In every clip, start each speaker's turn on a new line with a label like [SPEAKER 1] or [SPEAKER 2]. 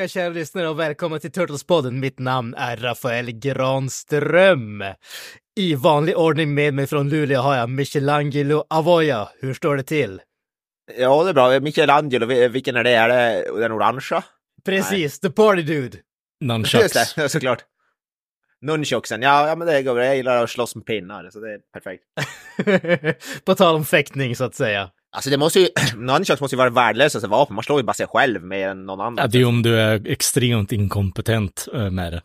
[SPEAKER 1] Kawabanga kära lyssnare och välkomna till Turtles-podden. Mitt namn är Rafael Granström. I vanlig ordning med mig från Luleå har jag Michelangelo Avoya. Hur står det till?
[SPEAKER 2] Ja, det är bra. Michelangelo, vi- vilken är det? Är det den orangea?
[SPEAKER 1] Precis, the party dude.
[SPEAKER 2] Just det, såklart. Nunchucksen, ja, ja men det går bra. Jag gillar att slåss med pinnar, så det är perfekt.
[SPEAKER 1] På tal om fäktning så att säga.
[SPEAKER 2] Alltså det måste ju, nunchucks måste ju vara värdelösaste vapen. Man slår ju bara sig själv mer än någon annan.
[SPEAKER 3] Ja, det är om du är extremt inkompetent eh, med det.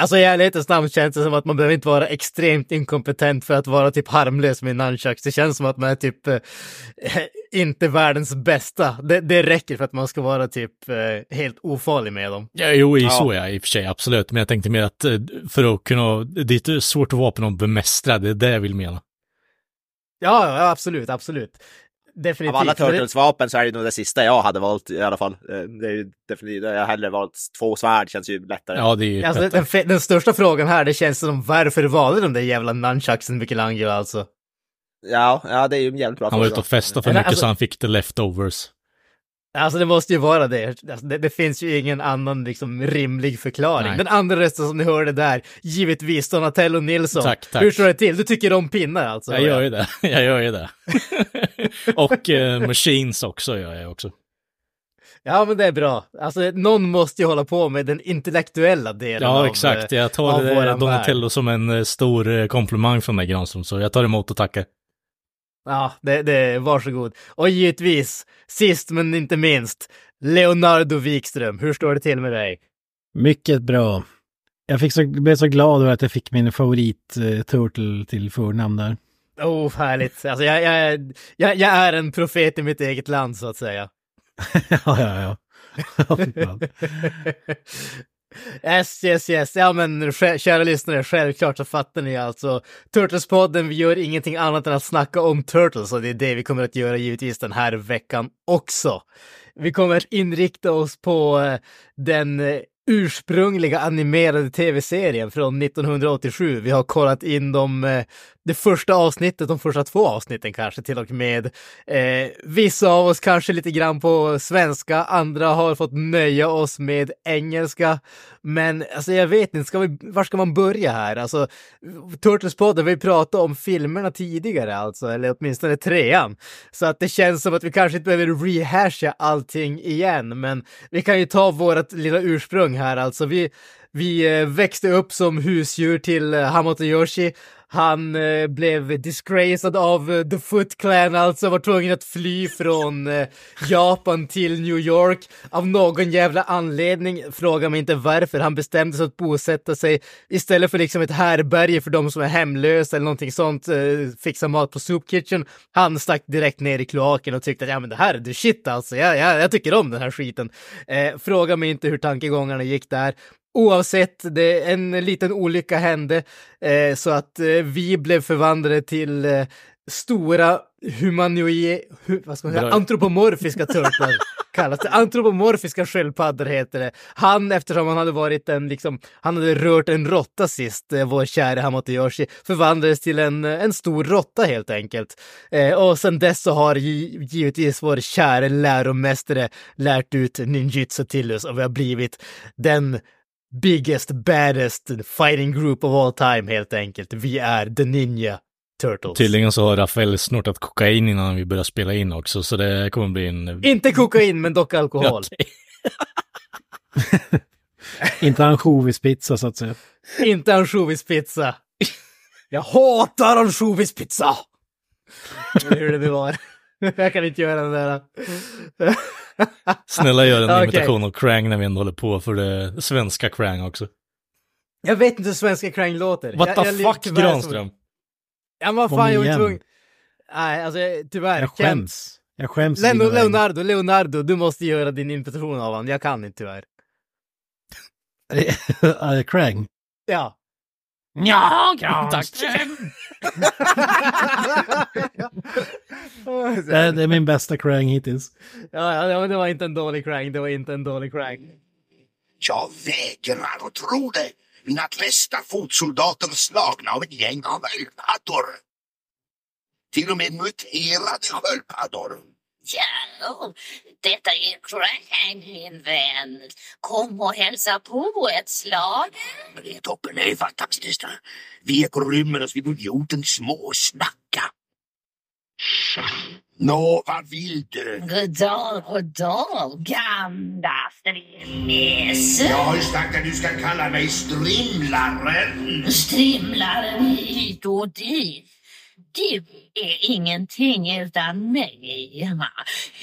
[SPEAKER 1] Alltså i ärlighetens namn känns det som att man behöver inte vara extremt inkompetent för att vara typ harmlös med nunchucks. Det känns som att man är typ eh, inte världens bästa. Det, det räcker för att man ska vara typ eh, helt ofarlig med dem.
[SPEAKER 3] Ja, jo, i
[SPEAKER 2] Ja.
[SPEAKER 3] så är jag i och för sig, absolut. Men jag tänkte mer att eh, för att kunna, det är ett svårt vapen att bemästra, det är det jag vill mena.
[SPEAKER 1] Ja, ja absolut, absolut. Definitivt.
[SPEAKER 2] Av alla Turtles-vapen så är det nog det sista jag hade valt i alla fall. Eh, Det är ju definitivt, jag har hellre valt två svärd, känns ju lättare.
[SPEAKER 3] Ja, det är ju
[SPEAKER 1] Alltså,
[SPEAKER 3] bättre.
[SPEAKER 1] den, den största frågan här, det känns som varför valde de där jävla nunchucksen Michelangelo alltså?
[SPEAKER 2] Ja, ja, det är ju en jävligt bra
[SPEAKER 3] Han var ute och festade för mycket
[SPEAKER 1] alltså-
[SPEAKER 3] så han fick the leftovers.
[SPEAKER 1] Alltså det måste ju vara det. Alltså, det. Det finns ju ingen annan liksom rimlig förklaring.
[SPEAKER 3] Nej.
[SPEAKER 1] Den andra rösten som ni hörde där, givetvis Donatello Nilsson.
[SPEAKER 3] Tack, tack.
[SPEAKER 1] Hur står det till? Du tycker om pinnar alltså?
[SPEAKER 3] Jag gör ju det, jag gör ju det. och eh, machines också gör jag också.
[SPEAKER 1] Ja men det är bra. Alltså någon måste ju hålla på med den intellektuella delen av,
[SPEAKER 3] Ja, exakt.
[SPEAKER 1] eh,
[SPEAKER 3] Jag
[SPEAKER 1] av
[SPEAKER 3] tar Donatello som en eh, stor eh, komplimang från dig Granström, så jag tar emot och tackar.
[SPEAKER 1] Ja, det, det, varsågod. Och givetvis, sist men inte minst, Leonardo Wikström. Hur står det till med dig?
[SPEAKER 4] Mycket bra. Jag fick så, blev så glad över att jag fick min favorit eh, till förnamn där.
[SPEAKER 1] Oh, härligt. Alltså jag, jag, jag, jag är en profet i mitt eget land så att säga.
[SPEAKER 4] ja, ja, ja.
[SPEAKER 1] Yes, yes, yes. Ja, men kära lyssnare, självklart så fattar ni alltså. Turtles-podden, vi gör ingenting annat än att snacka om Turtles och det är det vi kommer att göra givetvis den här veckan också. Vi kommer att inrikta oss på eh, den eh, ursprungliga animerade tv-serien från 1987. Vi har kollat in de, eh, det första avsnittet, de första två avsnitten kanske till och med. Eh, vissa av oss kanske lite grann på svenska, andra har fått nöja oss med engelska. Men alltså jag vet inte, ska vi, var ska man börja här? Alltså, Turtles-podden, vi pratade om filmerna tidigare alltså, eller åtminstone trean. Så att det känns som att vi kanske inte behöver rehasha allting igen, men vi kan ju ta vårt lilla ursprung här alltså. Vi, vi eh, växte upp som husdjur till eh, Hamato Yoshi. Han eh, blev disgraced av eh, The Foot Clan, alltså var tvungen att fly från eh, Japan till New York av någon jävla anledning. Fråga mig inte varför. Han bestämde sig att bosätta sig istället för liksom ett härberge för de som är hemlösa eller någonting sånt, eh, fixa mat på Soup Kitchen. Han stack direkt ner i kloaken och tyckte att ja men det här är the shit alltså, jag, jag, jag tycker om den här skiten. Eh, fråga mig inte hur tankegångarna gick där. Oavsett, det, en liten olycka hände eh, så att eh, vi blev förvandlade till eh, stora humanoid, hu, vad ska man säga, antropomorfiska turtlar. kallas det. Antropomorfiska sköldpaddor heter det. Han, eftersom han hade varit en, liksom, han hade rört en råtta sist, eh, vår käre Hamato Yoshi, förvandlades till en, eh, en stor råtta helt enkelt. Eh, och sen dess så har gi- givetvis vår käre läromästare lärt ut ninjutsu till oss och vi har blivit den biggest, baddest fighting group of all time helt enkelt. Vi är the Ninja Turtles.
[SPEAKER 3] Tydligen så har Rafael snortat kokain innan vi började spela in också, så det kommer bli en...
[SPEAKER 1] Inte kokain, men dock alkohol.
[SPEAKER 4] Inte ansjovispizza så att säga.
[SPEAKER 1] Inte ansjovispizza. Jag hatar ansjovispizza! Hur det nu var. Jag kan inte göra den där.
[SPEAKER 3] Snälla gör en
[SPEAKER 1] Okej.
[SPEAKER 3] imitation av Krang när vi ändå håller på för det svenska Krang också.
[SPEAKER 1] Jag vet inte hur svenska Krang låter.
[SPEAKER 3] What
[SPEAKER 1] jag,
[SPEAKER 3] the
[SPEAKER 1] jag,
[SPEAKER 3] fuck Granström?
[SPEAKER 1] Ja men vad fan, jag var tvungen. Nej, alltså tyvärr.
[SPEAKER 4] Jag skäms. Jag skäms. Lino,
[SPEAKER 1] Leonardo, Leonardo, du måste göra din imitation av honom. Jag kan inte tyvärr.
[SPEAKER 4] Krang.
[SPEAKER 1] Ja.
[SPEAKER 4] Ja,
[SPEAKER 3] Tack.
[SPEAKER 4] Det är, det är min bästa Krang hittills.
[SPEAKER 1] Ja, ja, det var inte en dålig Krang, det var inte en dålig Krang.
[SPEAKER 5] Jag vägrar att tro det. Mina bästa fotsoldater slagna av ett gäng av sköldpaddor. Till och med muterade sköldpaddor.
[SPEAKER 6] Ja, detta är Crang, min vän. Kom och hälsa på ett slag.
[SPEAKER 5] Det är toppen, det är fantastiskt. Vi rymmer oss vid idioten småsnacka. Nå, vad vill du?
[SPEAKER 6] Goddag, goddag, gamla strimmis.
[SPEAKER 5] Jag har ju sagt att du ska kalla mig Strimlaren.
[SPEAKER 6] Strimlaren hit och dit. Du är ingenting utan mig.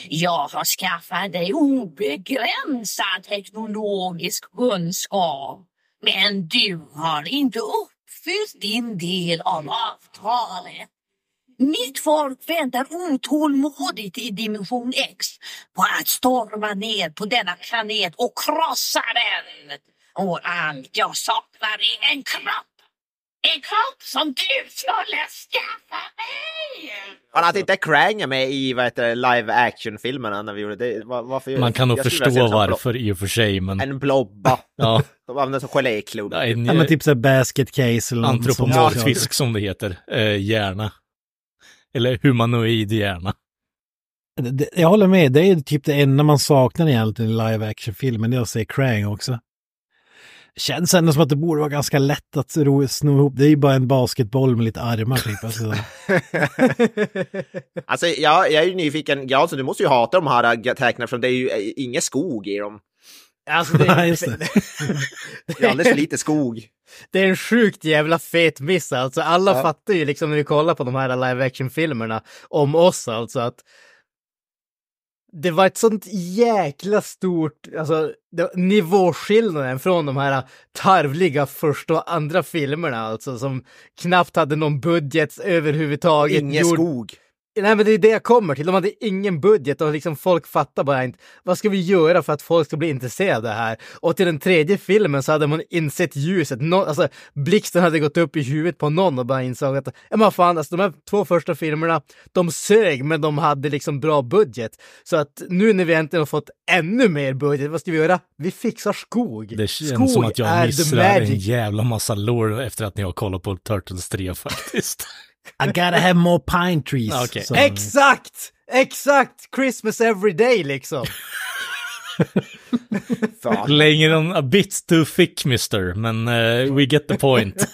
[SPEAKER 6] Jag har skaffat dig obegränsad teknologisk kunskap. Men du har inte uppfyllt din del av avtalet. Mitt folk väntar otålmodigt i dimension X på att storma ner på denna planet och krossa den. Och allt jag saknar är en kropp. En kropp som du skulle skaffa mig!
[SPEAKER 2] Han att inte Krang är med i vad heter live action-filmerna när vi gjorde det. Var, varför,
[SPEAKER 3] Man kan nog förstå varför i och för sig, men
[SPEAKER 2] En blobba.
[SPEAKER 3] ja,
[SPEAKER 2] De använder som geléklump.
[SPEAKER 3] en
[SPEAKER 4] Ja, men typ såhär basket case eller
[SPEAKER 3] antropomorfisk som det heter, eh, hjärna. Eller humanoid hjärna.
[SPEAKER 4] Jag håller med, det är typ det enda man saknar egentligen i live action-filmen, det är att se Krang också. Känns ändå som att det borde vara ganska lätt att ro- sno ihop. Det är ju bara en basketboll med lite armar typ. Alltså.
[SPEAKER 2] Alltså jag, jag är ju nyfiken, Jansson du måste ju hata de här äh, tecknen för det är ju äh, ingen skog i dem.
[SPEAKER 1] Alltså det,
[SPEAKER 4] Ja, just det.
[SPEAKER 2] Det är alldeles för lite skog.
[SPEAKER 1] det är en sjukt jävla fet miss alltså. Alla
[SPEAKER 2] Ja.
[SPEAKER 1] fattar ju liksom när vi kollar på de här live action-filmerna om oss alltså att det var ett sånt jäkla stort, alltså det, nivåskillnaden från de här tarvliga första och andra filmerna alltså som knappt hade någon budget överhuvudtaget.
[SPEAKER 2] Ingen
[SPEAKER 1] gjord-
[SPEAKER 2] skog.
[SPEAKER 1] Nej men det är det jag kommer till, de hade ingen budget och liksom folk fattar bara inte vad ska vi göra för att folk ska bli intresserade av det här? Och till den tredje filmen så hade man insett ljuset, nå alltså blixten hade gått upp i huvudet på någon och bara insåg att, ja men fan alltså de här två första filmerna, de sög men de hade liksom bra budget. Så att nu när vi äntligen har fått ännu mer budget, vad ska vi göra? Vi fixar skog.
[SPEAKER 3] Det känns
[SPEAKER 1] skog
[SPEAKER 3] som att jag missar en jävla massa lore efter att ni har kollat på Turtles 3 faktiskt.
[SPEAKER 4] I gotta have more pine trees.
[SPEAKER 3] Ah, okej.
[SPEAKER 4] Så-
[SPEAKER 1] Exakt! Exakt! Christmas every day liksom.
[SPEAKER 3] Längre än a bit too thick mister, men eh, we get the point.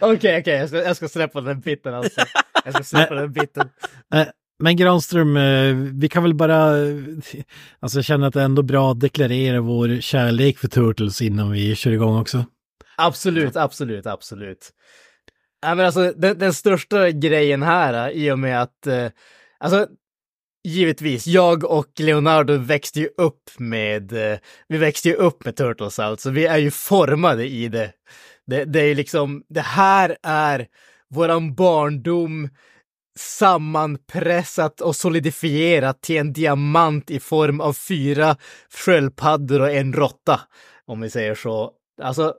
[SPEAKER 1] Okej, okej, jag, ska, jag ska släppa den biten alltså. Jag ska släppa den biten.
[SPEAKER 4] Eh, Men Granström, eh, vi kan väl bara, alltså jag känner att det är ändå bra att deklarera vår kärlek för Turtles innan vi kör igång också.
[SPEAKER 1] Absolut, absolut, absolut. Ja, men alltså, den, den största grejen här, eh, i och med att, eh, alltså, givetvis, jag och Leonardo växte ju upp med, eh, vi växte ju upp med Turtles alltså, vi är ju formade i det. Det, det är ju liksom, det här är våran barndom sammanpressat och solidifierat till en diamant i form av fyra sköldpaddor och en råtta, om vi säger så. Alltså,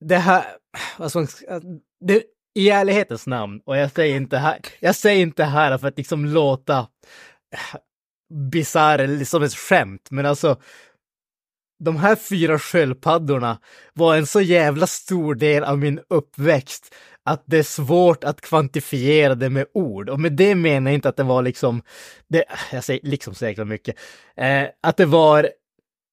[SPEAKER 1] det här, alltså, det, i ärlighetens namn, och jag säger inte här, jag säger inte här för att liksom låta äh, bisarr eller som ett skämt, men alltså de här fyra sköldpaddorna var en så jävla stor del av min uppväxt att det är svårt att kvantifiera det med ord. Och med det menar jag inte att det var liksom, det, jag säger liksom så jäkla mycket, eh, att det var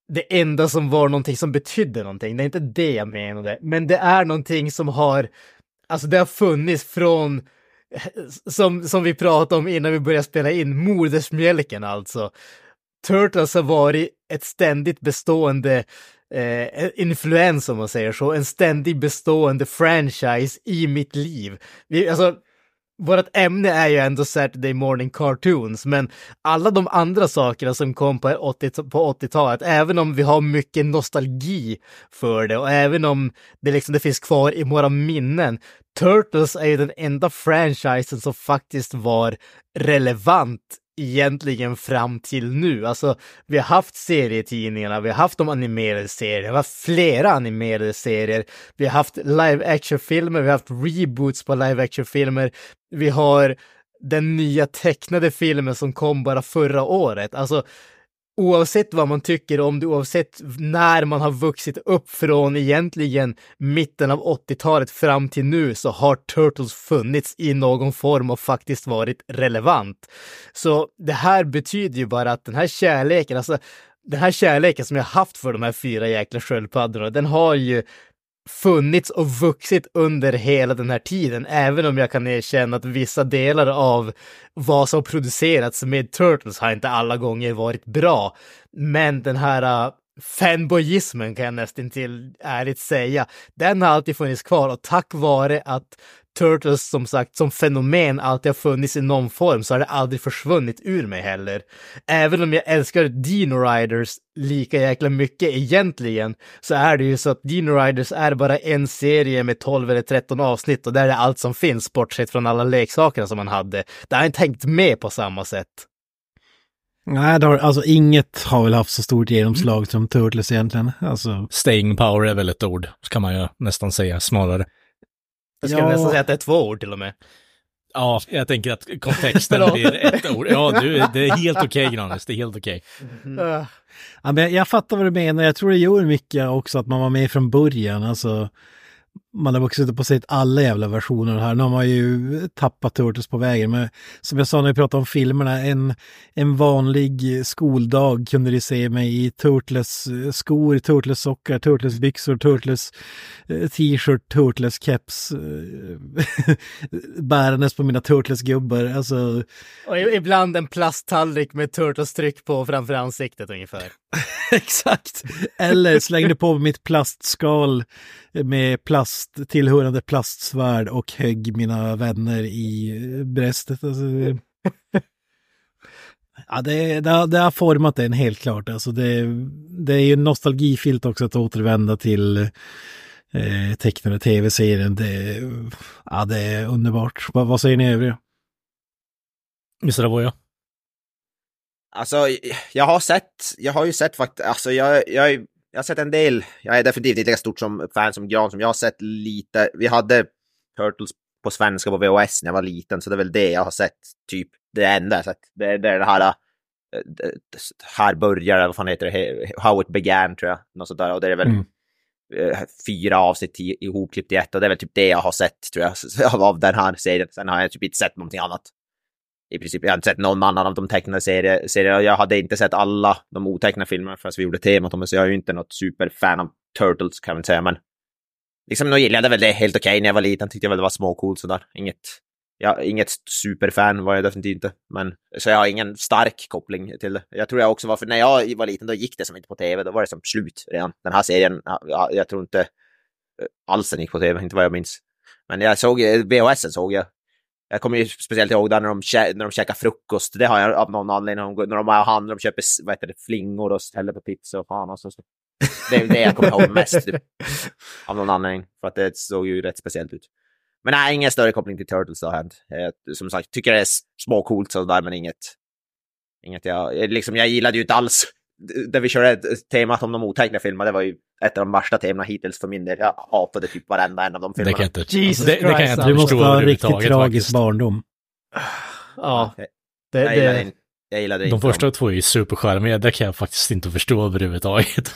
[SPEAKER 1] det enda som var någonting som betydde någonting. Det är inte det jag menade, men det är någonting som har, alltså det har funnits från, som, som vi pratade om innan vi började spela in, modersmjölken alltså. Turtles har varit ett ständigt bestående eh, influens om man säger så, en ständigt bestående franchise i mitt liv. Vi, alltså, vårt ämne är ju ändå Saturday morning cartoons, men alla de andra sakerna som kom på 80 på 80-talet, även om vi har mycket nostalgi för det och även om det liksom det finns kvar i våra minnen, Turtles är ju den enda franchisen som faktiskt var relevant egentligen fram till nu. Alltså, vi har haft serietidningarna, vi har haft de animerade serierna, vi har haft flera animerade serier, vi har haft live action-filmer, vi har haft reboots på live action-filmer, vi har den nya tecknade filmen som kom bara förra året. Alltså, oavsett vad man tycker om det, oavsett när man har vuxit upp från egentligen mitten av 80-talet fram till nu så har Turtles funnits i någon form och faktiskt varit relevant. Så det här betyder ju bara att den här kärleken, alltså den här kärleken som jag haft för de här fyra jäkla sköldpaddorna, den har ju funnits och vuxit under hela den här tiden, även om jag kan erkänna att vissa delar av vad som producerats med Turtles har inte alla gånger varit bra. Men den här uh, fanboyismen kan jag nästan till ärligt säga, den har alltid funnits kvar och tack vare att Turtles som sagt som fenomen alltid har funnits i någon form så har det aldrig försvunnit ur mig heller. Även om jag älskar Dino Riders lika jäkla mycket egentligen så är det ju så att Dino Riders är bara en serie med 12 eller 13 avsnitt och där är allt som finns bortsett från alla leksakerna som man hade. Det har jag inte tänkt med på samma sätt.
[SPEAKER 4] Nej, det har, alltså inget har väl haft så stort genomslag som Turtles egentligen. Alltså,
[SPEAKER 3] Staying power är väl ett ord, kan man ju nästan säga smalare.
[SPEAKER 1] Jag skulle
[SPEAKER 4] Ja.
[SPEAKER 1] nästan säga att det är två ord till och med.
[SPEAKER 3] Ja, jag tänker att kontexten blir ett ord. Ja, du, det är helt okej, Granis, det är helt okej.
[SPEAKER 1] Uh,
[SPEAKER 4] ja, men jag, jag fattar vad du menar. Jag tror det gör mycket också att man var med från början. Alltså, man har vuxit upp och sett alla jävla versioner här. Nu har man ju tappat Turtles på vägen. Men som jag sa när vi pratade om filmerna, en, en vanlig skoldag kunde du se mig i Turtles-skor, eh, Turtles sockar, Turtles byxor, Turtles-t-shirt, eh, Turtles keps. Eh, bärandes på mina Turtles-gubbar. Alltså,
[SPEAKER 1] och ibland en plasttallrik med Turtles-tryck på framför ansiktet ungefär.
[SPEAKER 4] Exakt. Eller slängde på mitt plastskal med plast, tillhörande plastsvärd och högg mina vänner i bröstet. Alltså, ja, det, det, har, det har format en helt klart. Alltså det, det är ju nostalgifilt också att återvända till eh, tecknade tv-serien. Det, ja, det är underbart. Vad, vad säger ni övriga?
[SPEAKER 3] Visst det var jag?
[SPEAKER 2] Alltså, jag har sett, jag har ju sett faktiskt, alltså jag, jag, jag har sett en del, jag är definitivt inte lika stort som fan som Gran som jag har sett lite, vi hade Turtles på svenska på VHS när jag var liten, så det är väl det jag har sett, typ det enda jag har sett. Det, det är det här, det, det, här börjar, vad fan heter det, How it began tror jag, något sånt där, och det är väl
[SPEAKER 4] Mm.
[SPEAKER 2] eh, fyra avsnitt ihopklippt i ett, och det är väl typ det jag har sett tror jag, av den här serien. Sen har jag typ inte sett någonting annat i princip, jag har inte sett någon annan av de tecknade serier, serier. Jag hade inte sett alla de otecknade filmerna förrän vi gjorde temat om det, så jag är ju inte något superfan av Turtles kan man säga, men liksom nog gillade jag väl det helt okej när jag var liten, tyckte jag väl det var småcoolt sådär. Inget, ja, inget superfan var jag definitivt inte, men så jag har ingen stark koppling till det. Jag tror jag också var, för när jag var liten då gick det som inte på tv, då var det som slut redan. Den här serien, jag, jag tror inte eh, alls den gick på tv, inte vad jag minns. Men jag såg, eh, VHS såg jag. Jag kommer ju speciellt ihåg där när de, kä- när de käkar frukost. Det har jag av någon anledning. När de, när de handlar, de köper vad heter det, flingor och ställer på pizza och fan och så. så. Det är det jag kommer ihåg mest. Typ. Av någon anledning. För att det såg ju rätt speciellt ut. Men nej, ingen större koppling till Turtles har hänt. Som sagt, tycker det är småcoolt sådär, men inget... Inget jag... jag Liksom, jag gillade ju inte alls där vi körde temat om de otecknade filmerna. Det var ju ett av de värsta temana hittills för min del. Jag hatade typ varenda en av de
[SPEAKER 3] Det
[SPEAKER 2] filmerna.
[SPEAKER 3] kan jag inte,
[SPEAKER 1] Jesus
[SPEAKER 3] det, det kan jag inte
[SPEAKER 4] Du måste ha en riktigt tragisk
[SPEAKER 3] faktiskt.
[SPEAKER 4] barndom.
[SPEAKER 1] Ja, det,
[SPEAKER 2] Jag gillade,
[SPEAKER 1] det,
[SPEAKER 2] inte, jag gillade
[SPEAKER 3] De
[SPEAKER 2] inte
[SPEAKER 3] första
[SPEAKER 2] dem.
[SPEAKER 3] två är ju supercharmiga, det kan jag faktiskt inte förstå överhuvudtaget.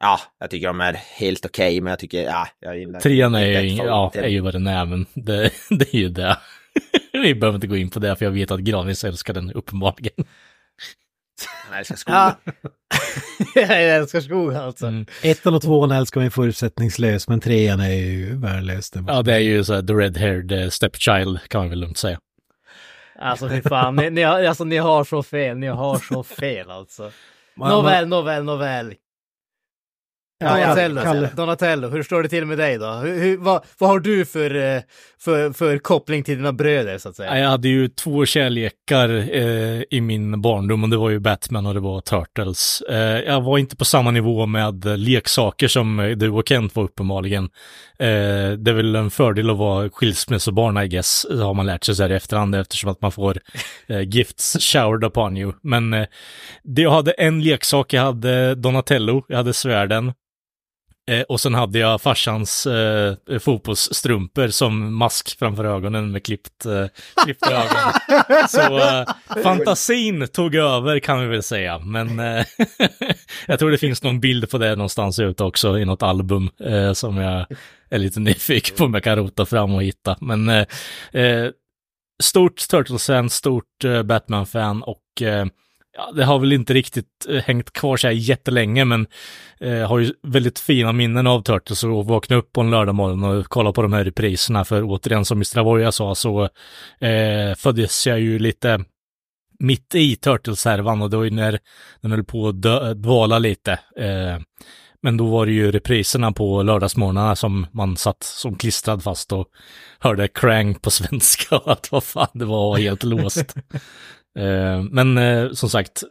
[SPEAKER 2] Ja, jag tycker de är helt okej, men jag tycker, ja, jag gillar
[SPEAKER 3] Trean är
[SPEAKER 2] inte
[SPEAKER 3] ju, ja, är ju vad den är, men det, det är ju det. Vi behöver inte gå in på det, för jag vet att Granis älskar den uppenbarligen.
[SPEAKER 2] Jag älskar skogen.
[SPEAKER 1] ja. jag älskar skog alltså.
[SPEAKER 3] Mm.
[SPEAKER 4] Ettan och tvåan älskar man förutsättningslös, men trean är ju värdelös.
[SPEAKER 3] Ja, det är ju så här, the red-haired eh, stepchild, kan man väl lugnt säga.
[SPEAKER 1] Alltså fy fan, ni, ni, har, alltså, ni har så fel, ni har så fel alltså.
[SPEAKER 4] Man-
[SPEAKER 1] Nåväl, nåväl, nåväl.
[SPEAKER 4] Ja,
[SPEAKER 1] Donatello,
[SPEAKER 4] Kalle.
[SPEAKER 1] Donatello, hur står det till med dig då? Hur, hur, vad, vad har du för, eh, för, för koppling till dina bröder så att säga?
[SPEAKER 3] Ja, Jag hade ju två kärlekar eh, i min barndom och det var ju Batman och det var Turtles. Eh, jag var inte på samma nivå med eh, leksaker som eh, du och Kent var uppenbarligen. Eh, det är väl en fördel att vara skilsmässobarn, I guess, har man lärt sig så här i efterhand eftersom att man får gifts showered upon you. Men det jag hade en leksak, jag hade Donatello, jag hade svärden. Eh, och sen hade jag farsans eh, fotbollsstrumpor som mask framför ögonen med klippt, eh, klippta ögon. Så eh, fantasin tog över kan vi väl säga. Men eh, jag tror det finns någon bild på det någonstans ute också i något album eh, som jag är lite nyfiken på om jag kan rota fram och hitta. Men eh, stort Turtles-fan, stort Batman-fan och ja, det har väl inte riktigt eh, hängt kvar så här jättelänge, men eh, har ju väldigt fina minnen av Turtles och vakna upp på en lördagmorgon och kolla på de här repriserna. För återigen, som Mr. Avoya sa, så eh, föddes jag ju lite mitt i Turtles-härvan och det var ju när den höll på att dö- dvala lite. Eh, men då var det ju repriserna på lördagsmorgnarna som man satt som klistrad fast och hörde Krang på svenska och att vad fan, det var helt låst. Eh, men eh, som sagt,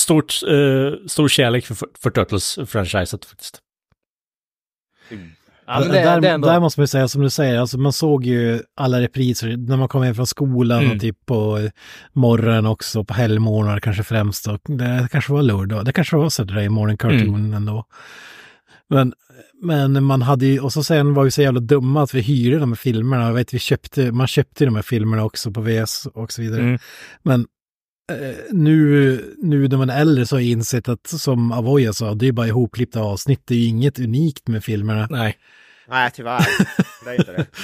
[SPEAKER 3] stort, eh, stor kärlek för, för Turtles-franchiset faktiskt.
[SPEAKER 1] Ja, men det,
[SPEAKER 4] där,
[SPEAKER 1] det ändå...
[SPEAKER 4] där måste man ju säga, som du säger, alltså man såg ju alla repriser när man kom hem från skolan
[SPEAKER 3] Mm.
[SPEAKER 4] och typ på morgonen också, på helgmorgnar kanske främst. Och det kanske var lördag, det kanske var Saturday morning cartoon
[SPEAKER 3] Mm.
[SPEAKER 4] ändå. Men, men man hade ju, och så sen var vi så jävla dumma att vi hyrde de här filmerna. Jag vet, vi köpte, man köpte de här filmerna också på VS och så vidare.
[SPEAKER 3] Mm.
[SPEAKER 4] Men Eh, nu, nu när man är äldre så har jag insett att som Avoya sa, det är bara ihopklippta avsnitt. Det är ju inget unikt med filmerna.
[SPEAKER 3] Nej.
[SPEAKER 2] Nej, tyvärr. Det är inte det.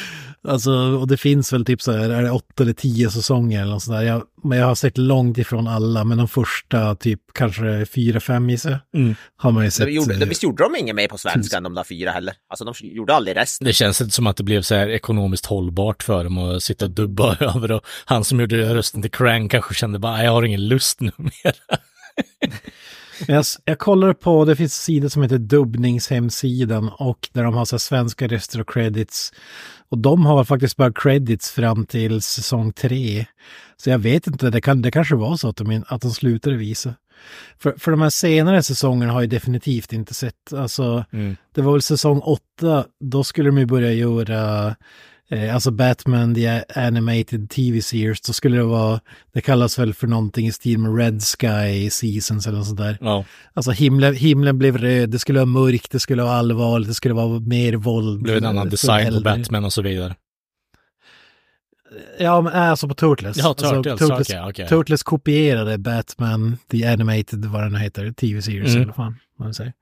[SPEAKER 4] Alltså, och det finns väl typ så här, är det åtta eller tio säsonger eller något sånt där. Jag, men jag har sett långt ifrån alla, men de första typ kanske fyra, fem gissar
[SPEAKER 3] Mm.
[SPEAKER 4] har man ju sett.
[SPEAKER 2] De gjorde,
[SPEAKER 4] eh,
[SPEAKER 2] de, visst gjorde de inget mer på svenska de där fyra heller? Alltså de gjorde aldrig resten.
[SPEAKER 3] Det känns inte som att det blev så här ekonomiskt hållbart för dem att sitta och dubba över och han som gjorde rösten till Krang kanske kände bara, "Nej, jag har ingen lust nu mer.
[SPEAKER 4] Jag, jag kollar på, det finns sidor som heter dubbningshemsidan och där de har så svenska röster och credits. Och de har faktiskt bara credits fram till säsong tre. Så jag vet inte, det, kan, det kanske var så att de, att de slutade visa. För, för de här senare säsongerna har jag definitivt inte sett. Alltså,
[SPEAKER 3] Mm.
[SPEAKER 4] det var väl säsong åtta, då skulle de ju börja göra Eh, alltså Batman, the animated TV series, då skulle det vara, det kallas väl för någonting i stil med Red Sky Seasons eller något sånt där.
[SPEAKER 3] Ja,
[SPEAKER 4] Alltså himlen, himlen blev röd, det skulle vara mörkt, det skulle vara allvarligt, det skulle vara mer våld.
[SPEAKER 3] det blev en annan
[SPEAKER 4] för
[SPEAKER 3] design på. Batman och så vidare.
[SPEAKER 4] Ja, men alltså på Turtles.
[SPEAKER 3] Ja,
[SPEAKER 4] alltså,
[SPEAKER 3] Turtles,
[SPEAKER 4] Turtles,
[SPEAKER 3] okej, okej.
[SPEAKER 4] Turtles kopierade Batman, the animated, vad den heter, TV series
[SPEAKER 3] Mm.
[SPEAKER 4] eller vad fan man säger.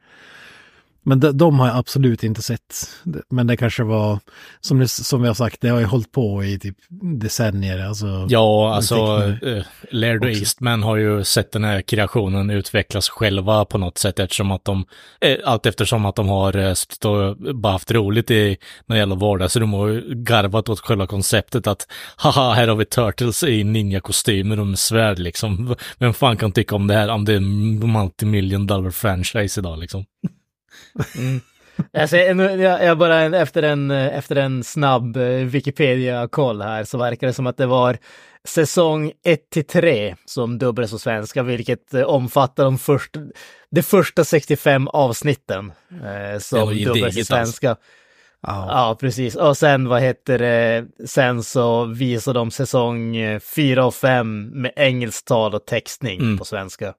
[SPEAKER 4] Men de, de har jag absolut inte sett. Men det kanske var, som, det, som jag har sagt, det har ju hållit på i typ decennier. Alltså,
[SPEAKER 3] Ja, alltså eh, Laird och. Eastman har ju sett den här kreationen utvecklas själva på något sätt eftersom att de, eh, allt eftersom att de har eh, och bara haft roligt i när det gäller vardagsrum och garvat åt själva konceptet att haha, här har vi Turtles i ninja-kostymer och med svärd liksom. Vem fan kan tycka om det här om det är multimillion dollar franchise idag liksom?
[SPEAKER 1] Alltså, jag, jag, bara efter en, eh, efter en snabb eh, Wikipedia-koll här så verkar det som att det var säsong 1 till 3 som dubbades på svenska, vilket eh, omfattar de första, de första 65 avsnitten eh,
[SPEAKER 3] Det
[SPEAKER 1] som
[SPEAKER 3] digert
[SPEAKER 1] på
[SPEAKER 3] alltså.
[SPEAKER 1] svenska.
[SPEAKER 4] ja.
[SPEAKER 1] Ja, precis. Och sen, vad heter det, sen så visade de säsong 4 och 5 med engelsktal och textning
[SPEAKER 3] Mm.
[SPEAKER 1] på svenska.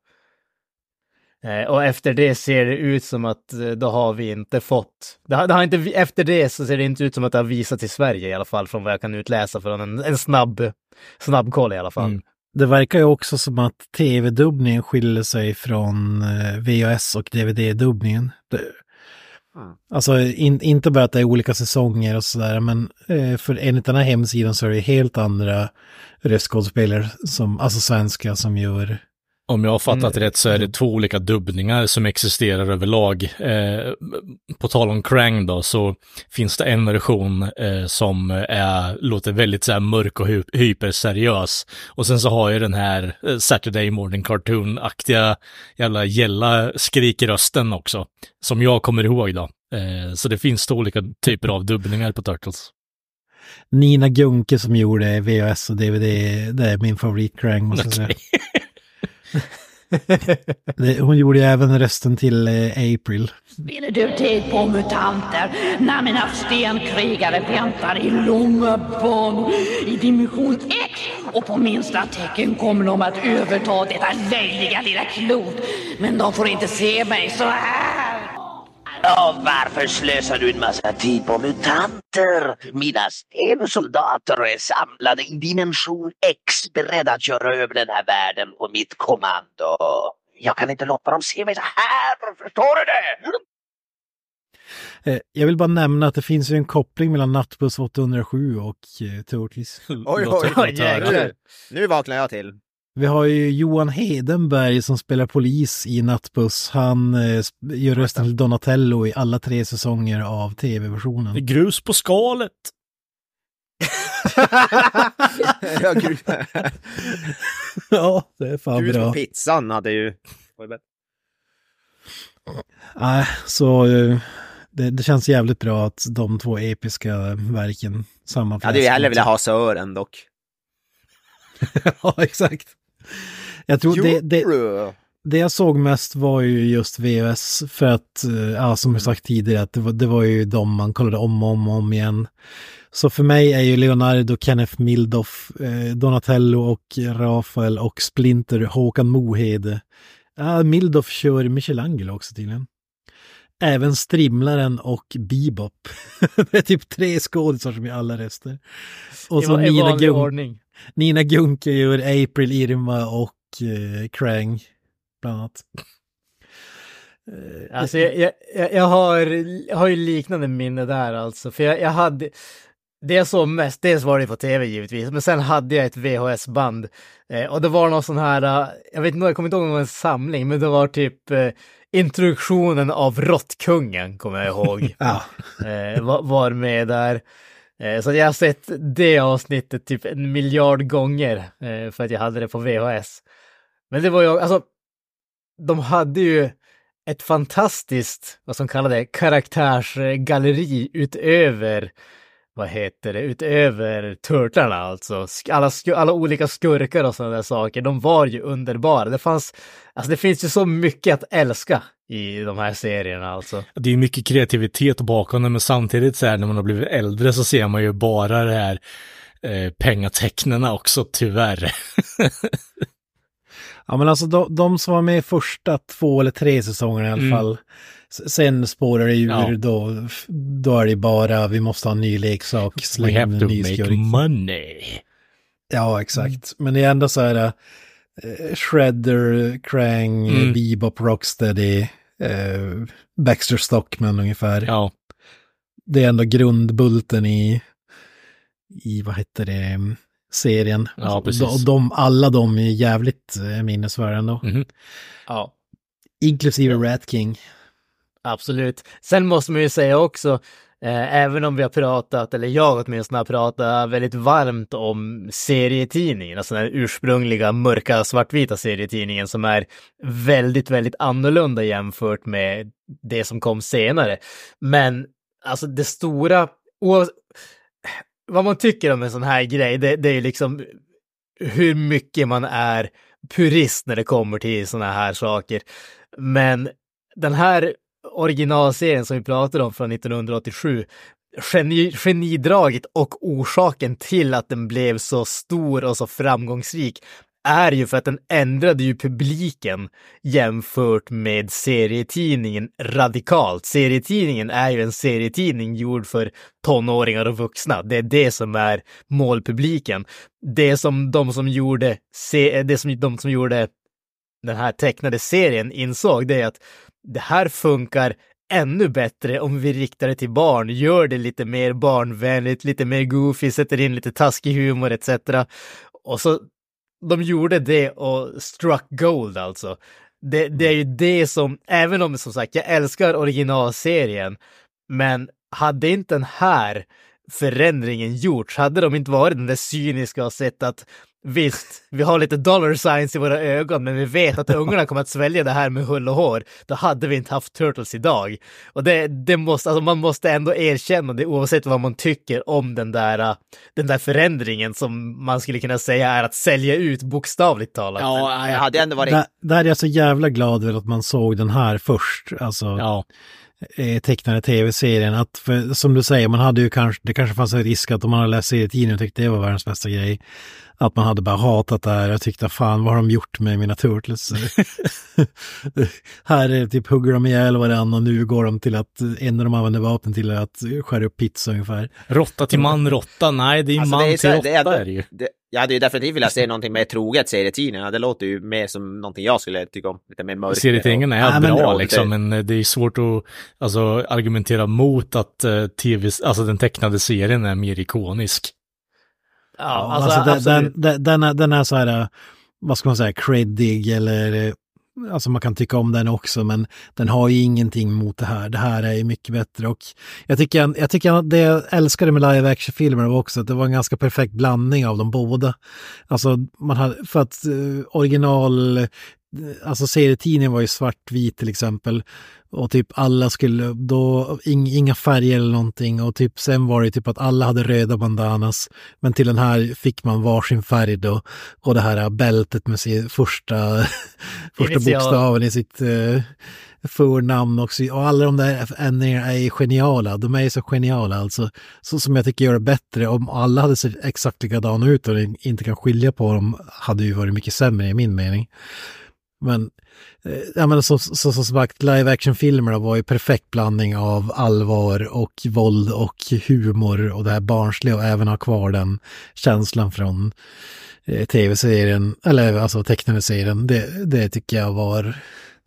[SPEAKER 1] Eh, Och efter det ser det ut som att eh, då har vi inte fått, det har, det har inte, efter det så ser det inte ut som att det har visat i Sverige i alla fall från vad jag kan utläsa från en, en snabb, snabb koll i alla fall.
[SPEAKER 3] Mm.
[SPEAKER 4] Det verkar ju också som att tv-dubbningen skiljer sig från eh, VHS och DVD-dubbningen.
[SPEAKER 2] Mm.
[SPEAKER 4] Alltså in, inte bara att det är olika säsonger och sådär, men eh, för enligt den här hemsidan så är det helt andra röstskådespelare, som, alltså svenska, som gör
[SPEAKER 3] Om jag har fattat
[SPEAKER 1] Mm.
[SPEAKER 3] rätt så är det två olika dubbningar som existerar överlag. Eh, på tal om Krang då så finns det en version eh, som är, låter väldigt så här mörk och hy- hyperseriös. Och sen så har jag den här eh, Saturday Morning Cartoon-aktiga jävla gälla skrikrösten också. Som jag kommer ihåg då. Eh, så det finns två olika typer av dubbningar på Turtles.
[SPEAKER 4] Nina Gunke som gjorde VHS och DVD. Det är min favorit-Krang måste jag säga. Hon gjorde ju även rösten till eh, April.
[SPEAKER 6] Spiller du tid på mutanter när mina stenkrigare väntar i långa banor i dimension X och på minsta tecken kommer de att överta detta löjliga lilla klot. Men de får inte se mig så här.
[SPEAKER 7] Ja, varför slösar du en massa tid på mutanter? Mina stensoldater är samlade i dimension X beredda att köra över den här världen på mitt kommando. Jag kan inte låta dem se mig så här, förstår du det?
[SPEAKER 4] Eh, Jag vill bara nämna att det finns ju en koppling mellan Nattbuss 807 och eh, Turtles.
[SPEAKER 2] Oj, oj, oj, nu, nu vaknar jag till.
[SPEAKER 4] Vi har ju Johan Hedenberg som spelar polis i Nattbuss. Han eh, gör rösten till Donatello i alla tre säsonger av tv-versionen.
[SPEAKER 3] Grus på skalet.
[SPEAKER 2] ja, grus,
[SPEAKER 4] ja, det är fan
[SPEAKER 2] grus på
[SPEAKER 4] bra.
[SPEAKER 2] pizzan hade ju...
[SPEAKER 4] Nej, så eh, det, det känns jävligt bra att de två episka verken
[SPEAKER 2] Jag
[SPEAKER 4] sammanflätas.
[SPEAKER 2] hade ju hellre velat ha Sören dock.
[SPEAKER 4] ja, exakt. Jag tror det, det, det jag såg mest var ju just VHS för att, eh, ja, som jag sagt tidigare, att det var, det var ju de man kollade om och om, och om igen. Så för mig är ju Leonardo, Kenneth Mildoff, eh, Donatello och Rafael och Splinter Håkan Mohede. Ja, Mildoff kör Michelangelo också tydligen. Även Strimlaren och Bebop. det är typ tre skådisar som gör alla rester. Och
[SPEAKER 1] I,
[SPEAKER 4] så
[SPEAKER 1] I
[SPEAKER 4] Nina,
[SPEAKER 1] vanlig
[SPEAKER 4] Gun
[SPEAKER 1] ordning.
[SPEAKER 4] Nina Gunke gör April, Irma och eh, Krang. Bland annat. Eh,
[SPEAKER 1] Alltså jag, jag, jag, har, jag har ju liknande minne där alltså. För jag, jag hade, det jag såg mest, dels var det på tv givetvis, men sen hade jag ett VHS-band. Eh, och det var någon sån här, eh, jag vet inte, jag kommer inte ihåg om det var en samling, men det var typ eh, introduktionen av Råttkungen, kommer jag ihåg.
[SPEAKER 4] Ja,
[SPEAKER 1] eh, var, var med där. Eh, så jag har sett det avsnittet typ en miljard gånger eh, för att jag hade det på VHS. Men det var ju, alltså, de hade ju ett fantastiskt, vad som kallade det, karaktärsgalleri utöver, vad heter det, utöver Turtlarna alltså. Alla, alla olika skurkar och sådana där saker, de var ju underbara. Det fanns, alltså det finns ju så mycket att älska i de här serierna alltså.
[SPEAKER 3] Det är mycket kreativitet bakom det, men samtidigt så här när man har blivit äldre så ser man ju bara det här eh, pengatecknena också, tyvärr.
[SPEAKER 4] ja men alltså de, de som var med i första två eller tre säsongerna i alla
[SPEAKER 3] Mm.
[SPEAKER 4] fall. Sen spårar det ur,
[SPEAKER 3] Ja.
[SPEAKER 4] då, då är det bara vi måste ha en ny leksak,
[SPEAKER 3] We
[SPEAKER 4] släng in
[SPEAKER 3] have
[SPEAKER 4] en
[SPEAKER 3] to
[SPEAKER 4] ny
[SPEAKER 3] make
[SPEAKER 4] skurk.
[SPEAKER 3] money.
[SPEAKER 4] Ja, exakt. Men det är ändå så här eh, Shredder, Krang,
[SPEAKER 3] Mm.
[SPEAKER 4] Bebop, Rocksteady, eh, Baxter Stockman ungefär.
[SPEAKER 3] Ja,
[SPEAKER 4] Det är ändå grundbulten i, i vad heter det, serien.
[SPEAKER 3] Ja,
[SPEAKER 4] Alltså,
[SPEAKER 3] precis.
[SPEAKER 4] De, de, alla de är jävligt eh, minnesvärda ändå.
[SPEAKER 3] Mhm.
[SPEAKER 1] Ja.
[SPEAKER 4] Inklusive Rat King.
[SPEAKER 1] Absolut. Sen måste man ju säga också, eh, även om vi har pratat, eller jag åtminstone har pratat väldigt varmt om serietidningen, alltså den ursprungliga mörka svartvita serietidningen som är väldigt, väldigt annorlunda jämfört med det som kom senare. Men alltså det stora, vad man tycker om en sån här grej, det, det är ju liksom hur mycket man är purist när det kommer till såna här saker. Men den här originalserien som vi pratade om från 1987, geni, genidraget och orsaken till att den blev så stor och så framgångsrik är ju för att den ändrade ju publiken jämfört med serietidningen radikalt. Serietidningen är ju en serietidning gjord för tonåringar och vuxna. Det är det som är målpubliken. Det som de som gjorde, se, det som de som gjorde den här tecknade serien insåg det är att det här funkar ännu bättre om vi riktar det till barn, gör det lite mer barnvänligt, lite mer goofy, sätter in lite taskig humor etc. Och så de gjorde det och struck gold alltså. Det, det är ju det som, även om som sagt jag älskar originalserien, men hade inte den här förändringen gjorts, hade de inte varit den där cyniska och sett att visst, vi har lite dollar signs i våra ögon, men vi vet att ungarna kommer att svälja det här med hull och hår, då hade vi inte haft Turtles idag. Och det, det måste, alltså man måste ändå erkänna det oavsett vad man tycker om den där, den där förändringen som man skulle kunna säga är att sälja ut bokstavligt talat.
[SPEAKER 2] Ja, jag hade ändå varit...
[SPEAKER 4] Där, där är jag så jävla glad över att man såg den här först. Alltså,
[SPEAKER 3] ja.
[SPEAKER 4] eh, tecknade tv-serien. Att för, som du säger, man hade ju kanske, det kanske fanns en risk att om man hade läst serietidningen och tyckte det var världens bästa grej, att man hade bara hatat det här och tyckte fan vad har de gjort med mina turtles? här är typ hugger de ihjäl varandra och nu går de till att en av dem använder vapen till att skära upp pizza ungefär.
[SPEAKER 3] Råtta till man, råtta, nej det är
[SPEAKER 2] Alltså,
[SPEAKER 3] man
[SPEAKER 2] det är så
[SPEAKER 3] till råtta
[SPEAKER 2] det är-
[SPEAKER 3] det ju.
[SPEAKER 2] Det, jag hade ju definitivt velat se någonting mer troget serietidningarna. Det låter ju mer som någonting jag skulle tycka om. Lite mer mörkt.
[SPEAKER 3] Serietidningen är
[SPEAKER 4] Ja,
[SPEAKER 3] bra
[SPEAKER 2] bra,
[SPEAKER 3] liksom,
[SPEAKER 2] det-
[SPEAKER 3] men eh, det är svårt att alltså, argumentera mot att eh, tv, alltså den tecknade serien är mer ikonisk.
[SPEAKER 1] Ja,
[SPEAKER 4] alltså,
[SPEAKER 1] alltså,
[SPEAKER 4] den, den, den, är, den är så här, eh, vad ska man säga, creddig eller eh, Alltså man kan tycka om den också, men den har ju ingenting mot det här. Det här är ju mycket bättre och jag tycker, jag tycker att det jag älskade med live action-filmerna var också att det var en ganska perfekt blandning av de båda. Alltså man hade, för att eh, original, alltså serietidningen var ju svartvit till exempel. Och typ alla skulle, då, ing, inga färger eller någonting och typ sen var det typ att alla hade röda bandanas. Men till den här fick man varsin färg då. Och det här bältet med sin första, första bokstaven i sitt eh, förnamn också. Och alla de där ändringarna är geniala. De är ju så geniala alltså. Så som jag tycker gör det bättre. Om alla hade sett exakt likadana ut och inte kan skilja på dem hade ju varit mycket sämre i min mening. Men, eh, ja, men så, så, som sagt, live action-filmerna var ju perfekt blandning av allvar och våld och humor och det här barnsliga och även ha kvar den känslan från eh, tv-serien, eller alltså tecknade serien. Det, det tycker jag var,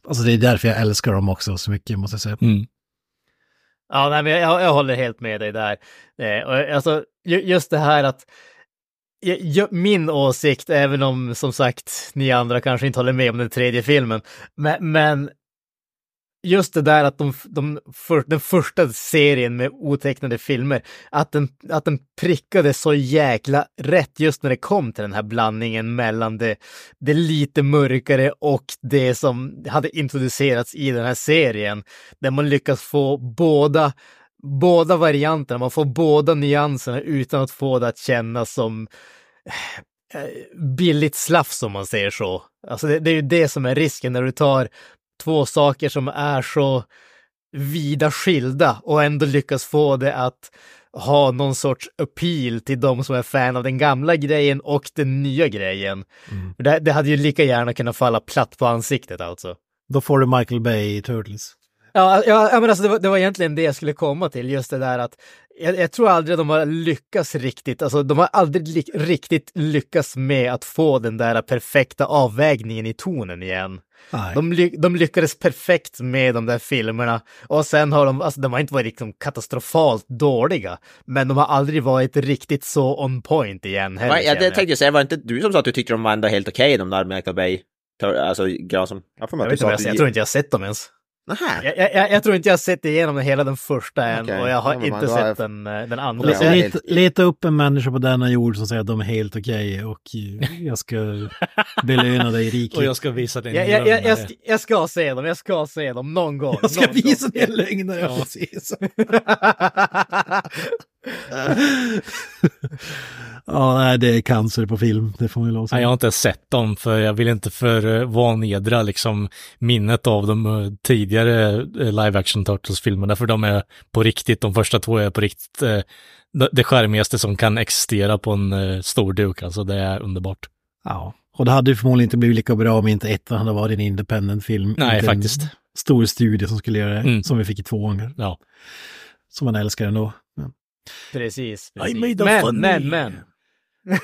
[SPEAKER 4] alltså det är därför jag älskar dem också så mycket måste jag säga.
[SPEAKER 3] Mm.
[SPEAKER 1] Ja, nej, men jag, jag håller helt med dig där. Eh, och, alltså, ju- just det här att min åsikt, även om som sagt ni andra kanske inte håller med om den tredje filmen, men, men just det där att de, de för, den första serien med otecknade filmer, att den, att den prickade så jäkla rätt just när det kom till den här blandningen mellan det, det lite mörkare och det som hade introducerats i den här serien, där man lyckas få båda båda varianterna, man får båda nyanserna utan att få det att kännas som eh, billigt slafs om man säger så. Alltså det, det är ju det som är risken när du tar två saker som är så vida skilda och ändå lyckas få det att ha någon sorts appeal till de som är fan av den gamla grejen och den nya grejen. För Det, det hade ju lika gärna kunnat falla platt på ansiktet alltså.
[SPEAKER 4] Då får du Michael Bay i Turtles.
[SPEAKER 1] Ja, ja ja, men alltså det var, det var egentligen det jag skulle komma till, just det där att jag, jag tror aldrig de har lyckats riktigt, alltså de har aldrig li, riktigt lyckats med att få den där perfekta avvägningen i tonen igen.
[SPEAKER 4] Nej.
[SPEAKER 1] De, ly, de lyckades perfekt med de där filmerna och sen har de, alltså de har inte varit liksom katastrofalt dåliga, men de har aldrig varit riktigt så on point igen heller.
[SPEAKER 2] Va, ja,
[SPEAKER 1] känner
[SPEAKER 2] det
[SPEAKER 1] jag.
[SPEAKER 2] tänkte jag säga, var det inte du som sa att du tyckte de var ändå helt okej, de där Michael Bay? Alltså, gran som... Jag
[SPEAKER 1] jag, vet inte, jag, jag tror inte jag har sett dem ens. Jag, jag, jag tror inte jag har sett igenom hela den första än
[SPEAKER 2] Okej.
[SPEAKER 1] och jag har
[SPEAKER 2] Ja,
[SPEAKER 1] inte
[SPEAKER 2] har
[SPEAKER 1] sett
[SPEAKER 2] jag-
[SPEAKER 1] den, eh, den andra.
[SPEAKER 4] Leta, leta,
[SPEAKER 2] helt-
[SPEAKER 4] leta upp en människa på denna jord som säger att de är helt okej och eh, jag ska belöna dig rikt.
[SPEAKER 3] Och jag ska visa dig
[SPEAKER 1] Jag,
[SPEAKER 3] en
[SPEAKER 1] jag, jag, ska, jag ska se dem, jag ska se dem någon gång.
[SPEAKER 4] Jag ska visa dig en lögnare, ja precis. ja, nej, det är cancer på film, det får man ju lov att
[SPEAKER 3] Nej, jag
[SPEAKER 4] säga.
[SPEAKER 3] har inte sett dem för jag vill inte förvanedra liksom minnet av de eh, tidigare eh, live action Turtles-filmerna för de är på riktigt, de första två är på riktigt eh, det- skärmigaste som kan existera på en eh, stor duk, alltså det är underbart.
[SPEAKER 4] Ja, och det hade ju förmodligen inte blivit lika bra om inte ettan hade varit en independent film.
[SPEAKER 3] Nej,
[SPEAKER 4] Inte en
[SPEAKER 3] faktiskt.
[SPEAKER 4] Stor studie som skulle göra det,
[SPEAKER 3] Mm.
[SPEAKER 4] som vi fick i tvåan.
[SPEAKER 3] Ja.
[SPEAKER 4] Som man älskar ändå. Ja.
[SPEAKER 1] Precis.
[SPEAKER 4] I
[SPEAKER 1] precis.
[SPEAKER 4] made
[SPEAKER 1] Men,
[SPEAKER 4] funny.
[SPEAKER 1] men, men.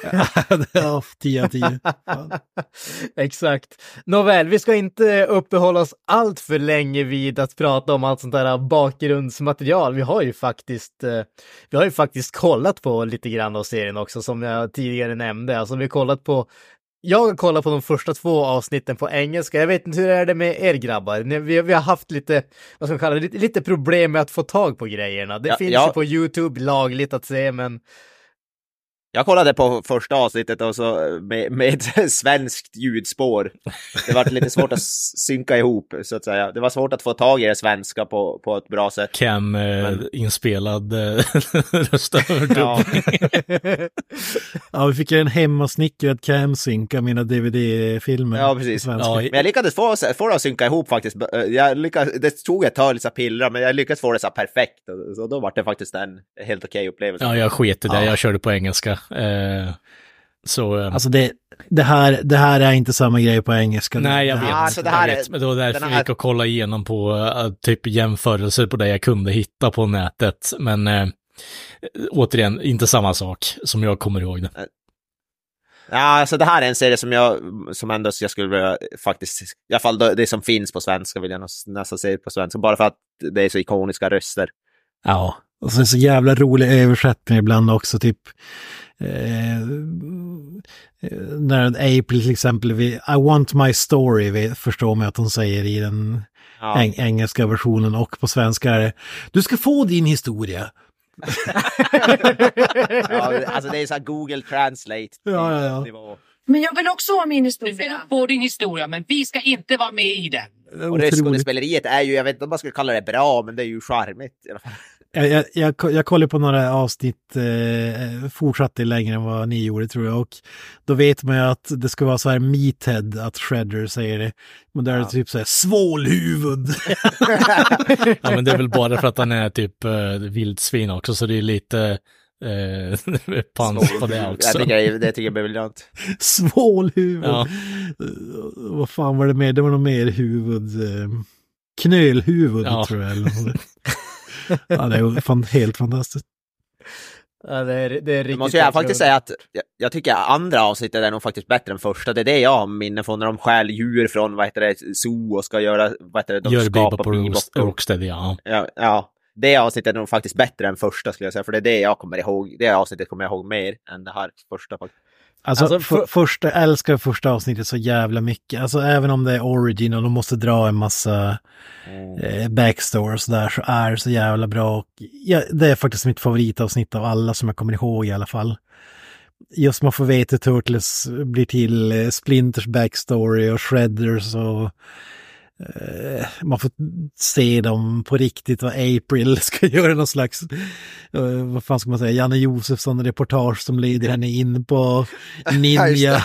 [SPEAKER 4] ja, 10 av 10. Fan.
[SPEAKER 1] Exakt. Nåväl, vi ska inte uppehålla oss allt för länge vid att prata om allt sånt där bakgrundsmaterial. Vi har ju faktiskt, eh, vi har ju faktiskt kollat på lite grann av serien också, som jag tidigare nämnde. Alltså vi har kollat på jag har kollat på de första två avsnitten på engelska. Jag vet inte hur är det med er grabbar? Vi, vi har haft lite, vad ska man kalla det, lite, lite problem med att få tag på grejerna. Det
[SPEAKER 2] Ja,
[SPEAKER 1] finns
[SPEAKER 2] ja.
[SPEAKER 1] ju på YouTube lagligt att se, men
[SPEAKER 2] Jag kollade på första avsnittet och så med, med ett svenskt ljudspår. Det var lite svårt att synka ihop så att säga. Det var svårt att få tag i det svenska på, på ett bra sätt.
[SPEAKER 3] Cam eh,
[SPEAKER 2] Men-
[SPEAKER 3] eh, röstöverdubbning.
[SPEAKER 2] Ja,
[SPEAKER 4] Ja, vi fick ju en hemmasnickrad camsync av mina DVD-filmer.
[SPEAKER 2] Ja, precis.
[SPEAKER 3] Ja,
[SPEAKER 2] men jag lyckades få, få det att synka ihop faktiskt. Jag lyckades, det tog ett tag lite att pillra, men jag lyckades få det så perfekt. Så då var det faktiskt en helt okej upplevelse.
[SPEAKER 3] Ja, jag sket i det.
[SPEAKER 4] Ja.
[SPEAKER 3] Jag körde på engelska. Eh, så... Eh,
[SPEAKER 4] Alltså det, det, här, det här är inte samma grej på engelska.
[SPEAKER 3] Nej, jag vet.
[SPEAKER 4] här-
[SPEAKER 2] alltså, det här
[SPEAKER 3] jag
[SPEAKER 2] är-
[SPEAKER 3] vet. Men det var därför
[SPEAKER 2] den
[SPEAKER 3] jag
[SPEAKER 2] här-
[SPEAKER 3] gick och kollade igenom på uh, typ jämförelser på det jag kunde hitta på nätet. Men eh, återigen, inte samma sak som jag kommer ihåg det.
[SPEAKER 2] Ja, alltså det här är en serie som jag, som ändå jag skulle vilja faktiskt, i alla fall det, som finns på svenska vill jag nästan se på svenska, bara för att det är så ikoniska röster.
[SPEAKER 4] Ja, och så är det så jävla roliga översättningar ibland också, typ eh, när April till exempel, vi, I want my story, vi förstår man att hon säger i den
[SPEAKER 2] Ja.
[SPEAKER 4] eng- engelska versionen och på svenska är det, du ska få din historia.
[SPEAKER 2] ja, alltså det är så här Google Translate.
[SPEAKER 4] Ja, ja, ja.
[SPEAKER 2] nivå.
[SPEAKER 6] Men jag vill också ha min
[SPEAKER 8] Du
[SPEAKER 6] historia.
[SPEAKER 8] få din historia, men vi ska inte vara med i den.
[SPEAKER 2] Och
[SPEAKER 4] Otroligt.
[SPEAKER 2] röstskådespeleriet är ju, jag vet inte om man skulle kalla det bra, men det är ju charmigt i alla fall.
[SPEAKER 4] Jag, jag, jag, ko- jag kollade på några avsnitt, eh, fortsatte längre än vad ni gjorde tror jag. Och då vet man ju att det ska vara så här meathead, att Shredder säger det. Men där är det typ så här svålhuvud.
[SPEAKER 3] Ja, men det är väl bara för att han är typ uh, vildsvin också, så det är lite eh, pans på det också.
[SPEAKER 2] Jag tycker, det tycker jag är briljant.
[SPEAKER 4] Svålhuvud.
[SPEAKER 3] Ja.
[SPEAKER 4] Eh, vad fan var det mer? Det var nog mer huvud. Eh, knölhuvud
[SPEAKER 3] Ja.
[SPEAKER 4] tror jag. Eller. ja, det är fan, helt fantastiskt.
[SPEAKER 1] Ja, det är, det är
[SPEAKER 2] Jag
[SPEAKER 1] riktigt
[SPEAKER 2] måste jag faktiskt
[SPEAKER 1] otroligt.
[SPEAKER 2] säga att jag, jag tycker andra avsnittet är nog faktiskt bättre än första. Det är det jag har minne från när de stjäl djur från vad heter det, zoo och ska göra, vad heter det, de
[SPEAKER 3] Gör
[SPEAKER 2] skapar
[SPEAKER 3] Rocksteady, ja.
[SPEAKER 2] Ja, ja, det avsnittet är nog faktiskt bättre än första skulle jag säga, för det är det jag kommer ihåg. Det avsnittet kommer jag ihåg mer än det här första. faktiskt.
[SPEAKER 4] Alltså,
[SPEAKER 1] Alltså,
[SPEAKER 4] för,
[SPEAKER 1] för-
[SPEAKER 4] första, jag älskar första avsnittet så jävla mycket. Alltså även om det är origin och de måste dra en massa eh, backstory och sådär så är det så jävla bra. Och, ja, det är faktiskt mitt favoritavsnitt av alla som jag kommer ihåg i alla fall. Just man får veta hur Turtles blir till, eh, Splinters backstory och Shredders och man får se dem på riktigt och April ska göra någon slags, eh, vad fan ska man säga, Janne Josefsson-reportage som leder henne in på ninja.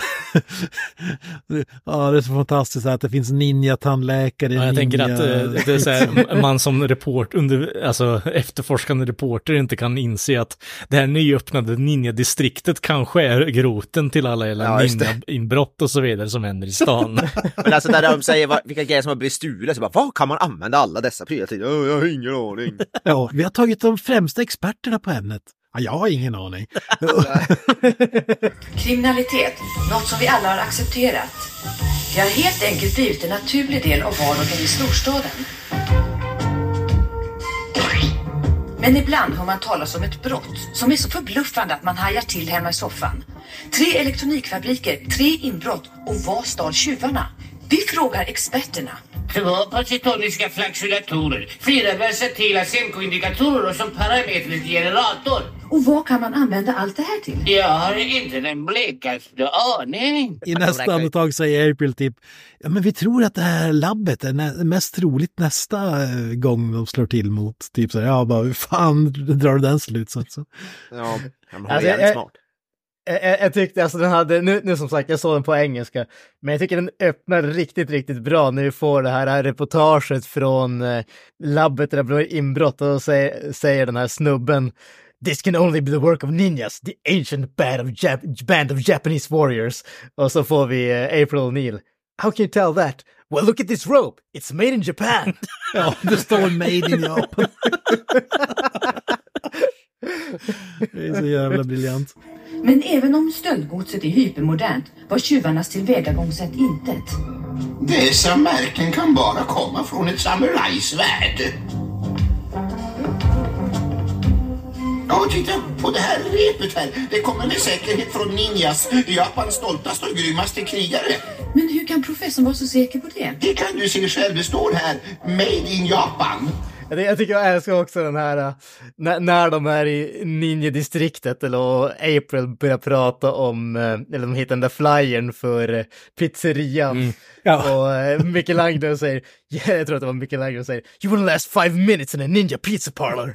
[SPEAKER 4] ja, det är så fantastiskt att det finns ninja-tandläkare.
[SPEAKER 3] Ja, jag tänker
[SPEAKER 4] ninja...
[SPEAKER 3] att eh, det är så här, man som report, under, alltså efterforskande reporter inte kan inse att det här nyöppnade ninja-distriktet kanske är groten till alla
[SPEAKER 2] Ja,
[SPEAKER 3] ninja-inbrott och så vidare som händer i stan.
[SPEAKER 2] Men alltså när de säger vad, vilka grejer som har blivit stulet, så bara vad kan man använda alla dessa prylar till? "Åh, jag har ingen aning.
[SPEAKER 4] Ja, vi har tagit de främsta experterna på ämnet. Ja, jag har ingen aning.
[SPEAKER 9] Kriminalitet, något som vi alla har accepterat. Det har helt enkelt blivit en naturlig del av vardagen i storstaden. Men ibland hör man talas om ett brott som är så förbluffande att man hajar till hemma i soffan. Tre elektronikfabriker, tre inbrott och vad stal tjuvarna? Vi frågar experterna.
[SPEAKER 8] Två positoniska flaxulatorer, fyra versatila Semco-indikatorer och som parametrisk generator.
[SPEAKER 9] Och vad kan man använda allt det här till?
[SPEAKER 8] Jag har inte den blekaste aning.
[SPEAKER 4] I nästa andetag säger April typ, ja men vi tror att det här labbet är nä- mest troligt nästa eh, gång de slår till mot, typ så här, ja bara hur fan drar du den slutsatsen?
[SPEAKER 2] Ja, men hon är
[SPEAKER 1] Alltså,
[SPEAKER 2] jävligt
[SPEAKER 1] jag-
[SPEAKER 2] smart.
[SPEAKER 1] Jag, jag, tyckte alltså den hade, nu, nu som sagt jag såg den på engelska, men jag tycker den öppnar riktigt, riktigt bra när vi får det här, reportaget från eh, labbet där det blev inbrott och säger, säger den här snubben This can only be the work of ninjas, the ancient band of, Jap- band of Japanese warriors. Och så får vi eh, April O'Neil. How can you tell that? Well, look at this rope. It's made in Japan.
[SPEAKER 4] Ja, det står made in Japan. det är så jävla briljant.
[SPEAKER 9] Men även om stöldgodset är hypermodernt var tjuvarnas tillvägagångssätt intet.
[SPEAKER 5] Dessa märken kan bara komma från ett samurajsvärd. Ja, titta på det här repet här. Det kommer med säkerhet från ninjas, Japans stoltaste och grymmaste krigare.
[SPEAKER 9] Men hur kan professorn vara så säker på det?
[SPEAKER 5] Det kan du se själv, det står här Made in Japan.
[SPEAKER 1] Jag, jag tycker jag älskar också den här, äh, när, när de är i ninjadistriktet eller April börjar prata om, äh, eller de hittar den där flyern för äh, pizzerian.
[SPEAKER 4] Ja.
[SPEAKER 1] Och Michelangelo säger, ja, jag tror att det var Michelangelo säger, you will last five minutes in a ninja pizza parlor.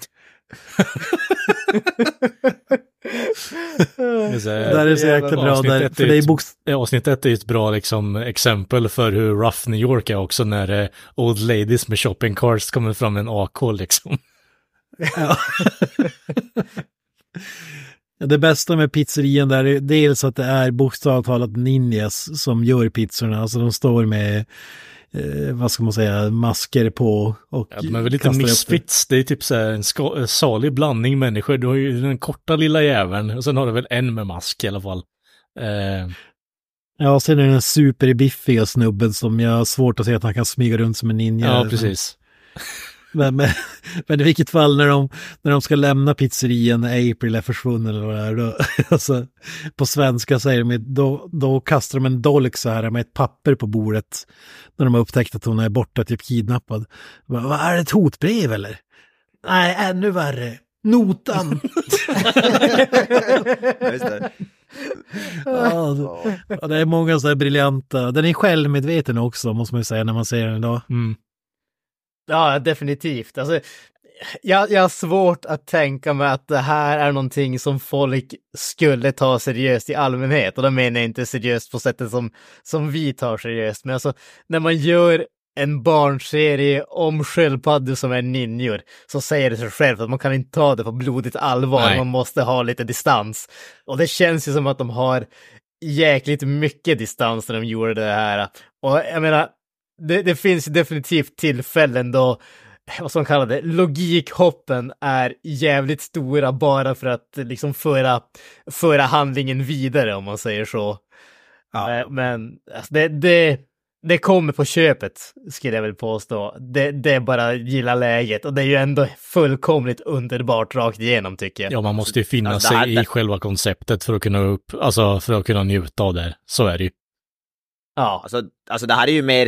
[SPEAKER 3] Det här-
[SPEAKER 4] är så jäkla bra. Där, för det är bokst-
[SPEAKER 3] Avsnitt ett är ett bra liksom, exempel för hur rough New York är också när eh, old ladies med shopping carts kommer fram med en AK liksom.
[SPEAKER 4] Ja. Ja, Det bästa med pizzerian där är dels att det är bokstavligt talat ninjas som gör pizzorna. Alltså de står med, eh, vad ska man säga, masker på och
[SPEAKER 3] Ja, de är väl lite
[SPEAKER 4] det.
[SPEAKER 3] misfits, det är typ så här en ska- en salig blandning människor. Du har ju den korta lilla jäveln och sen har du väl en med mask i alla fall. Eh,
[SPEAKER 4] Ja, sen är det den superbiffiga snubben som jag har svårt att se att han kan smyga runt som en ninja.
[SPEAKER 3] ja, precis.
[SPEAKER 4] Men, men, men i vilket fall när de, när de ska lämna pizzerian när April är försvunnen eller vad det är, då, alltså, på svenska säger de, då, då kastar de en dolk så här med ett papper på bordet när de har upptäckt att hon är borta, typ kidnappad. Vad vad är det ett hotbrev eller? Nej, ännu värre. Notan.
[SPEAKER 2] Ja, det.
[SPEAKER 4] ja, är många så här briljanta. Den är självmedveten också, måste man ju säga, när man ser den idag.
[SPEAKER 3] Mm.
[SPEAKER 1] Ja, definitivt. Alltså, jag, jag har svårt att tänka mig att det här är någonting som folk skulle ta seriöst i allmänhet. Och då menar jag inte seriöst på sättet som, som vi tar seriöst. Men alltså, när man gör en barnserie om sköldpaddor som är ninjor så säger det sig självt att man kan inte ta det på blodigt allvar.
[SPEAKER 3] Nej.
[SPEAKER 1] Man måste ha lite distans. Och det känns ju som att de har jäkligt mycket distans när de gjorde det här. Och jag menar, det, det finns definitivt tillfällen då, vad som kallar det, logikhoppen är jävligt stora bara för att liksom föra, föra handlingen vidare om man säger så.
[SPEAKER 4] Ja.
[SPEAKER 1] Eh, Men alltså, det, det, det kommer på köpet, skulle jag väl påstå. Det, det är bara gilla läget och det är ju ändå fullkomligt underbart rakt igenom tycker jag.
[SPEAKER 3] Ja, man måste ju finna
[SPEAKER 2] Alltså, det här-
[SPEAKER 3] sig i själva konceptet för att kunna upp, alltså för att kunna njuta av det. Så är det ju.
[SPEAKER 1] Ja,
[SPEAKER 2] Alltså, alltså det här är ju mer,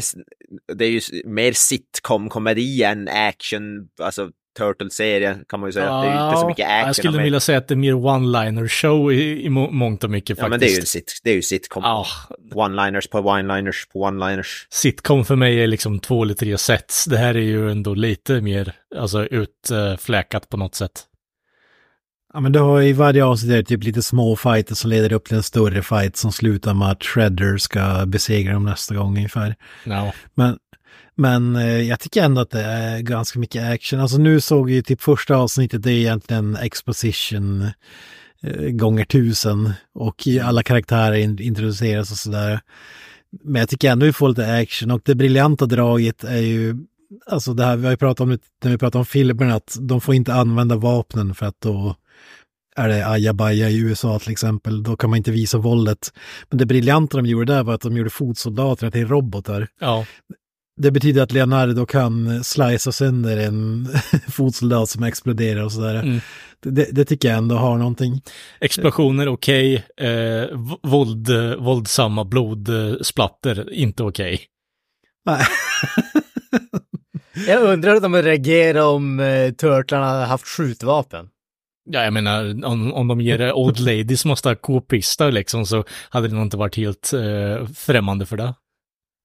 [SPEAKER 2] det är ju mer sitcom-komedi än action, alltså Turtle-serie kan man ju säga. det är ju inte så mycket action.
[SPEAKER 3] Jag skulle vilja säga att det är mer one-liner show i, i må- mångt och mycket
[SPEAKER 2] Ja,
[SPEAKER 3] faktiskt.
[SPEAKER 2] men det är ju en sit, det är ju sitcom.
[SPEAKER 3] Ja,
[SPEAKER 2] One-liners på one-liners på one-liners.
[SPEAKER 3] sitcom för mig är liksom två eller tre sets. Det här är ju ändå lite mer, alltså utfläkat på något sätt.
[SPEAKER 4] Ja, men du har i varje avsnitt är typ lite små fighter som leder upp till en större fight som slutar med att Shredder ska besegra dem nästa gång ungefär.
[SPEAKER 3] Ja,
[SPEAKER 4] Men, men eh, jag tycker ändå att det är ganska mycket action. Alltså nu såg ju typ första avsnittet, det är egentligen exposition eh, gånger tusen och i alla karaktärer in, introduceras och sådär. Men jag tycker ändå vi får lite action och det briljanta draget är ju, alltså det här vi har ju pratat om när vi pratar om filmerna, att de får inte använda vapnen för att då är det ajabaja i USA till exempel, då kan man inte visa våldet. Men det briljanta de gjorde där var att de gjorde fotsoldaterna till robotar.
[SPEAKER 3] ja,
[SPEAKER 4] Det betyder att Leonardo kan slicea sönder en fotsoldat som exploderar och sådär.
[SPEAKER 3] Mm.
[SPEAKER 4] Det, det tycker jag ändå har någonting.
[SPEAKER 3] explosioner okej, eh, v- våld, våldsamma blodsplatter inte okej.
[SPEAKER 4] Nej.
[SPEAKER 1] jag undrar hur de reagerar om eh, turtlarna hade haft skjutvapen.
[SPEAKER 3] Ja, jag menar, om, om de ger old ladies måste k-pistar liksom så hade det nog inte varit helt eh, främmande för det.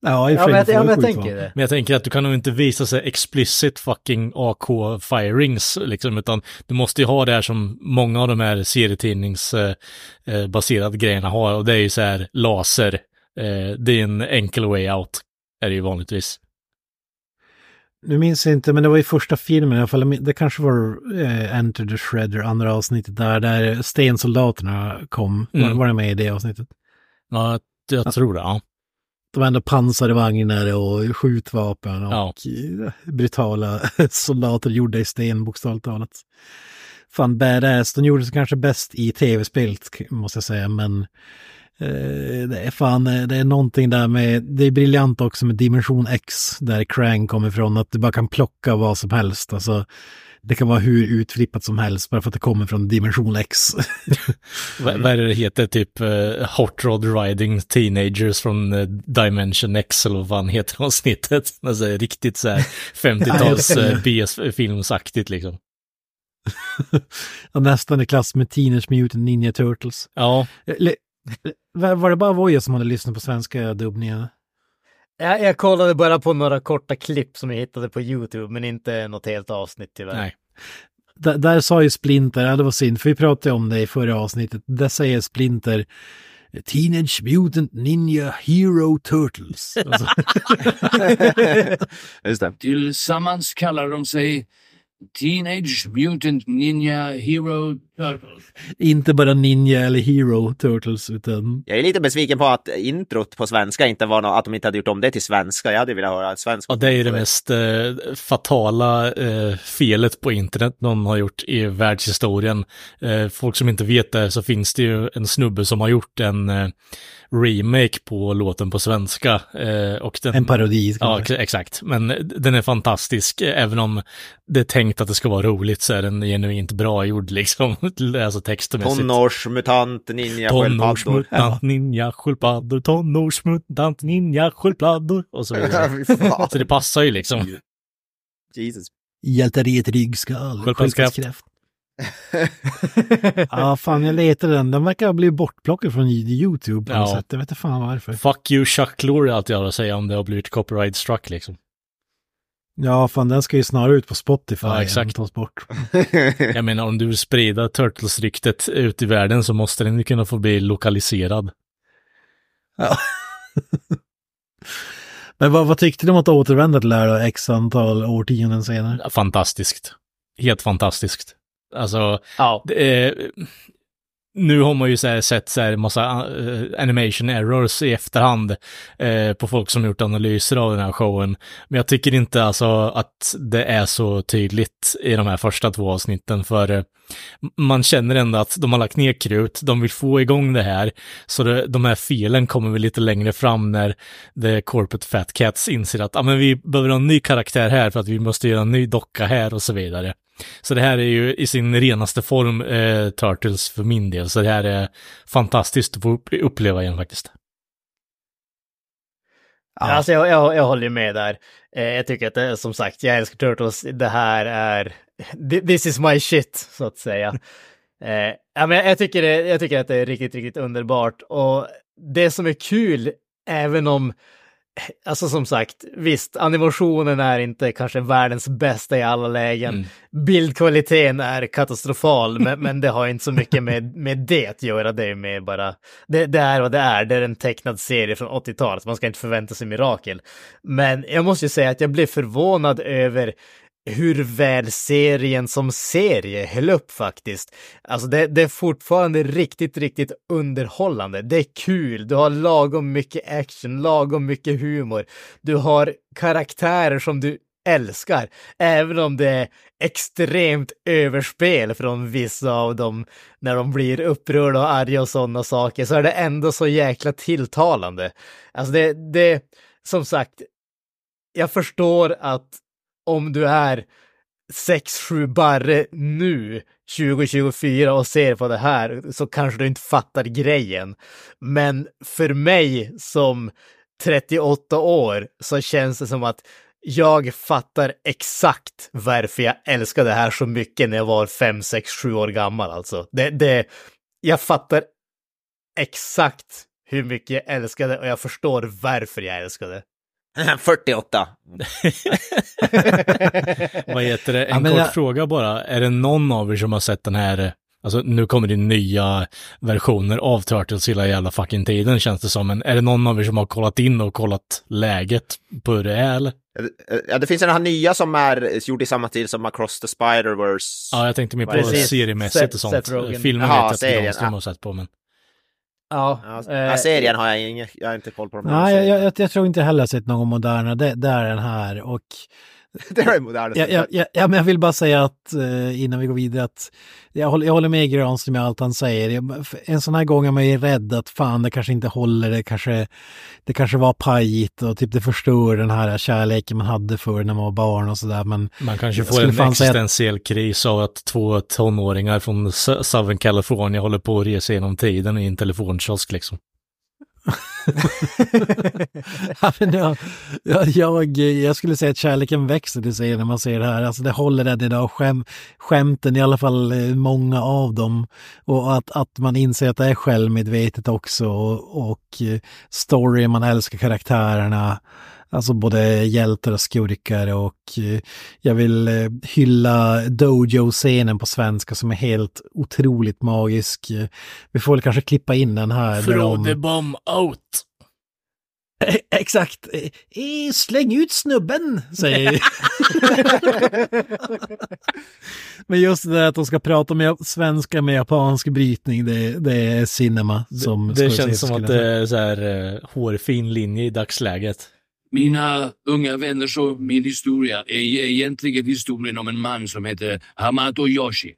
[SPEAKER 4] Ja, i
[SPEAKER 1] Ja, men jag, ja, men jag tänker det.
[SPEAKER 3] Men jag tänker att du kan nog inte visa sig explicit fucking AK-firings, liksom, utan du måste ju ha det här som många av de här serietidningsbaserade eh, eh, baserade grejerna har, och det är ju så här laser. Eh, det är en enkel way out, är det ju vanligtvis.
[SPEAKER 4] Nu minns jag inte, men det var i första filmen i alla fall. Det kanske var eh, Enter the Shredder, andra avsnittet där, där stensoldaterna kom. Var,
[SPEAKER 3] Mm.
[SPEAKER 4] var det med i det avsnittet?
[SPEAKER 3] Ja, jag tror det, ja.
[SPEAKER 4] De hade pansade vagnar och skjutvapen och
[SPEAKER 3] Ja.
[SPEAKER 4] eh, brutala soldater gjorda i sten, bokstavligt talat. Fan, badass. De gjorde sig kanske bäst i tv-spelet, måste jag säga, men Det är fan, eh, det är någonting där med, det är briljant också med dimension X, där Krang kommer ifrån, att du bara kan plocka vad som helst. Alltså, det kan vara hur utflippat som helst, bara för att det kommer från dimension X.
[SPEAKER 3] Vad är det det heter? Typ eh, Hot Rod Riding Teenagers från eh, Dimension X eller vad fan heter avsnittet? Alltså riktigt så här 50-tals uh, BS-filmsaktigt liksom.
[SPEAKER 4] Nästan i klass med Teenage Mutant Ninja Turtles.
[SPEAKER 3] Ja,
[SPEAKER 4] Eller, var var det bara Voja som hade lyssnat på svenska dubbningar?
[SPEAKER 1] Jag, jag kollade bara på några korta klipp som jag hittade på YouTube, men inte något helt avsnitt tyvärr.
[SPEAKER 3] nej.
[SPEAKER 4] Där, där sa ju Splinter, ja det var synd, för vi pratade om det i förra avsnittet, där säger Splinter Teenage Mutant Ninja Hero Turtles. Alltså,
[SPEAKER 2] Just det.
[SPEAKER 10] Tillsammans kallar de sig Teenage Mutant Ninja Hero Turtles.
[SPEAKER 4] inte bara Ninja eller Hero Turtles, utan
[SPEAKER 2] Jag är lite besviken på att introt på svenska inte var något, att de inte hade gjort om det till svenska. Jag hade velat höra svenska.
[SPEAKER 3] Och det är ju det mest eh, fatala eh, felet på internet någon har gjort i världshistorien. Eh, folk som inte vet det så finns det ju en snubbe som har gjort en eh, remake på låten på svenska. Eh, och den,
[SPEAKER 4] en parodi.
[SPEAKER 3] Ja, exakt. Men den är fantastisk. Även om det är tänkt att det ska vara roligt så är den genuint bra gjord liksom. Alltså textmässigt.
[SPEAKER 2] Tonårsmutant, ninja, sköldpaddor.
[SPEAKER 3] Tonårsmutant ninja sköldpaddor, tonårsmutant ninja sköldpaddor och så vidare. Så det passar ju liksom.
[SPEAKER 2] Jesus.
[SPEAKER 4] Ett ryggskal.
[SPEAKER 3] Sköldpaddskraft.
[SPEAKER 4] Ja, fan jag letade den. Den verkar ha blivit bortplockad från YouTube på något
[SPEAKER 3] Ja.
[SPEAKER 4] sätt. Jag vet inte fan varför.
[SPEAKER 3] Fuck you Chuck Lorre allt jag har att säga om det har blivit copyright struck liksom.
[SPEAKER 4] Ja, fan den ska ju snarare ut på Spotify
[SPEAKER 3] Ja,
[SPEAKER 4] än
[SPEAKER 3] exakt.
[SPEAKER 4] tas bort.
[SPEAKER 3] Jag menar om du vill sprida Turtles-ryktet ut i världen så måste den ju kunna få bli lokaliserad.
[SPEAKER 4] Men vad, vad tyckte du om att återvända till det här då, x antal årtionden senare?
[SPEAKER 3] Fantastiskt. Helt fantastiskt. Alltså,
[SPEAKER 1] Ja.
[SPEAKER 3] är, nu har man ju så sett så här massa eh, animation errors i efterhand eh, på folk som gjort analyser av den här showen. Men jag tycker inte alltså att det är så tydligt i de här första två avsnitten för eh, man känner ändå att de har lagt ner krut, de vill få igång det här. Så det, de här felen kommer väl lite längre fram när The Corporate Fat Cats inser att ah, men vi behöver en ny karaktär här för att vi måste göra en ny docka här och så vidare. Så det här är ju i sin renaste form eh, Turtles för min del, så det här är fantastiskt att få upp, uppleva igen faktiskt.
[SPEAKER 1] Alltså jag, jag, jag håller med där. Eh, jag tycker att det som sagt, jag älskar Turtles. Det här är, this is my shit, så att säga. eh, ja, men jag, tycker det, jag tycker att det är riktigt, riktigt underbart. Och det som är kul, även om, alltså som sagt, visst, animationen är inte kanske världens bästa i alla lägen.
[SPEAKER 3] Mm.
[SPEAKER 1] Bildkvaliteten är katastrofal, men, men det har inte så mycket med, med det att göra. Det är mer bara, det, det är vad det är. Det är en tecknad serie från 80-talet. Man ska inte förvänta sig mirakel. Men jag måste ju säga att jag blev förvånad över hur väl serien som serie höll upp faktiskt. Alltså det, det är fortfarande riktigt, riktigt underhållande. Det är kul, du har lagom mycket action, lagom mycket humor. Du har karaktärer som du älskar, även om det är extremt överspel från vissa av dem när de blir upprörda och arga och sådana saker, så är det ändå så jäkla tilltalande. Alltså det, det, som sagt, jag förstår att om du är 6-7 barre nu, 2024 och ser på det här så kanske du inte fattar grejen. Men för mig som 38 år så känns det som att jag fattar exakt varför jag älskar det här så mycket när jag var 5, 6, 7 år gammal alltså. Det, det, jag fattar exakt hur mycket jag älskade det och jag förstår varför jag älskade det.
[SPEAKER 2] 48.
[SPEAKER 3] Vad heter det? En
[SPEAKER 4] Ja,
[SPEAKER 3] kort
[SPEAKER 4] jag-
[SPEAKER 3] fråga bara. Är det någon av er som har sett den här, alltså nu kommer det nya versioner av Turtles hela jävla fucking tiden känns det som, men är det någon av er som har kollat in och kollat läget på hur det är eller?
[SPEAKER 2] Ja, det finns den här nya som är gjord i samma tid som Across the Spider-Verse.
[SPEAKER 3] Ja, jag tänkte mer på
[SPEAKER 1] Precis.
[SPEAKER 3] seriemässigt och sånt. Filmen vet jag att Granström har sett på, men
[SPEAKER 1] Ja,
[SPEAKER 2] Ja,
[SPEAKER 1] eh,
[SPEAKER 2] serien har jag inget, jag har inte koll på dem.
[SPEAKER 4] Nej, jag, jag, jag tror inte heller jag sett någon moderna. Det, det är den här. Och
[SPEAKER 2] Det är moderna.
[SPEAKER 4] Ja, ja, ja, ja, men jag vill bara säga att eh, innan vi går vidare att jag håller, jag håller med Granström med allt han säger. En sån här gång är man ju rädd att fan det kanske inte håller, det kanske, det kanske var pajigt och typ det förstör den här kärleken man hade för när man var barn och sådär. Men
[SPEAKER 3] Man kanske får en
[SPEAKER 4] säga att-
[SPEAKER 3] existentiell kris av att två tonåringar från Southern California håller på att resa genom tiden i en telefonkiosk liksom.
[SPEAKER 4] Ja, jag, jag, jag, skulle säga att kärleken växer till sig när man ser det här. Alltså det håller än idag, skäm, skämten, i alla fall eh, många av dem. Och att, att man inser att det är självmedvetet också och, och eh, story, man älskar karaktärerna. Alltså både hjältar och skurkar och eh, jag vill eh, hylla Dojo-scenen på svenska som är helt otroligt magisk. Vi får väl kanske klippa in den här. där
[SPEAKER 3] Throw
[SPEAKER 4] de-
[SPEAKER 3] the bomb out!
[SPEAKER 4] Eh, Exakt. Eh, Släng ut snubben, säger Men just det där att de ska prata med svenska med japansk brytning, det, det är cinema. Som
[SPEAKER 3] det
[SPEAKER 4] Scorsese
[SPEAKER 3] känns som att det är så här hårfin linje i dagsläget.
[SPEAKER 10] Mina unga vänner och min historia är egentligen historien om en man som heter Hamato Yoshi.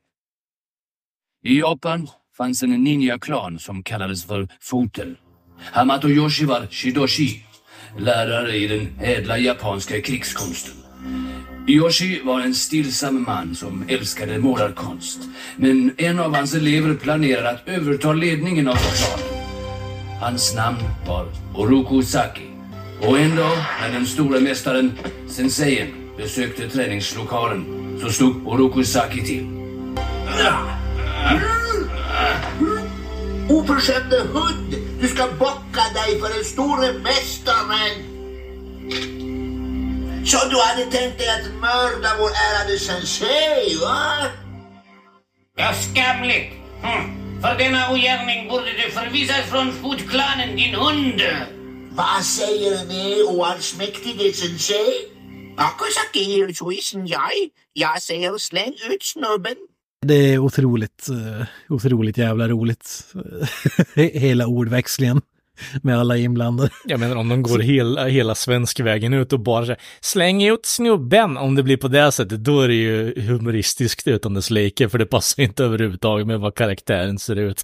[SPEAKER 10] I Japan fanns en ninja-klan som kallades för Foten. Hamato Yoshi var Shidoshi, lärare i den ädla japanska krigskonsten. Yoshi var en stillsam man som älskade målarkonst. Men en av hans elever planerade att överta ledningen av klanen. Hans namn var Oroku Saki. Och en dag när den stora mästaren, senseien, besökte träningslokalen så stod Oroku Saki till.
[SPEAKER 5] Oförskämde hund! Du ska bocka dig för den store mästaren! Så du hade tänkt dig att mörda vår ärade sensei, va?
[SPEAKER 8] Ja, skamligt! Hm. För denna ogärning borde du förvisas från fotklanen, din hund!
[SPEAKER 5] Vad säger ni, oallsmäktige sensei? Akosaki, suisen jag. Jag säger släng ut snubben.
[SPEAKER 4] Det är otroligt, eh, otroligt jävla roligt. Hela ordväxlingen med alla inblandade.
[SPEAKER 3] Jag menar om de går hela, hela svensk vägen ut och bara så här, släng ut snubben. Om det blir på det sättet, då är det ju humoristiskt utan dess like, för det passar inte överhuvudtaget med vad karaktären ser ut.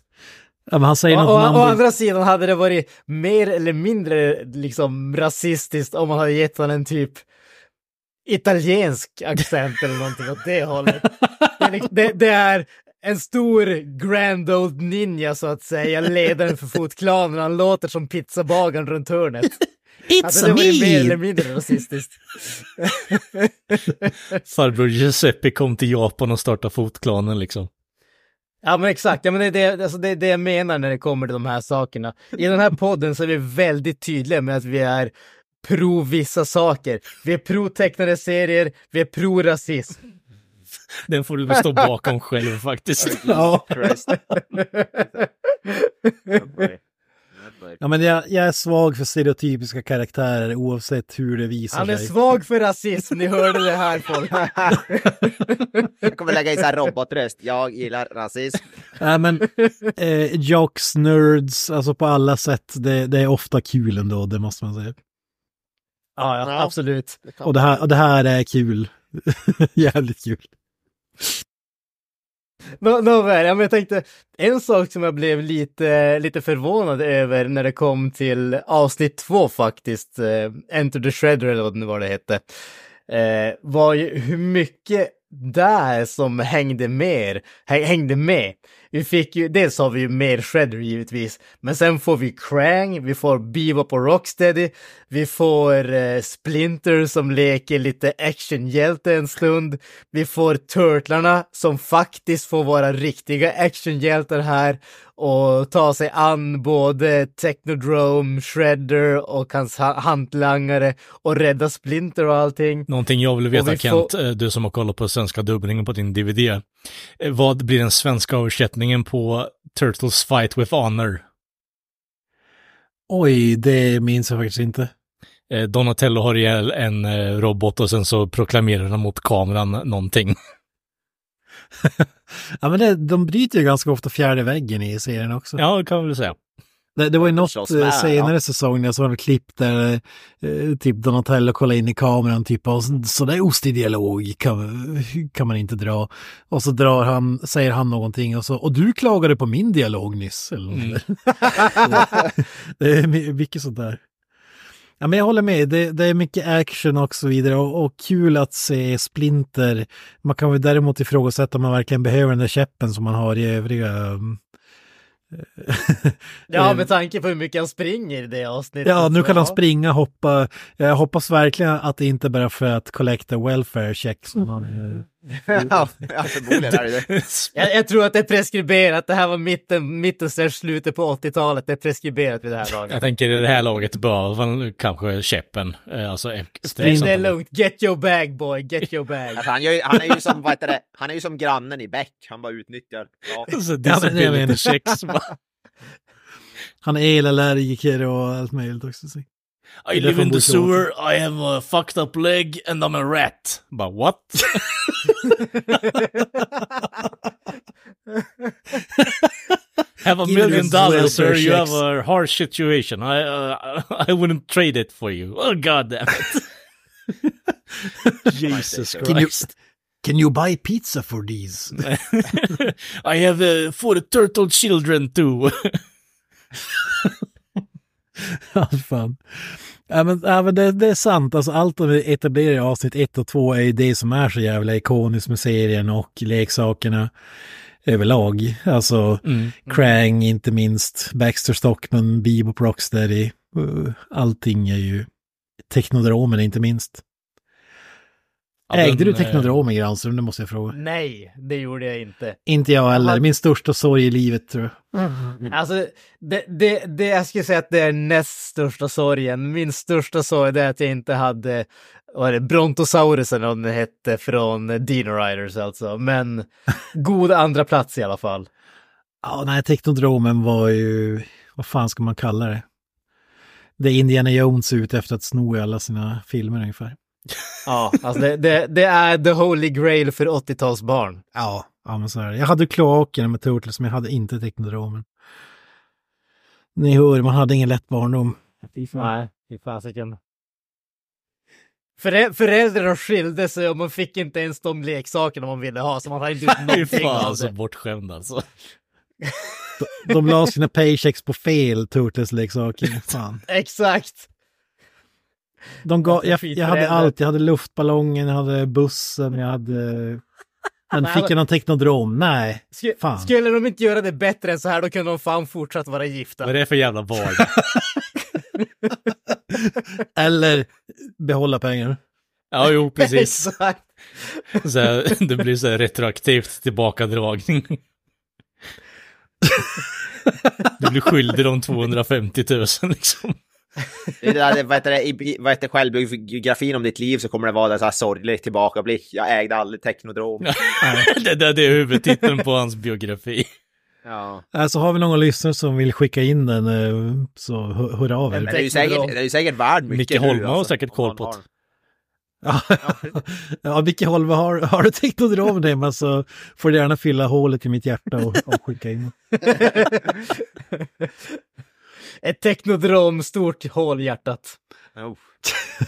[SPEAKER 4] Ja, men han säger
[SPEAKER 1] Å,
[SPEAKER 4] något
[SPEAKER 1] å, å andra sidan hade det varit mer eller mindre liksom rasistiskt om man hade gett honom en typ italiensk accent eller någonting åt det hållet. Det, är liksom- det, det är en stor grand old ninja så att säga, ledaren för fotklanen. Han låter som pizzabagaren runt hörnet.
[SPEAKER 4] It's
[SPEAKER 1] Alltså det var ju
[SPEAKER 4] me!
[SPEAKER 1] mer eller mindre rasistiskt.
[SPEAKER 3] Farbror Giuseppe kom till Japan och startade fotklanen liksom.
[SPEAKER 1] Ja men exakt, ja, men det, är det, alltså det det jag menar när det kommer till de här sakerna. I den här podden så är vi väldigt tydliga med att vi är pro vissa saker. Vi är pro tecknade serier, vi är pro rasism.
[SPEAKER 3] Den får du väl stå bakom själv faktiskt.
[SPEAKER 4] Ja.
[SPEAKER 2] Christ.
[SPEAKER 4] Ja, men jag, jag är svag för stereotypiska karaktärer oavsett hur det visar
[SPEAKER 1] Han är
[SPEAKER 4] sig.
[SPEAKER 1] svag för rasism, ni hörde det här folk.
[SPEAKER 2] Jag kommer lägga in så här robotröst. Jag gillar rasism.
[SPEAKER 4] Nej, men eh, jocks, nerds, alltså på alla sätt, det, det är ofta kul ändå, det måste man säga.
[SPEAKER 1] Ja, ja, absolut.
[SPEAKER 4] Och det här, och det här är kul. Jävligt kul.
[SPEAKER 1] Nåväl, men jag tänkte, en sak som jag blev lite, lite förvånad över när det kom till avsnitt två faktiskt, eh, Enter the Shredder eller vad det nu var det hette, eh, var ju hur mycket där som hängde med, hängde med. Vi fick ju, dels har vi ju mer Shredder givetvis, men sen får vi Krang, vi får Bebop och Rocksteady, vi får eh, Splinter som leker lite actionhjälte en stund, vi får Turtlarna som faktiskt får vara riktiga actionhjältar här och ta sig an både Technodrome, Shredder och hans ha- hantlangare och rädda Splinter och allting.
[SPEAKER 3] Någonting jag vill veta
[SPEAKER 1] vi
[SPEAKER 3] Kent,
[SPEAKER 1] får-
[SPEAKER 3] eh, du som har kollat på svenska dubbningen på din DVD. Eh, Vad blir den svenska översättningen på Turtles Fight with Honor?
[SPEAKER 4] Oj, det minns jag faktiskt inte.
[SPEAKER 3] Eh, Donatello har ihjäl en robot och sen så proklamerar han mot kameran någonting.
[SPEAKER 4] Ja, men det, de bryter ju ganska ofta fjärde väggen i serien också.
[SPEAKER 3] Ja, det kan man väl säga.
[SPEAKER 4] Det, det var ju något
[SPEAKER 2] slåss
[SPEAKER 4] eh,
[SPEAKER 2] med,
[SPEAKER 4] senare
[SPEAKER 2] ja.
[SPEAKER 4] säsong när jag såg ett klipp där eh, typ Donatello kollar in i kameran typ och så, så där ostig dialog kan, kan man inte dra. Och så drar han, säger han någonting och så, och du klagade på min dialog nyss. Eller
[SPEAKER 3] Mm.
[SPEAKER 4] det är my- mycket sånt där. Ja, men jag håller med, det, det är mycket action och så vidare och, och kul att se Splinter. Man kan väl däremot ifrågasätta om man verkligen behöver den där käppen som man har i övriga um,
[SPEAKER 1] Ja,
[SPEAKER 4] Eh,
[SPEAKER 1] med tanke på hur mycket han springer i det avsnittet.
[SPEAKER 4] Ja, nu kan han springa, hoppa. Jag hoppas verkligen att det inte bara för att collecta welfare check som han...
[SPEAKER 2] ja, ja, förmodligen är det det.
[SPEAKER 1] Jag, jag tror att det är preskriberat. Det här var mitten, mitten slutet på 80-talet. Det är preskriberat vid det här laget.
[SPEAKER 3] Jag tänker i det här laget bör man kanske käppen. eh, Alltså, efter
[SPEAKER 1] Det är lugnt. Get your bag boy, get your bag.
[SPEAKER 2] Alltså, han, gör, ju- han är ju som, vad heter det, han är ju som grannen i Beck. Han bara utnyttjar. Ja.
[SPEAKER 3] Så
[SPEAKER 4] Ja, men det
[SPEAKER 3] disability checks. bara,
[SPEAKER 4] Han är elallergiker och allt möjligt också. Så.
[SPEAKER 3] I live in the sewer, I have a fucked up leg and I'm a rat. Bara what? have a
[SPEAKER 4] Give
[SPEAKER 3] million dollars sir,
[SPEAKER 4] welfare
[SPEAKER 3] you have a harsh situation. I, uh, I wouldn't trade it for you. Oh god damn it. Jesus
[SPEAKER 4] Can you,
[SPEAKER 3] Christ.
[SPEAKER 4] can you buy pizza for these?
[SPEAKER 3] I have uh, four turtle children too.
[SPEAKER 4] Fan. Ja, men, ja, men det, det är sant, alltså allt de etablerar i avsnitt 1 och 2 är ju det som är så jävla ikoniskt med serien och leksakerna överlag. Alltså
[SPEAKER 3] Mm.
[SPEAKER 4] Krang inte minst, Baxter Stockman, Bebop Rocksteady, uh, allting är ju Teknodromen inte minst.
[SPEAKER 3] Ja,
[SPEAKER 4] Ägde
[SPEAKER 3] den,
[SPEAKER 4] du
[SPEAKER 3] eh,
[SPEAKER 4] Teknodromen Granström? Det måste jag fråga.
[SPEAKER 1] Nej, det gjorde jag inte.
[SPEAKER 4] Inte jag heller, min största sorg i livet tror jag.
[SPEAKER 1] Alltså, det, det, det, jag skulle säga att det är näst största sorgen. Min största sorg är att jag inte hade, vad är det, Brontosaurusen om den hette från Dino Riders alltså. Men god andra plats i alla fall.
[SPEAKER 4] Ja, nej, Teknodromen var ju, vad fan ska man kalla det? Det är Indiana Jones ut efter att sno i alla sina filmer ungefär.
[SPEAKER 1] Ja, alltså det, det, det är the holy grail för 80-talsbarn.
[SPEAKER 4] Ja, ja men så är det. Jag hade kloakerna med Turtles, men jag hade inte Teknodromen. Ni hör, man hade ingen lätt barndom.
[SPEAKER 1] Nej, fy fasiken. Förä- Föräldrar skilde sig och man fick inte ens de leksakerna man ville ha, så man hade inte gjort
[SPEAKER 3] Fy
[SPEAKER 1] någonting
[SPEAKER 3] fan
[SPEAKER 1] av
[SPEAKER 3] så
[SPEAKER 1] det.
[SPEAKER 3] bortskämd alltså.
[SPEAKER 4] De la sina paychecks på fel Turtles-leksaker.
[SPEAKER 1] Exakt.
[SPEAKER 4] De gav, jag, jag hade allt. Jag hade luftballongen, jag hade bussen, jag hade... Men
[SPEAKER 1] Nej,
[SPEAKER 4] fick jag någon teknodrom? Nej.
[SPEAKER 1] Sk-
[SPEAKER 4] Fan.
[SPEAKER 1] Skulle de inte göra det bättre än så här, då kunde de fan fortsatt vara gifta.
[SPEAKER 3] Vad är det för jävla val?
[SPEAKER 4] Eller behålla pengar.
[SPEAKER 3] Ja, jo, precis.
[SPEAKER 1] Exakt.
[SPEAKER 3] Så här, det blir så här retroaktivt tillbakadragning. Du blir skyldig de 250 000 liksom.
[SPEAKER 2] Det det vad heter det, i vad heter självbiografin om ditt liv så kommer det vara en så här sorglig tillbakablick. Jag ägde aldrig Teknodrom.
[SPEAKER 3] Det, det, det är huvudtiteln på hans biografi.
[SPEAKER 2] Ja.
[SPEAKER 4] Alltså har vi någon lyssnare som vill skicka in den eh, så hör, av
[SPEAKER 2] Men
[SPEAKER 4] er.
[SPEAKER 2] det är ju säkert, det är ju säkert värd mycket
[SPEAKER 3] Micke
[SPEAKER 2] nu,
[SPEAKER 3] Holme har
[SPEAKER 2] alltså,
[SPEAKER 3] säkert
[SPEAKER 2] om
[SPEAKER 3] koll på
[SPEAKER 2] har
[SPEAKER 3] det.
[SPEAKER 4] Ja, ja Micke Holme, har, har du teknodrom hemma så får du gärna fylla hålet i mitt hjärta och, och skicka in.
[SPEAKER 1] Ett teknodrom, stort hål i hjärtat.
[SPEAKER 2] Oh.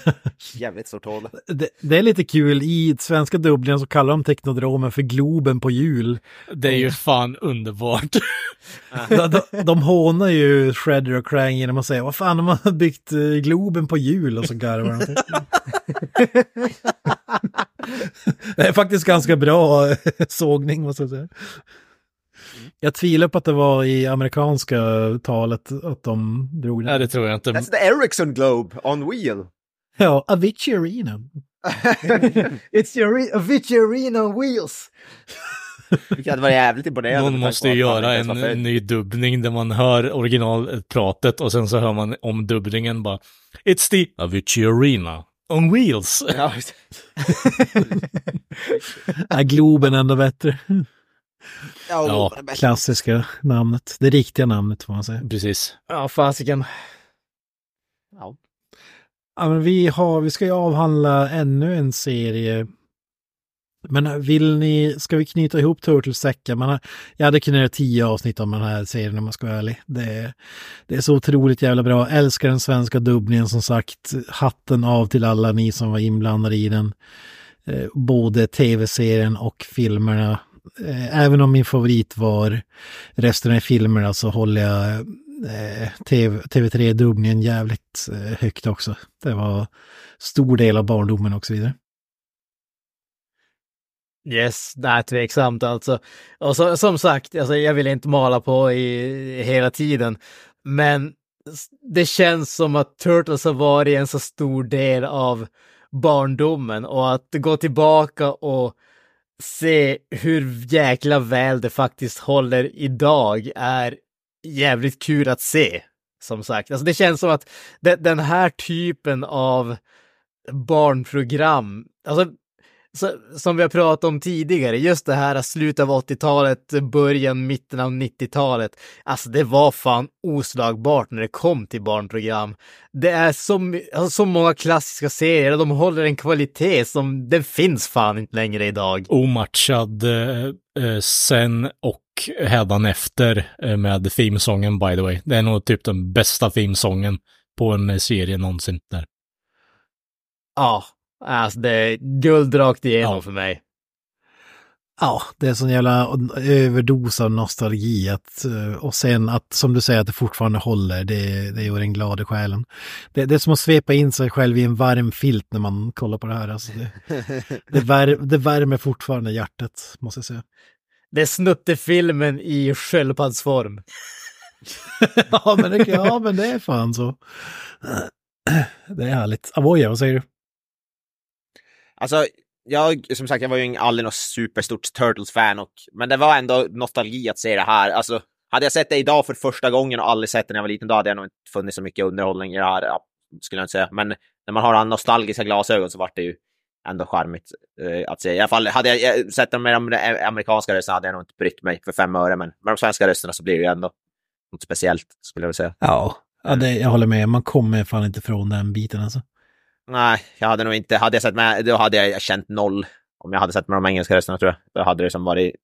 [SPEAKER 2] Jävligt stort hål.
[SPEAKER 4] Det, det är lite kul, i svenska dubblingen så kallar de teknodromen för Globen på jul.
[SPEAKER 3] Det är ju fan underbart.
[SPEAKER 4] De, de, de hånar ju Shredder och Krang genom att säga vad fan de har byggt eh, Globen på jul och så garvar de. Det är faktiskt ganska bra eh, sågning måste jag säga. Jag tvivlar på att det var i amerikanska talet att de drog
[SPEAKER 3] Nej,
[SPEAKER 4] det.
[SPEAKER 3] det tror jag inte.
[SPEAKER 2] That's the Ericsson Globe on wheel.
[SPEAKER 4] Ja, Avicii Arena.
[SPEAKER 1] It's your Avicii Arena on wheels.
[SPEAKER 2] Vilket hade varit jävligt imponerande.
[SPEAKER 3] Någon måste ju göra en ny dubbning där man hör originalpratet och sen så hör man om dubbningen bara It's the Avicii Arena on wheels.
[SPEAKER 2] Ja,
[SPEAKER 4] Globen ändå bättre?
[SPEAKER 2] Ja,
[SPEAKER 3] Ja.
[SPEAKER 4] Klassiska namnet. Det riktiga namnet får man säga.
[SPEAKER 3] Precis.
[SPEAKER 1] Ja, fasiken.
[SPEAKER 2] Ja.
[SPEAKER 4] Ja, men vi, har, vi ska ju avhandla ännu en serie Men vill ni, ska vi knyta ihop Turtles-säcken? Man har, jag hade kunnat göra tio avsnitt om den här serien om man ska vara ärlig. Det, det är så otroligt jävla bra. Älskar den svenska dubbningen som sagt. Hatten av till alla ni som var inblandade i den. Eh, både tv-serien och filmerna. Eh, även om min favorit var resten av filmerna så håller jag eh, TV, TV3-dubbningen jävligt eh, högt också. Det var stor del av barndomen och så vidare.
[SPEAKER 1] Yes, det är tveksamt alltså. Och så, som sagt, alltså, jag vill inte mala på i, hela tiden, men det känns som att Turtles har varit en så stor del av barndomen och att gå tillbaka och se hur jäkla väl det faktiskt håller idag är jävligt kul att se. Som sagt, alltså det känns som att den här typen av barnprogram, alltså som vi har pratat om tidigare, just det här slutet av 80-talet, början, mitten av 90-talet. Alltså det var fan oslagbart när det kom till barnprogram. Det är så, alltså, så många klassiska serier och de håller en kvalitet som den finns fan inte längre idag.
[SPEAKER 3] Omatchad eh, eh sen och efter eh, med themesången by the way. Det är nog typ den bästa themesången på en serie någonsin där.
[SPEAKER 1] Ja, Alltså det är guld rakt igenom ja. för mig.
[SPEAKER 4] Ja, det är sån jävla överdos av nostalgi att, eh, och sen att, som du säger, att det fortfarande håller, det, det gör en glad i själen. Det, det är som att svepa in sig själv i en varm filt när man kollar på det här. Alltså det, det, vär, det värmer fortfarande hjärtat, måste jag säga.
[SPEAKER 1] Det är snuttefilmen i sköldpaddsform.
[SPEAKER 4] ja, men det, ja, men det är fan så. Det är härligt. Avoya, vad säger du?
[SPEAKER 2] Alltså, jag, som sagt, jag var ju aldrig något superstort Turtles-fan, och, men det var ändå nostalgi att se det här. Alltså, hade jag sett det idag för första gången och aldrig sett det när jag var liten, då hade jag nog inte funnit så mycket underhållning i det här, ja, skulle jag inte säga. Men när man har nostalgiska glasögon så var det ju ändå charmigt eh, att se. I alla fall, hade jag sett dem med de amerikanska rösterna hade jag nog inte brytt mig för fem öre, men med de svenska rösterna så blir det ju ändå något speciellt, skulle jag vilja säga.
[SPEAKER 4] Ja, ja det, jag håller med. Man kommer fan inte från den biten alltså.
[SPEAKER 2] Nej, jag hade nog inte, hade jag sett med, då hade jag känt noll. Om jag hade sett med de engelska rösterna tror jag. Då hade det som varit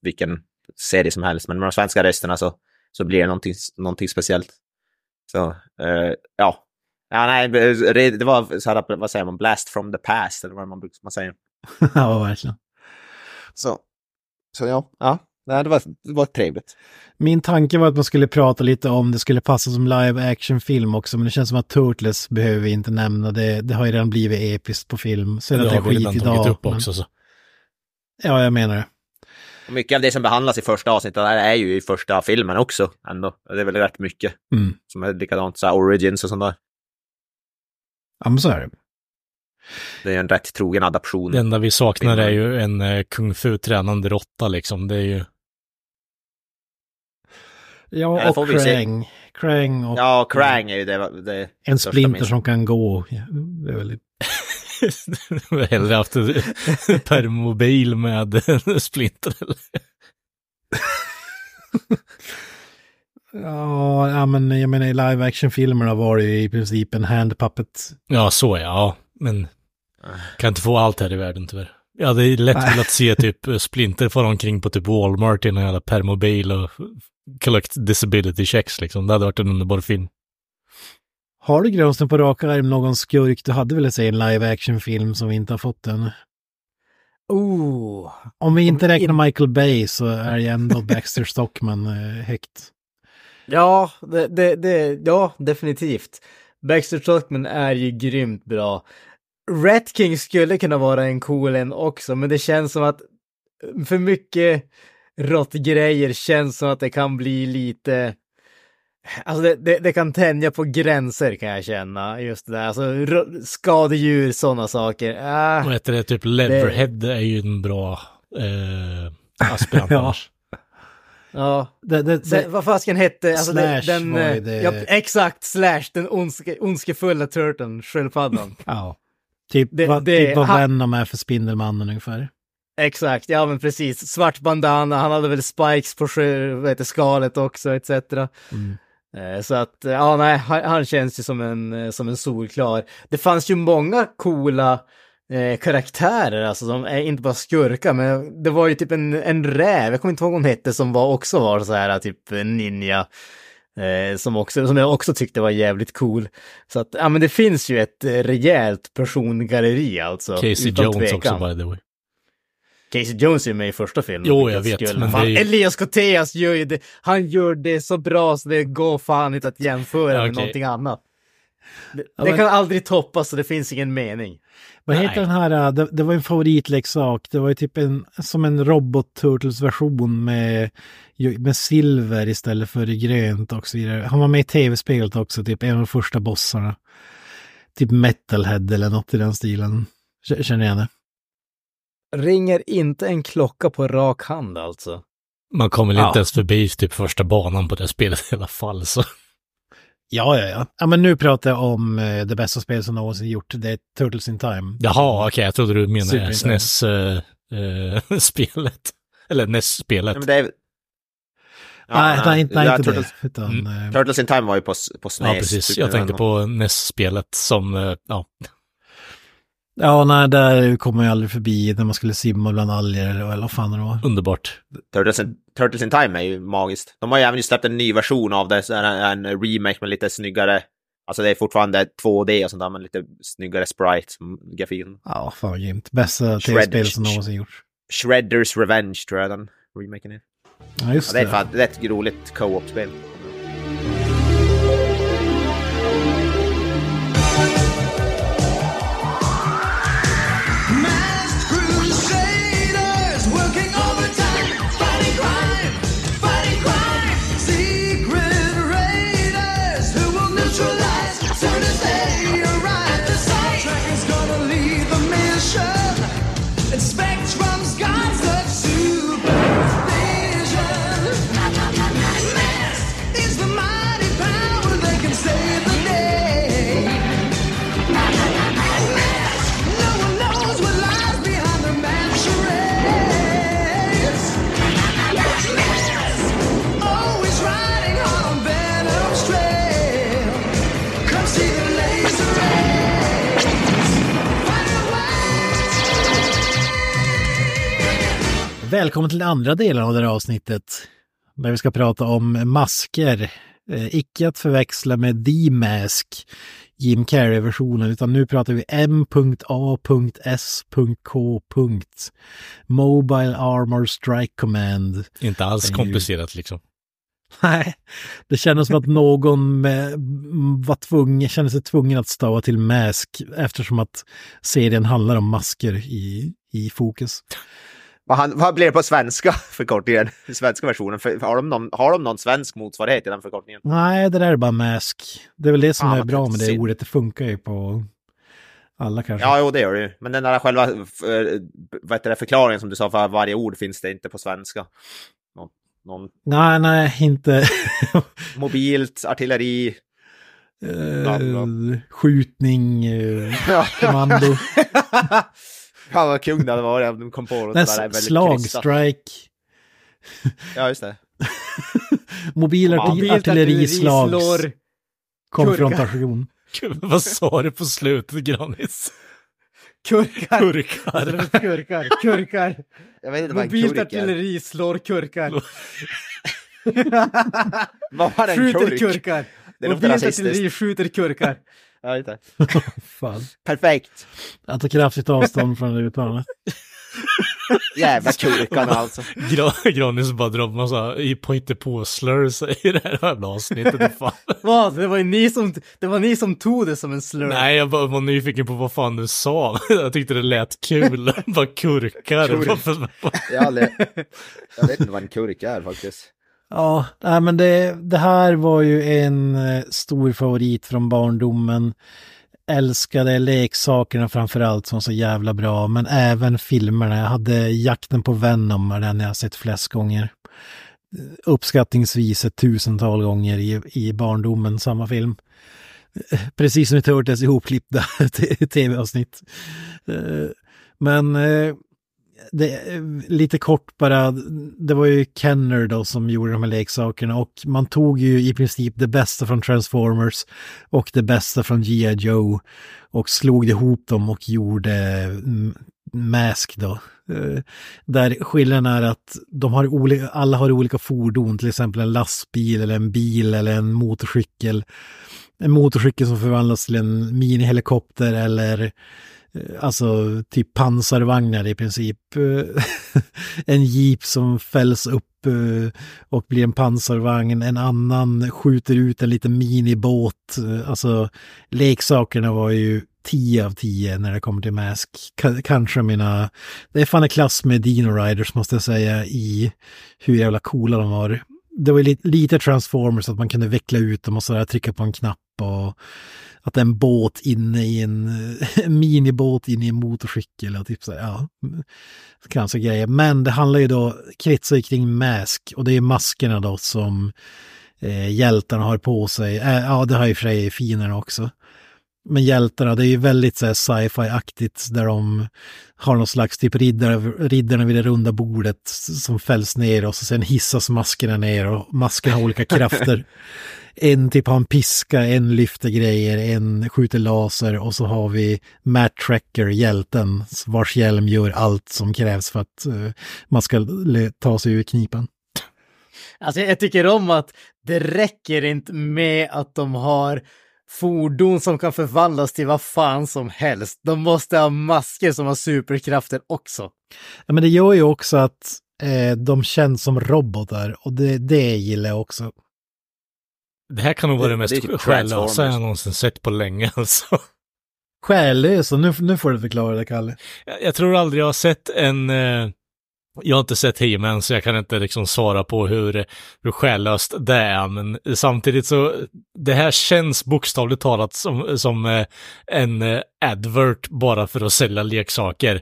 [SPEAKER 2] vilken serie som helst. Men med de svenska rösterna så, så blir det någonting, någonting speciellt. Så, uh, ja. Ja, nej, det var så här, vad säger man, blast from the past, eller vad man, man säger.
[SPEAKER 4] ja, verkligen.
[SPEAKER 2] Så, så ja, ja. Nej, det var, det var trevligt.
[SPEAKER 4] Min tanke var att man skulle prata lite om det skulle passa som live action-film också, men det känns som att Turtles behöver vi inte nämna. Det, det har ju redan blivit episkt på film.
[SPEAKER 3] Så det, det har vi redan tagit upp men... också. Så.
[SPEAKER 4] Ja, jag menar det.
[SPEAKER 2] Mycket av det som behandlas i första avsnittet där är ju i första filmen också. Ändå. Det är väl rätt mycket.
[SPEAKER 4] Mm.
[SPEAKER 2] Som är likadant, så här origins och sånt där.
[SPEAKER 4] Ja, men så är det.
[SPEAKER 2] Det är en rätt trogen adaption.
[SPEAKER 3] Det enda vi saknar är ju en uh, kung fu-tränande råtta liksom. Det är ju...
[SPEAKER 4] Ja, och Krang. Krang och...
[SPEAKER 2] Ja, Krang är ju det. det
[SPEAKER 4] en splinter som kan gå. Ja, det är väldigt...
[SPEAKER 3] Hellre haft permobil med splinter eller?
[SPEAKER 4] ja, ja, men jag menar i live action-filmerna var det ju i princip en handpuppet.
[SPEAKER 3] Ja, så ja. Men kan inte få allt här i världen tyvärr. Ja, det är lätt att se typ Splinter fara omkring på typ Walmart i en jävla permobil och collect disability checks liksom. Det hade varit en underbar film.
[SPEAKER 4] Har du Grönström på raka arm någon skurk du hade velat se en live action-film som vi inte har fått än?
[SPEAKER 1] Oh.
[SPEAKER 4] Om vi inte räknar Michael Bay så är det ändå Baxter Stockman eh, högt.
[SPEAKER 1] Ja, det, det, det, ja, definitivt. Baxter Stockman är ju grymt bra. Rat King skulle kunna vara en cool en också, men det känns som att för mycket råttgrejer känns som att det kan bli lite Alltså det, det, det, kan tänja på gränser kan jag känna, just det där. Alltså skadedjur, sådana saker. Äh,
[SPEAKER 3] Vad heter det, typ Leverhead det... är ju en bra eh, aspirant ja.
[SPEAKER 1] Ja, det, det, det, vad fasken hette, alltså
[SPEAKER 4] slash
[SPEAKER 1] den,
[SPEAKER 4] var det...
[SPEAKER 1] ja, exakt, Slash, den ondske, ondskefulla turteln, sköldpaddan.
[SPEAKER 4] ja, typ, det, vad, det, typ vad han... Venom är för Spindelmannen ungefär.
[SPEAKER 1] Exakt, ja men precis. Svart bandana, han hade väl spikes på heter, skalet också, etc.
[SPEAKER 4] Mm.
[SPEAKER 1] Eh, så att, ja nej, han, känns ju som en, eh, som en solklar. Det fanns ju många coola eh, karaktärer, alltså som är inte bara skurkar, men det var ju typ en, en räv, jag kommer inte ihåg vad hon hette, som var också var så här typ ninja. Eh, som, också, som jag också tyckte var jävligt cool. Så att, ja men det finns ju ett eh, rejält persongalleri alltså.
[SPEAKER 3] Casey Jones
[SPEAKER 1] tvekan.
[SPEAKER 3] också by the way.
[SPEAKER 1] Casey Jones är med i första filmen.
[SPEAKER 3] Jo, jag vet,
[SPEAKER 1] skulle-
[SPEAKER 3] men
[SPEAKER 1] fan,
[SPEAKER 3] det är
[SPEAKER 1] Elias Koteas gör ju det, han gör det så bra så det går fan inte att jämföra
[SPEAKER 3] Ja,
[SPEAKER 1] med
[SPEAKER 3] okej.
[SPEAKER 1] någonting annat. Det,
[SPEAKER 4] Ja,
[SPEAKER 1] det
[SPEAKER 4] men-
[SPEAKER 1] kan aldrig toppas så det finns ingen mening.
[SPEAKER 4] Vad
[SPEAKER 3] Nej.
[SPEAKER 4] heter den här, äh, det, det var en favoritleksak, det var ju typ en, som en robot turtles version med, med silver istället för grönt och så vidare. Han var med i tv-spelet också, typ en av de första bossarna. Typ Metalhead eller något i den stilen. Känner jag det?
[SPEAKER 1] Ringer inte en klocka på rak hand alltså.
[SPEAKER 3] Man kommer
[SPEAKER 4] Ja.
[SPEAKER 3] inte ens förbi typ första banan på det spelet i alla fall. Så.
[SPEAKER 4] Ja, ja, ja. Ja, men nu pratar jag om eh, det bästa spel som någonsin gjort. Det är Turtles in Time.
[SPEAKER 3] Jaha, okej, jag trodde du menade. SNES-spelet. Eller NES-spelet.
[SPEAKER 2] Nej, men det är... Ja,
[SPEAKER 4] nej, nej, inte, nej,
[SPEAKER 2] ja,
[SPEAKER 4] inte
[SPEAKER 2] Turtles,
[SPEAKER 4] det. Utan,
[SPEAKER 3] Mm.
[SPEAKER 4] eh,
[SPEAKER 2] Turtles in Time var ju på, på SNES.
[SPEAKER 3] ja, precis. Jag tänkte på NES-spelet som, eh, ja,
[SPEAKER 4] ja, nej, där kommer jag aldrig förbi när man skulle simma bland alger eller vad fan det var.
[SPEAKER 3] underbart.
[SPEAKER 2] Turtles in, Turtles in Time är ju magiskt. De har ju även just släppt en ny version av det, så är det en remake med lite snyggare, alltså det är fortfarande 2D och sånt där, men lite snyggare sprite som grafiken.
[SPEAKER 4] Ja, fan vad grymt. Bästa tv-spel som någonsin gjorts.
[SPEAKER 2] Shredders Revenge tror jag den remaken är.
[SPEAKER 4] Ja, just
[SPEAKER 2] Ja, det är
[SPEAKER 4] det.
[SPEAKER 2] fan, det är ett roligt co-op-spel.
[SPEAKER 4] Välkommen till andra delen av det här avsnittet. Där vi ska prata om masker. Eh, icke att förväxla med The Mask, Jim Carrey-versionen, utan nu pratar vi M.A.S.K. Mobile Armor Strike Command.
[SPEAKER 3] Inte alls komplicerat liksom.
[SPEAKER 4] Nej, det kändes som att någon var tvungen, kände sig tvungen att stava till Mask eftersom att serien handlar om masker i, i fokus.
[SPEAKER 2] Vad, han, vad blir det på svenska förkortningen? Svenska versionen? För, har, de någon, har de någon svensk motsvarighet till den förkortningen?
[SPEAKER 4] Nej, det där är bara Mask. Det är väl det som
[SPEAKER 2] Fan,
[SPEAKER 4] är bra med det
[SPEAKER 2] synd.
[SPEAKER 4] ordet. Det funkar ju på alla kanske.
[SPEAKER 2] Ja, jo, det gör det ju. Men den där själva eh, vad heter det, förklaringen som du sa för varje ord finns det inte på svenska. Någon, någon
[SPEAKER 4] Nej, nej, inte
[SPEAKER 2] mobilt, artilleri.
[SPEAKER 4] Eh, skjutning,
[SPEAKER 2] Ja.
[SPEAKER 4] kommando.
[SPEAKER 2] Fan vad kung det hade varit om de kom på något sådär väldigt
[SPEAKER 4] slag,
[SPEAKER 2] krystat.
[SPEAKER 4] strike,
[SPEAKER 2] Ja, just det.
[SPEAKER 4] mobil
[SPEAKER 2] Ja,
[SPEAKER 4] artil- artillerislags,
[SPEAKER 1] slår
[SPEAKER 4] konfrontation.
[SPEAKER 3] Gud, vad sa du på slutet, Granis?
[SPEAKER 1] kurkar.
[SPEAKER 3] Kurkar.
[SPEAKER 1] kurkar, kurkar.
[SPEAKER 2] Jag vet inte vad en
[SPEAKER 1] Mobilt
[SPEAKER 2] kurk är.
[SPEAKER 1] artilleri slår kurkar.
[SPEAKER 2] Vad var en
[SPEAKER 1] Skjuter
[SPEAKER 2] kurk?
[SPEAKER 1] kurkar.
[SPEAKER 2] Det låter
[SPEAKER 1] Mobilt artilleri skjuter kurkar.
[SPEAKER 2] Ja, just det.
[SPEAKER 4] Fan.
[SPEAKER 2] Perfekt.
[SPEAKER 4] Jag tar kraftigt avstånd från det uttalandet.
[SPEAKER 2] Jävla kurkarna alltså.
[SPEAKER 3] Gra- Granis bara drar massa i på slurs i det här jävla avsnittet. Fan.
[SPEAKER 1] Vad? Det var ju ni som, det var ni som tog det som en slur.
[SPEAKER 3] Nej, jag bara var nyfiken på vad fan du sa. Jag tyckte det lät kul. bara kurkar.
[SPEAKER 2] Kurk. Jag, aldrig... jag vet inte vad en kurk är faktiskt.
[SPEAKER 4] Ja, nej, men det, det här var ju en eh, stor favorit från barndomen. Älskade leksakerna framförallt som så jävla bra, men även filmerna. Jag hade Jakten på Venom, den jag har sett flest gånger. Uppskattningsvis ett tusental gånger i, i barndomen, samma film. Precis som i Turtles ihopklippta tv-avsnitt. Eh, men eh, det, lite kort bara, det var ju Kenner då som gjorde de här leksakerna och man tog ju i princip det bästa från Transformers och det bästa från G.I. Joe och slog ihop dem och gjorde mm, Mask då. Eh, där skillnaden är att de har olika, alla har olika fordon, till exempel en lastbil eller en bil eller en motorcykel. En motorcykel som förvandlas till en minihelikopter eller Eh, alltså typ pansarvagnar i princip. Eh, en jeep som fälls upp eh, och blir en pansarvagn. En annan skjuter ut en liten minibåt. Alltså leksakerna var ju 10 av 10 när det kommer till Mask. K Kanske mina... Det är fan i klass med Dino Riders måste jag säga i hur jävla coola de var. Det var lite, lite Transformers att man kunde veckla ut dem och sådär, trycka på en knapp och att en båt inne i en, eh, en minibåt inne i en motorcykel och typ så här, ja, kanske grejer. Men det handlar ju då, kretsar ju kring Mask och det är maskerna då som eh, hjältarna har på sig. Eh, ja, det har ju för sig finerna också. Men hjältarna, det är ju väldigt så här sci-fi-aktigt där de har någon slags typ riddare, riddarna vid det runda bordet som fälls ner och så sen hissas maskerna ner och maskerna har olika krafter. En typ har en piska, en lyfter grejer, en skjuter laser och så har vi Matt Tracker, hjälten, vars hjälm gör allt som krävs för att eh, man ska ta sig ur knipan.
[SPEAKER 1] Alltså jag tycker om att det räcker inte med att de har fordon som kan förvandlas till vad fan som helst. De måste ha masker som har superkrafter också.
[SPEAKER 4] Ja, men det gör ju också att eh, de känns som robotar och det, det gillar jag också.
[SPEAKER 3] Det här kan nog vara det,
[SPEAKER 2] Det-
[SPEAKER 3] mest
[SPEAKER 2] typ
[SPEAKER 3] själlösa
[SPEAKER 2] Transformers.
[SPEAKER 3] jag någonsin sett på länge alltså.
[SPEAKER 4] Själlös, och nu, nu får du förklara det, Kalle.
[SPEAKER 3] Jag, jag tror aldrig jag har sett en... Eh, jag har inte sett He-Man så jag kan inte liksom svara på hur, hur själlöst det är, men samtidigt så, det här känns bokstavligt talat som, som eh, en eh, advert bara för att sälja leksaker.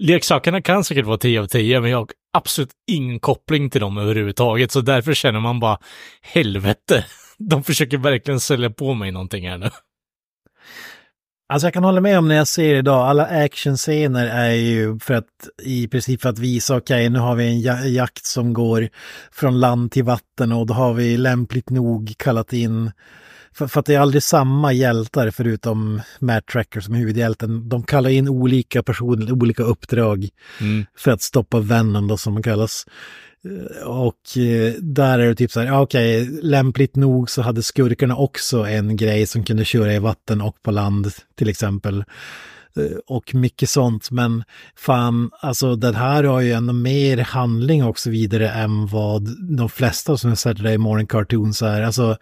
[SPEAKER 3] Leksakerna kan säkert vara 10 av 10, men jag har absolut ingen koppling till dem överhuvudtaget, så därför känner man bara helvete. De försöker verkligen sälja på mig någonting här nu.
[SPEAKER 4] Alltså jag kan hålla med om när jag ser idag, alla actionscener är ju för att i princip för att visa, okej nu har vi en ja- jakt som går från land till vatten och då har vi lämpligt nog kallat in, för, för att det är aldrig samma hjältar förutom Matt Tracker som är huvudhjälten. De kallar in olika personer, olika uppdrag
[SPEAKER 3] Mm.
[SPEAKER 4] för att stoppa vännen då som de kallas. Eh, och eh, där är det typ så här, okej, okej, lämpligt nog så hade skurkarna också en grej som kunde köra i vatten och på land till exempel. Eh, och mycket sånt, men fan, alltså den här har ju ändå mer handling och så vidare än vad de flesta som jag sett i Morning Cartoons är. Alltså,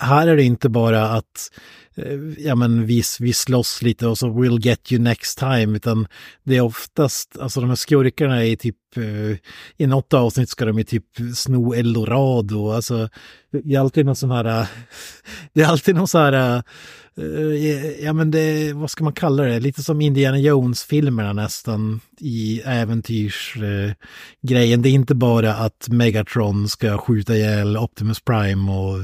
[SPEAKER 4] här är det inte bara att Eh, ja, men vi, vi slåss lite och så we'll get you next time, utan det är oftast, alltså de här skurkarna är typ, eh, i något avsnitt ska de ju typ sno eldorado, alltså det är alltid någon sån här, eh, det är alltid någon sån här, ja men det, vad ska man kalla det, lite som Indiana Jones-filmerna nästan i äventyrsgrejen. Det är inte bara att Megatron ska skjuta ihjäl Optimus Prime och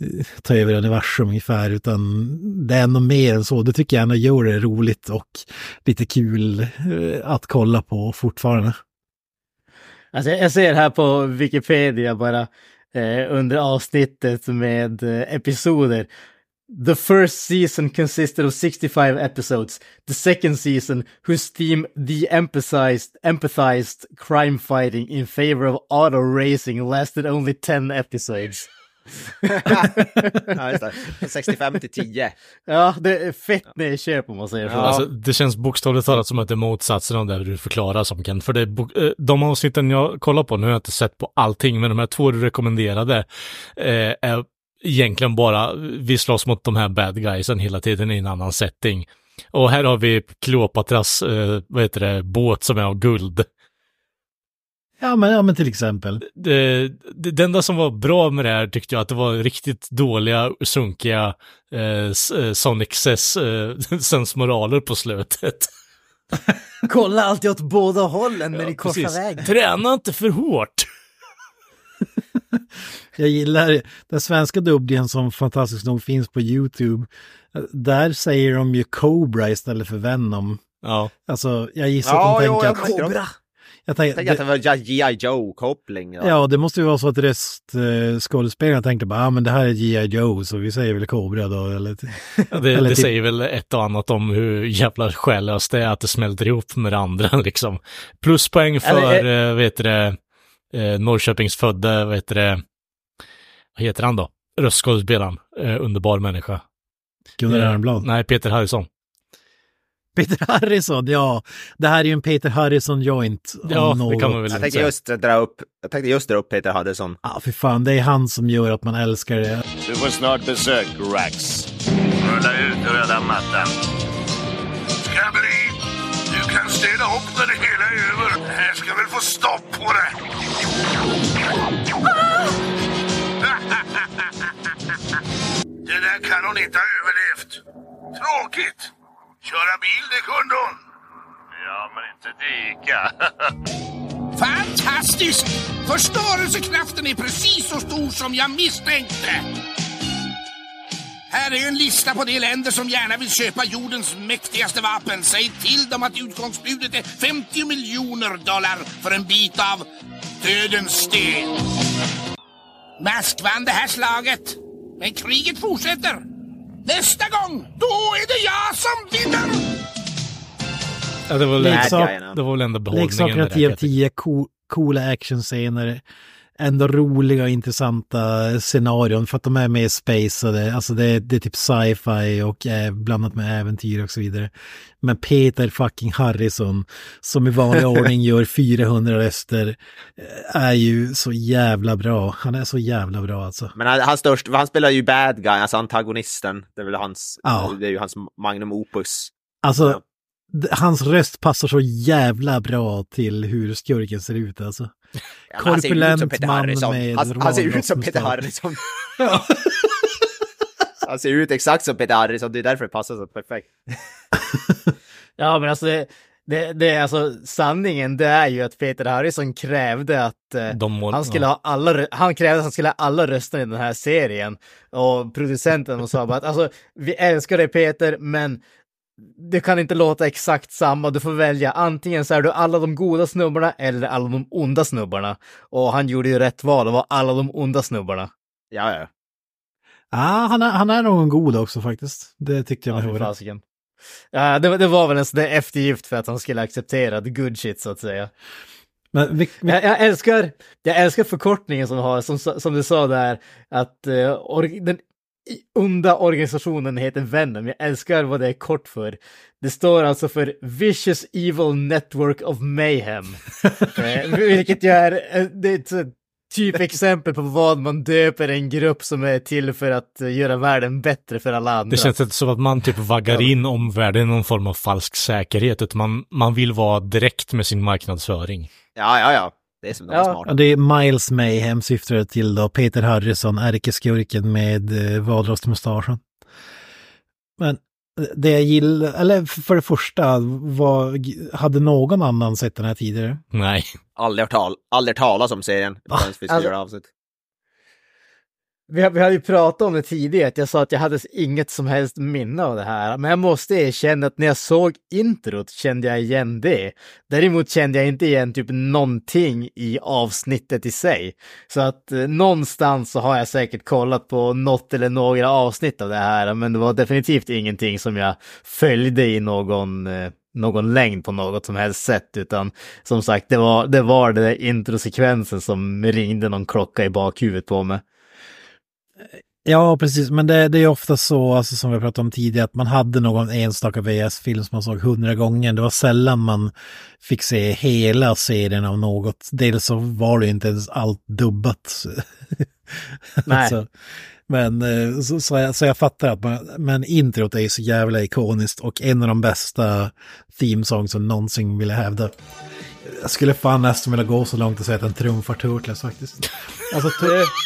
[SPEAKER 4] Eh, ta över universum ungefär, utan det är ändå mer än så. Det tycker jag ändå gör det roligt och lite kul eh, att kolla på fortfarande.
[SPEAKER 1] Alltså jag ser här på Wikipedia bara eh, under avsnittet med eh, episoder. The first season consisted of 65 episodes. The second season, whose theme de-emphasized empathized crime fighting in favor of auto racing, lasted only 10 episodes
[SPEAKER 2] ja, just det. 65 till 10.
[SPEAKER 1] Ja, det är fett nedköp om man säger så.
[SPEAKER 2] Ja.
[SPEAKER 3] Alltså, det känns bokstavligt talat som att det är motsatsen av det du förklarar som Kent. För det eh, de avsnitten jag kollar på, nu har jag inte sett på allting, men de här två du rekommenderade eh, är egentligen bara, vi slåss mot de här bad guysen hela tiden i en annan setting. Och här har vi Kleopatras, eh, vad heter det, båt som är av guld.
[SPEAKER 4] Ja men, ja, men till exempel.
[SPEAKER 3] Det, det, det enda som var bra med det här tyckte jag att det var riktigt dåliga, sunkiga eh, eh, Sonic Cess eh, sensmoraler på slutet.
[SPEAKER 1] Kolla alltid åt båda hållen när ni korsar
[SPEAKER 3] Precis.
[SPEAKER 1] vägen.
[SPEAKER 3] Träna inte för hårt.
[SPEAKER 4] Jag gillar den svenska dubblingen som fantastiskt nog finns på YouTube. Där säger de ju Cobra istället för Venom.
[SPEAKER 3] Ja.
[SPEAKER 4] Alltså, jag gissar
[SPEAKER 2] Ja,
[SPEAKER 4] att de
[SPEAKER 2] jo,
[SPEAKER 4] tänker att...
[SPEAKER 2] tänkte
[SPEAKER 4] Jag
[SPEAKER 2] Jag
[SPEAKER 4] tänkte,
[SPEAKER 2] tänkte att det var G.I. Joe-koppling.
[SPEAKER 4] Ja, det måste ju vara så att röstskådespelarna tänkte bara, ja ah, men det här är G.I. Joe så vi säger väl Cobra då. Eller,
[SPEAKER 3] Ja, Det,
[SPEAKER 4] eller
[SPEAKER 3] det
[SPEAKER 4] typ-
[SPEAKER 3] säger väl ett och annat om hur jävla själlöst det är att det smälter ihop med det andra liksom. Pluspoäng för,
[SPEAKER 1] Eller-
[SPEAKER 3] eh, vet du det, eh, Norrköpings födde, vet du det, vad heter han då? Röstskådespelaren, eh, underbar människa.
[SPEAKER 4] Gunnar
[SPEAKER 3] Eh,
[SPEAKER 4] Arnblad.
[SPEAKER 3] Nej, Peter Harrison.
[SPEAKER 4] Peter Harrison, ja. Det här är ju en Peter Harrison joint.
[SPEAKER 3] Ja, det
[SPEAKER 4] något.
[SPEAKER 3] kan man väl
[SPEAKER 2] Jag tänkte just dra upp, jag tänkte just dra upp Peter Harrison.
[SPEAKER 4] Ja, för fan, det är han som gör att man älskar det.
[SPEAKER 11] Du får snart besök, Rax. Rulla ut röda mattan.
[SPEAKER 12] Skabberyd, du kan städa upp när det hela är över. Det här ska väl få stopp på det. Det där kan hon inte ha överlevt. Tråkigt. Köra bil, det kunde hon.
[SPEAKER 11] Ja, men inte dyka.
[SPEAKER 8] Fantastisk! Förstörelsekraften är precis så stor som jag misstänkte. Här är en lista på de länder som gärna vill köpa jordens mäktigaste vapen. Säg till dem att utgångsbudet är 50 miljoner dollar för en bit av dödens sten. Mask vann det här slaget, men kriget fortsätter. Nästa gång, då är det jag som vinner!
[SPEAKER 3] Ja, det var väl,
[SPEAKER 4] Leksak-
[SPEAKER 3] det var väl ändå behållningen.
[SPEAKER 4] Leksakerna
[SPEAKER 3] med det
[SPEAKER 4] 10 av
[SPEAKER 3] där,
[SPEAKER 4] 10, co coola actionscener. Ändå roliga och intressanta scenarion för att de är mer spacade. Alltså det, är- det är typ sci-fi och eh, blandat med äventyr och så vidare. Men Peter fucking Harrison som i vanlig ordning gör 400 röster eh, är ju så jävla bra. Han är så jävla bra alltså.
[SPEAKER 2] Men han, han, störst, han spelar ju bad guy, alltså antagonisten. Det är väl hans,
[SPEAKER 4] Ja.
[SPEAKER 2] det är ju hans magnum opus.
[SPEAKER 4] Alltså, d- hans röst passar så jävla bra till hur skurken ser ut alltså.
[SPEAKER 2] Ja, han ser ut som
[SPEAKER 4] Korpulent
[SPEAKER 2] Peter
[SPEAKER 4] man
[SPEAKER 2] Harrison.
[SPEAKER 4] med
[SPEAKER 2] Han, han ser ut som Peter. Harrison. han ser ut exakt som Peter Harrison, det är därför det passar så perfekt.
[SPEAKER 1] Ja, men alltså det, det, det är alltså sanningen, det är ju att Peter Harrison krävde att eh,
[SPEAKER 3] mål-
[SPEAKER 1] han skulle
[SPEAKER 3] ja.
[SPEAKER 1] ha alla, han krävde att han skulle ha alla röster i den här serien. Och producenten sa bara att alltså, vi älskar dig Peter, men det kan inte låta exakt samma. Du får välja antingen så är du alla de goda snubbarna eller alla de onda snubbarna. Och han gjorde ju rätt val och var alla de onda snubbarna.
[SPEAKER 2] Ja, ja.
[SPEAKER 4] Ja, han är, han är någon god också faktiskt. Det tyckte jag
[SPEAKER 1] Ja,
[SPEAKER 4] mig
[SPEAKER 1] fy
[SPEAKER 4] höra.
[SPEAKER 1] fasiken. Ja, det, det var väl en sån där eftergift för att han skulle acceptera the good shit så att säga.
[SPEAKER 4] Men vi, vi,
[SPEAKER 1] Jag, jag, älskar, jag älskar förkortningen som har, som, som du sa där, att or, den onda organisationen heter Venom. Jag älskar vad det är kort för. Det står alltså för Vicious Evil Network of Mayhem. eh, vilket ju är, eh, det är ett så- typ exempel på vad man döper en grupp som är till för att eh, göra världen bättre för alla andra.
[SPEAKER 3] Det känns inte som att man typ vaggar in omvärlden i någon form av falsk säkerhet, utan man, man vill vara direkt med sin marknadsföring.
[SPEAKER 2] Ja, ja, ja. Det är som de
[SPEAKER 1] Ja.
[SPEAKER 2] smarta.
[SPEAKER 4] ja, det är Miles Mayhem syftar det till då. Peter Harrison, ärkeskurken med eh, valrostmustaschen. Men det jag gillar, eller för det första, var, hade någon annan sett den här tidigare?
[SPEAKER 3] Nej.
[SPEAKER 2] Aldrig hört, tal, aldrig talas om serien. skulle
[SPEAKER 1] alltså-
[SPEAKER 2] göra avsnitt.
[SPEAKER 1] Vi, vi hade ju pratat om det tidigare, att jag sa att jag hade inget som helst minne av det här. Men jag måste erkänna att när jag såg introt kände jag igen det. Däremot kände jag inte igen typ någonting i avsnittet i sig. Så att eh, någonstans så har jag säkert kollat på något eller några avsnitt av det här. Men det var definitivt ingenting som jag följde i någon eh, någon längd på något som helst sätt, utan som sagt, det var det, var det där introsekvensen som ringde någon klocka i bakhuvudet på mig.
[SPEAKER 4] Ja, precis. Men det, det är ofta så, alltså, som vi pratade om tidigare, att man hade någon enstaka VS-film som man såg hundra gånger. Det var sällan man fick se hela serien av något. Dels så var det inte ens allt dubbat.
[SPEAKER 1] Nej.
[SPEAKER 4] Alltså, men eh, så, så, jag, så jag fattar att man, men introt är ju så jävla ikoniskt och en av de bästa themesongs som någonsin ville hävda. Jag skulle fan nästan vilja gå så långt och säga att den trumfar Turtles faktiskt. Alltså,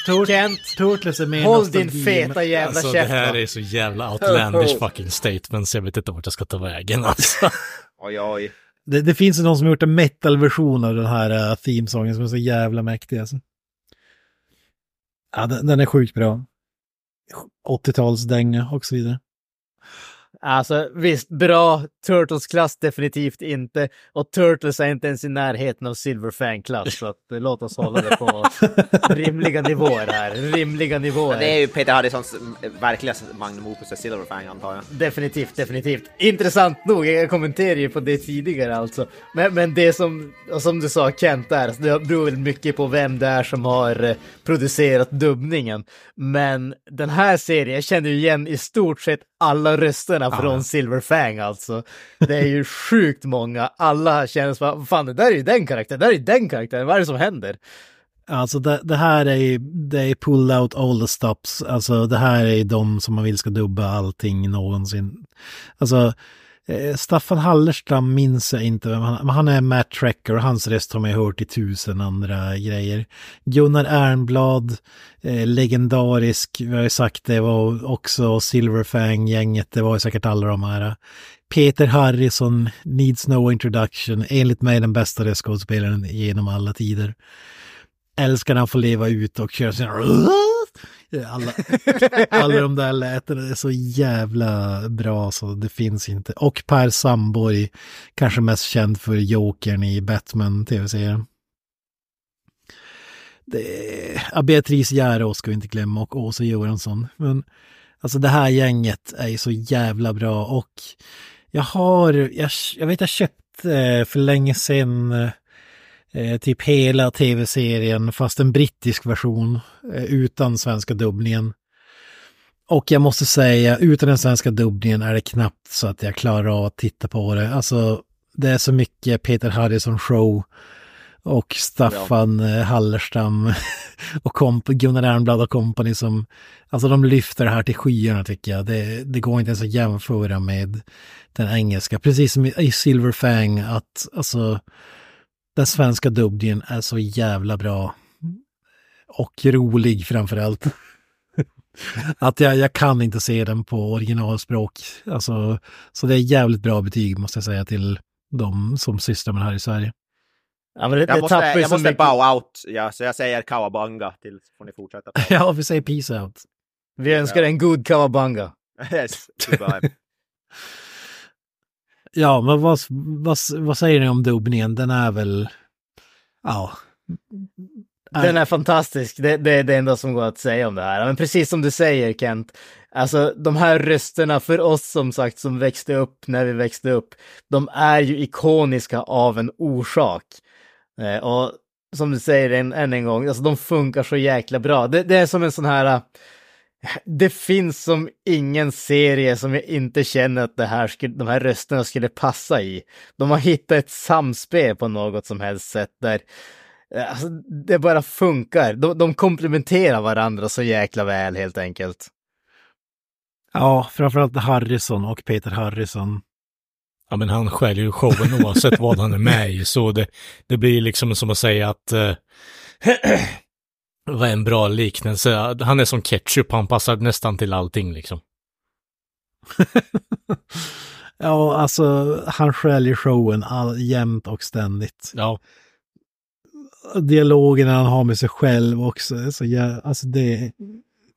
[SPEAKER 4] tur,
[SPEAKER 1] Kent,
[SPEAKER 4] Turtles är mer
[SPEAKER 1] håll din feta
[SPEAKER 4] men-
[SPEAKER 1] jävla
[SPEAKER 3] Alltså det
[SPEAKER 1] käft
[SPEAKER 3] här
[SPEAKER 1] va?
[SPEAKER 3] är så jävla outlandish fucking statements, jag vet inte vart jag ska ta vägen alltså.
[SPEAKER 2] Oj, oj.
[SPEAKER 4] Det, det finns ju någon som har gjort en metal-version av den här uh, themesången som är så jävla mäktig alltså. Ja, den, den är sjukt bra. 80-talsdänga och så vidare.
[SPEAKER 1] Alltså visst, bra. Turtles-klass definitivt inte. Och Turtles är inte ens i närheten av Silverfang-klass. Så att, eh, låt oss hålla det på rimliga nivåer här. Rimliga nivåer.
[SPEAKER 2] Det är ju Peter Harrisons mm, verkliga magnum opus, Silverfang antar jag.
[SPEAKER 1] Definitivt, definitivt. Intressant nog, jag kommenterade ju på det tidigare alltså. Men, men det som, och som du sa Kent där, det beror väl mycket på vem det är som har eh, producerat dubbningen. Men den här serien, jag känner ju igen i stort sett alla rösterna från Silverfang alltså. Det är ju sjukt många, alla känner som, fan det där är ju den karaktären, det där är ju den karaktären, vad är det som händer?
[SPEAKER 4] Alltså det, det här är ju, det är pull out all the stops. Alltså det här är de som man vill ska dubba allting någonsin. Alltså eh, Staffan Hallerstam minns jag inte vem han men han är Matt Tracker och hans röst har man ju hört i tusen andra grejer. Gunnar Ernblad, eh, legendarisk, vi har ju sagt det var också Silverfang-gänget, det var ju säkert alla de här. Peter Harrison, needs no introduction, enligt mig den bästa röstskådespelaren genom alla tider älskar när han får leva ut och köra sina... Alla, alla de där lätena är så jävla bra så det finns inte. Och Per Samborg, kanske mest känd för Jokern i Batman-tv-serien. Ja, Beatrice Järås ska vi inte glömma och Åsa Göransson. Men alltså det här gänget är ju så jävla bra och jag har, jag, jag vet jag köpte för länge sedan eh, typ hela tv-serien fast en brittisk version eh, utan svenska dubbningen. Och jag måste säga, utan den svenska dubbningen är det knappt så att jag klarar av att titta på det. Alltså, det är så mycket Peter Harrison show och Staffan ja. Hallerstam och komp Gunnar Ernblad och kompani som, alltså de lyfter det här till skyarna tycker jag. Det, det går inte ens att jämföra med den engelska. Precis som i Silverfang, att alltså den svenska dubbningen är så jävla bra. Och rolig framförallt. att jag, jag kan inte se den på originalspråk. Alltså, så det är jävligt bra betyg måste jag säga till de som sysslar med det här i Sverige.
[SPEAKER 1] Ja, men det,
[SPEAKER 2] Jag
[SPEAKER 1] det
[SPEAKER 2] måste, jag
[SPEAKER 1] så
[SPEAKER 2] måste
[SPEAKER 1] mycket.
[SPEAKER 2] bow out, ja, så jag säger kawabanga till får ni fortsätta.
[SPEAKER 4] ja, vi säger peace out.
[SPEAKER 1] Vi önskar en god kawabanga.
[SPEAKER 2] yes.
[SPEAKER 4] Ja, men vad, vad, vad säger ni om dubbningen? Den är väl, ja.
[SPEAKER 1] Den är fantastisk, det, det är det enda som går att säga om det här. Men precis som du säger Kent, alltså de här rösterna för oss som sagt som växte upp när vi växte upp, de är ju ikoniska av en orsak. Eh, och som du säger än, än en gång, alltså de funkar så jäkla bra. Det, det är som en sån här, det finns som ingen serie som jag inte känner att det här skulle, de här rösterna skulle passa i. De har hittat ett samspel på något som helst sätt där eh, alltså, det bara funkar. De, de komplementerar varandra så jäkla väl helt enkelt.
[SPEAKER 4] Ja, framförallt Harrison och Peter Harrison.
[SPEAKER 3] Ja, men han skäljer ju showen oavsett vad han är med i, så det, det blir liksom som att säga att eh, vad är en bra liknelse? Han är som ketchup, han passar nästan till allting liksom.
[SPEAKER 4] Ja, alltså han skäljer showen all, jämt och ständigt.
[SPEAKER 3] Ja.
[SPEAKER 4] Dialogerna han har med sig själv också, så jä... alltså det är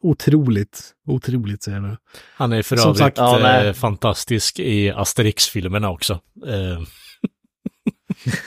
[SPEAKER 4] otroligt, otroligt säger jag nu.
[SPEAKER 3] Han är för
[SPEAKER 4] Som
[SPEAKER 3] övrigt
[SPEAKER 4] sagt, ja,
[SPEAKER 3] eh, fantastisk i Asterix-filmerna också. Eh,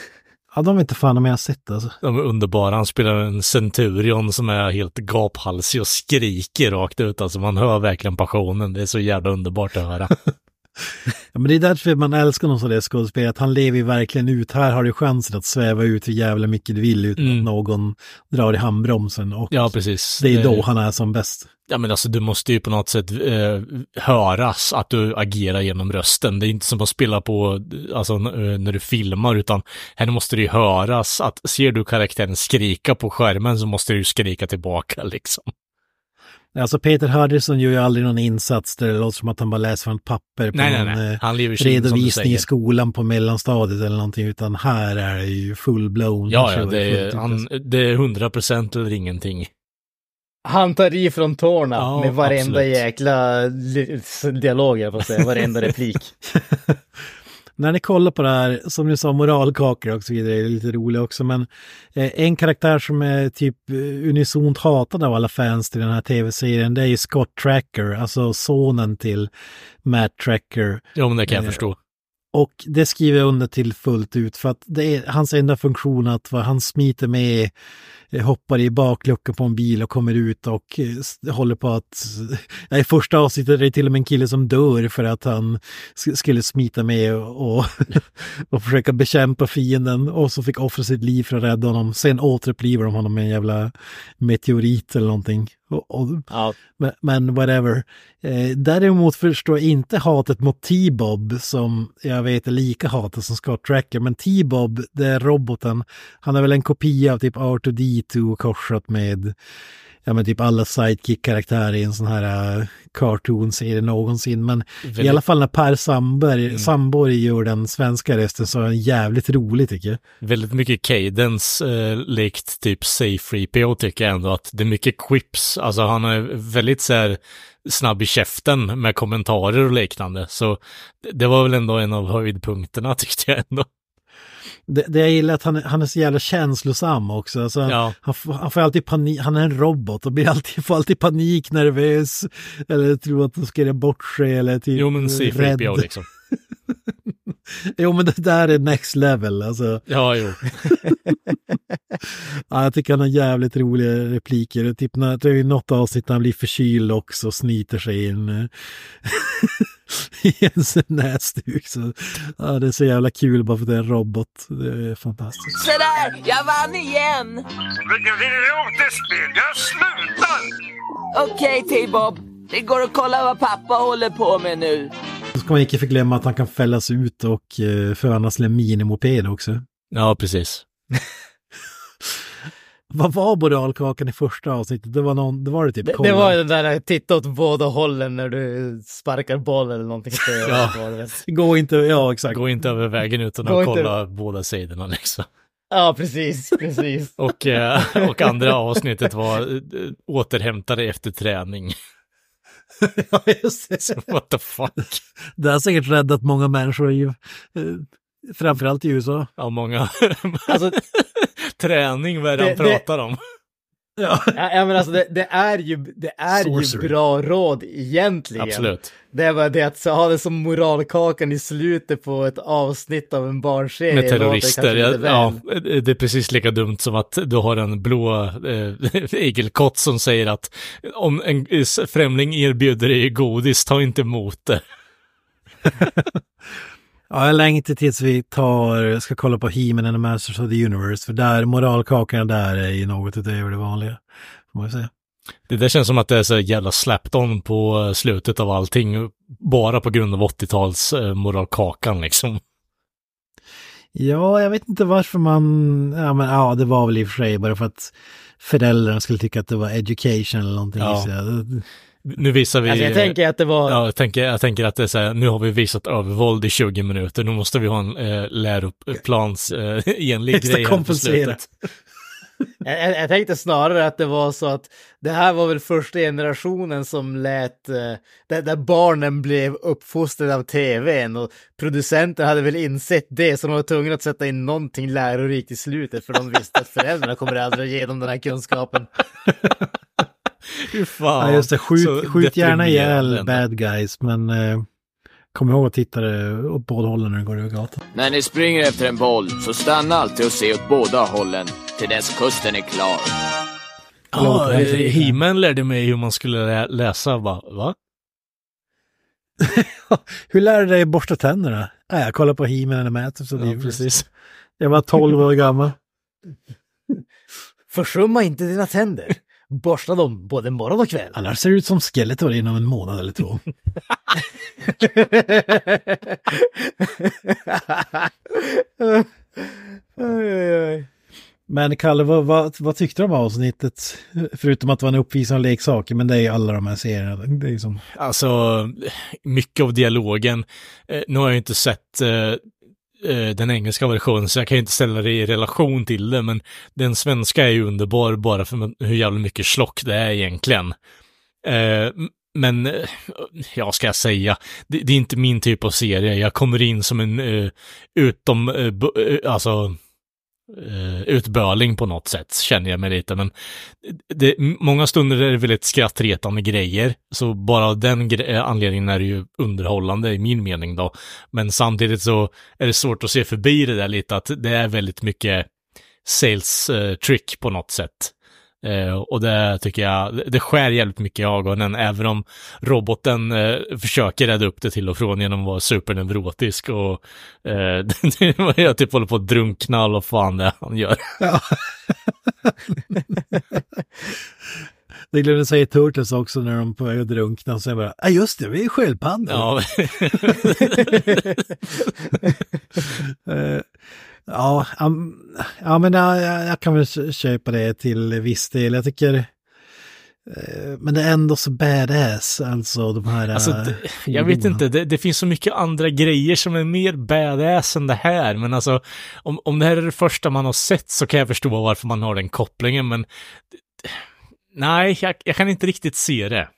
[SPEAKER 4] Ja, de inte fan om jag sett alltså.
[SPEAKER 3] de är underbara. Han spelar en centurion som är helt gaphalsig och skriker rakt ut. Alltså man hör verkligen passionen. Det är så jävla underbart att höra.
[SPEAKER 4] Ja, men det är därför man älskar någon sån där skådespelare, att han lever ju verkligen ut. Här har du chansen att sväva ut hur jävla mycket du vill utan att någon drar i handbromsen. Och
[SPEAKER 3] Ja, precis.
[SPEAKER 4] det är
[SPEAKER 3] Det-
[SPEAKER 4] då han är som bäst.
[SPEAKER 3] Ja men alltså du måste ju på något sätt eh, höras att du agerar genom rösten. Det är inte som att spela på, alltså eh, när du filmar utan här måste det ju höras att ser du karaktären skrika på skärmen så måste du skrika tillbaka liksom.
[SPEAKER 4] Alltså Peter Harrison gör ju aldrig någon insats där det låter som att han bara läser från ett papper på
[SPEAKER 3] Nej, nej,
[SPEAKER 4] någon
[SPEAKER 3] nej.
[SPEAKER 4] eh,
[SPEAKER 3] du
[SPEAKER 4] redovisning i skolan på mellanstadiet eller någonting, utan här är det ju full-blown.
[SPEAKER 3] Ja, ja, det är, han,
[SPEAKER 4] alltså.
[SPEAKER 3] det är 100 procent eller ingenting.
[SPEAKER 1] Han tar i från tårna
[SPEAKER 3] Ja,
[SPEAKER 1] med varenda
[SPEAKER 3] absolut.
[SPEAKER 1] jäkla dialog, jag får säga, varenda replik.
[SPEAKER 4] när ni kollar på det här, som ni sa, moralkakor och så vidare, är lite roliga också, men eh, en karaktär som är typ eh, unisont hatad av alla fans till den här tv-serien, det är ju Scott Tracker, alltså sonen till Matt Tracker.
[SPEAKER 3] Ja, men det kan jag
[SPEAKER 4] Eh,
[SPEAKER 3] förstå.
[SPEAKER 4] Och det skriver jag under till fullt ut för att det är hans enda funktion att vad han smiter med, hoppar i bakluckan på en bil och kommer ut och eh, håller på att... I första avsnittet är det till och med en kille som dör för att han sk- skulle smita med och, och, försöka bekämpa fienden och så fick offra sitt liv för att rädda honom. Sen återupplivar de honom med en jävla meteorit eller någonting. Och, och,
[SPEAKER 1] Ja.
[SPEAKER 4] men, men whatever. Eh, däremot förstår jag inte hatet mot T-Bob som jag vet är lika hatat som Scott Tracker. Men T-Bob, det är roboten, han är väl en kopia av typ R2D2 korsat med ja, men typ alla sidekick-karaktärer i en sån här uh, cartoon-serie någonsin. Men i
[SPEAKER 3] Väldigt-
[SPEAKER 4] alla fall när Per Sandberg, Sandborg gör den svenska rösten så är den jävligt rolig tycker jag.
[SPEAKER 3] Väldigt mycket cadence eh, likt typ C-3PO tycker jag ändå att det är mycket quips, alltså han är väldigt så här snabb i käften med kommentarer och liknande, så det var väl ändå en av höjdpunkterna tyckte jag ändå.
[SPEAKER 4] Det, det jag gillar är att han, han är så jävla känslosam också. Alltså,
[SPEAKER 3] Ja.
[SPEAKER 4] han, får- han får alltid panik, han är en robot och blir alltid, får alltid panik, nervös eller tror att de ska göra bort sig eller typ
[SPEAKER 3] Jo men C-3PO
[SPEAKER 4] rädd.
[SPEAKER 3] liksom.
[SPEAKER 4] Jo men det där är next level alltså.
[SPEAKER 3] Ja, jo.
[SPEAKER 4] Ja, jag tycker han har jävligt roliga repliker. Typ när, det är ju något avsnitt när han blir förkyld också och snyter sig i en, eh, i en sån näsduk. Så, ja, det är så jävla kul bara för att det är en robot. Det är fantastiskt.
[SPEAKER 12] Så där, jag vann igen!
[SPEAKER 11] Vilket idiotspel! Jag slutar!
[SPEAKER 12] Okej T-Bob, det går att kolla vad pappa håller på med nu.
[SPEAKER 4] Så ska man inte förglömma att han kan fällas ut och eh, förvandlas till en minimoped också.
[SPEAKER 3] Ja, precis.
[SPEAKER 4] Vad var moralkakan i första avsnittet? Det var, någon, det var det typ
[SPEAKER 1] Det, det var den där titta åt båda hållen när du sparkar boll eller någonting.
[SPEAKER 3] Ja.
[SPEAKER 4] Gå inte, ja exakt.
[SPEAKER 3] Gå inte över vägen utan att
[SPEAKER 1] inte-
[SPEAKER 3] kolla båda sidorna liksom.
[SPEAKER 1] ja, precis, precis.
[SPEAKER 3] Och, eh, och andra avsnittet var eh, återhämta dig efter träning.
[SPEAKER 4] ja, just det.
[SPEAKER 3] What the fuck?
[SPEAKER 4] Det har säkert räddat många människor i, eh, framförallt i USA.
[SPEAKER 3] Ja, många.
[SPEAKER 1] Alltså,
[SPEAKER 3] Träning, vad är det han
[SPEAKER 1] Det- det-
[SPEAKER 3] pratar om?
[SPEAKER 4] Ja.
[SPEAKER 1] ja, men alltså det, det är ju, det är ju bra råd egentligen.
[SPEAKER 3] Absolut.
[SPEAKER 1] Det är bara det att så ha det som moralkakan i slutet på ett avsnitt av en barnserie.
[SPEAKER 3] Med terrorister. Ja, ja, det är precis lika dumt som att du har en blå eh, igelkott som säger att om en främling erbjuder dig godis, ta inte emot det.
[SPEAKER 4] Ja, jag längtar tills vi tar, ska kolla på He-Man and the Masters of the Universe. För där, moralkakan där är ju något utöver det vanliga. Får man säga.
[SPEAKER 3] Det där känns som att det är så jävla slapped on på slutet av allting, bara på grund av 80-tals eh, moralkakan liksom.
[SPEAKER 4] Ja, jag vet inte varför man... Ja, men ja, det var väl i och för sig bara för att föräldrarna skulle tycka att det var education eller någonting.
[SPEAKER 3] Ja. Nu visar vi...
[SPEAKER 1] Alltså jag tänker att det var...
[SPEAKER 3] Ja, jag tänker, jag tänker att det är så här, nu har vi visat övervåld i 20 minuter, nu måste vi ha en eh, läroplans eh, grej här på slutet.
[SPEAKER 1] Jag, jag tänkte snarare att det var så att det här var väl första generationen som lät, eh, där, där barnen blev uppfostrade av tvn och producenten hade väl insett det så de var tvungna att sätta in någonting lärorikt i slutet för de visste att föräldrarna kommer aldrig att ge dem den här kunskapen.
[SPEAKER 3] Fy fan.
[SPEAKER 4] Ja, just det.
[SPEAKER 3] Så
[SPEAKER 4] Skjut, skjut gärna ihjäl bad guys, men eh, kom ihåg att titta åt båda hållen när du går över gatan.
[SPEAKER 13] När ni springer efter en boll så stanna alltid och se åt båda hållen till dess kusten är klar.
[SPEAKER 3] Ja, eh, He-Man lärde mig hur man skulle lä- läsa, va? va?
[SPEAKER 4] Hur lär du dig borsta tänderna? Nej, jag kollar på He-Man and of the
[SPEAKER 3] Ja, precis.
[SPEAKER 4] Jag var 12 år gammal.
[SPEAKER 1] Försumma inte dina tänder. Borsta dem både morgon och kväll.
[SPEAKER 4] Annars ser du ut som Skeletor inom en månad eller två. Men Kalle, vad, vad, vad tyckte du om avsnittet? Förutom att det var en uppvisning av leksaker, men det är ju alla de här serierna. Det är som...
[SPEAKER 3] Alltså, mycket av dialogen. Eh, nu har jag inte sett eh, Eh, den engelska versionen, så jag kan ju inte ställa det i relation till det, men den svenska är ju underbar bara för hur jävla mycket slock det är egentligen. Eh, men, eh, ja, ska jag säga, det, det är inte min typ av serie. Jag kommer in som en eh, utom, alltså, Eh, utböling på något sätt, känner jag mig lite. Men det, många stunder är det väldigt skrattretande grejer, så bara av den gre- eh, anledningen är det ju underhållande i min mening då. Men samtidigt så är det svårt att se förbi det där lite, att det är väldigt mycket sales eh, trick på något sätt. Eh, och det tycker jag, det- skär jävligt mycket i ögonen, även om roboten eh, försöker rädda upp det till och från genom att vara superneurotisk och eh, jag typ håller på att drunkna och fan det han gör.
[SPEAKER 4] Ja. Det glömde säga Turtles också när de på väg att drunkna. Så jag bara, ja just det, vi är sköldpaddor.
[SPEAKER 3] Ja.
[SPEAKER 4] Ja, ja, men jag, jag kan väl kö- köpa det till viss del. Jag tycker, eh, men det är ändå så badass, alltså de här...
[SPEAKER 3] Alltså,
[SPEAKER 4] eh,
[SPEAKER 3] det, jag vet inte, det, det finns så mycket andra grejer som är mer badass än det här, men alltså om, om det här är det första man har sett så kan jag förstå varför man har den kopplingen, men nej, jag, jag kan inte riktigt se det.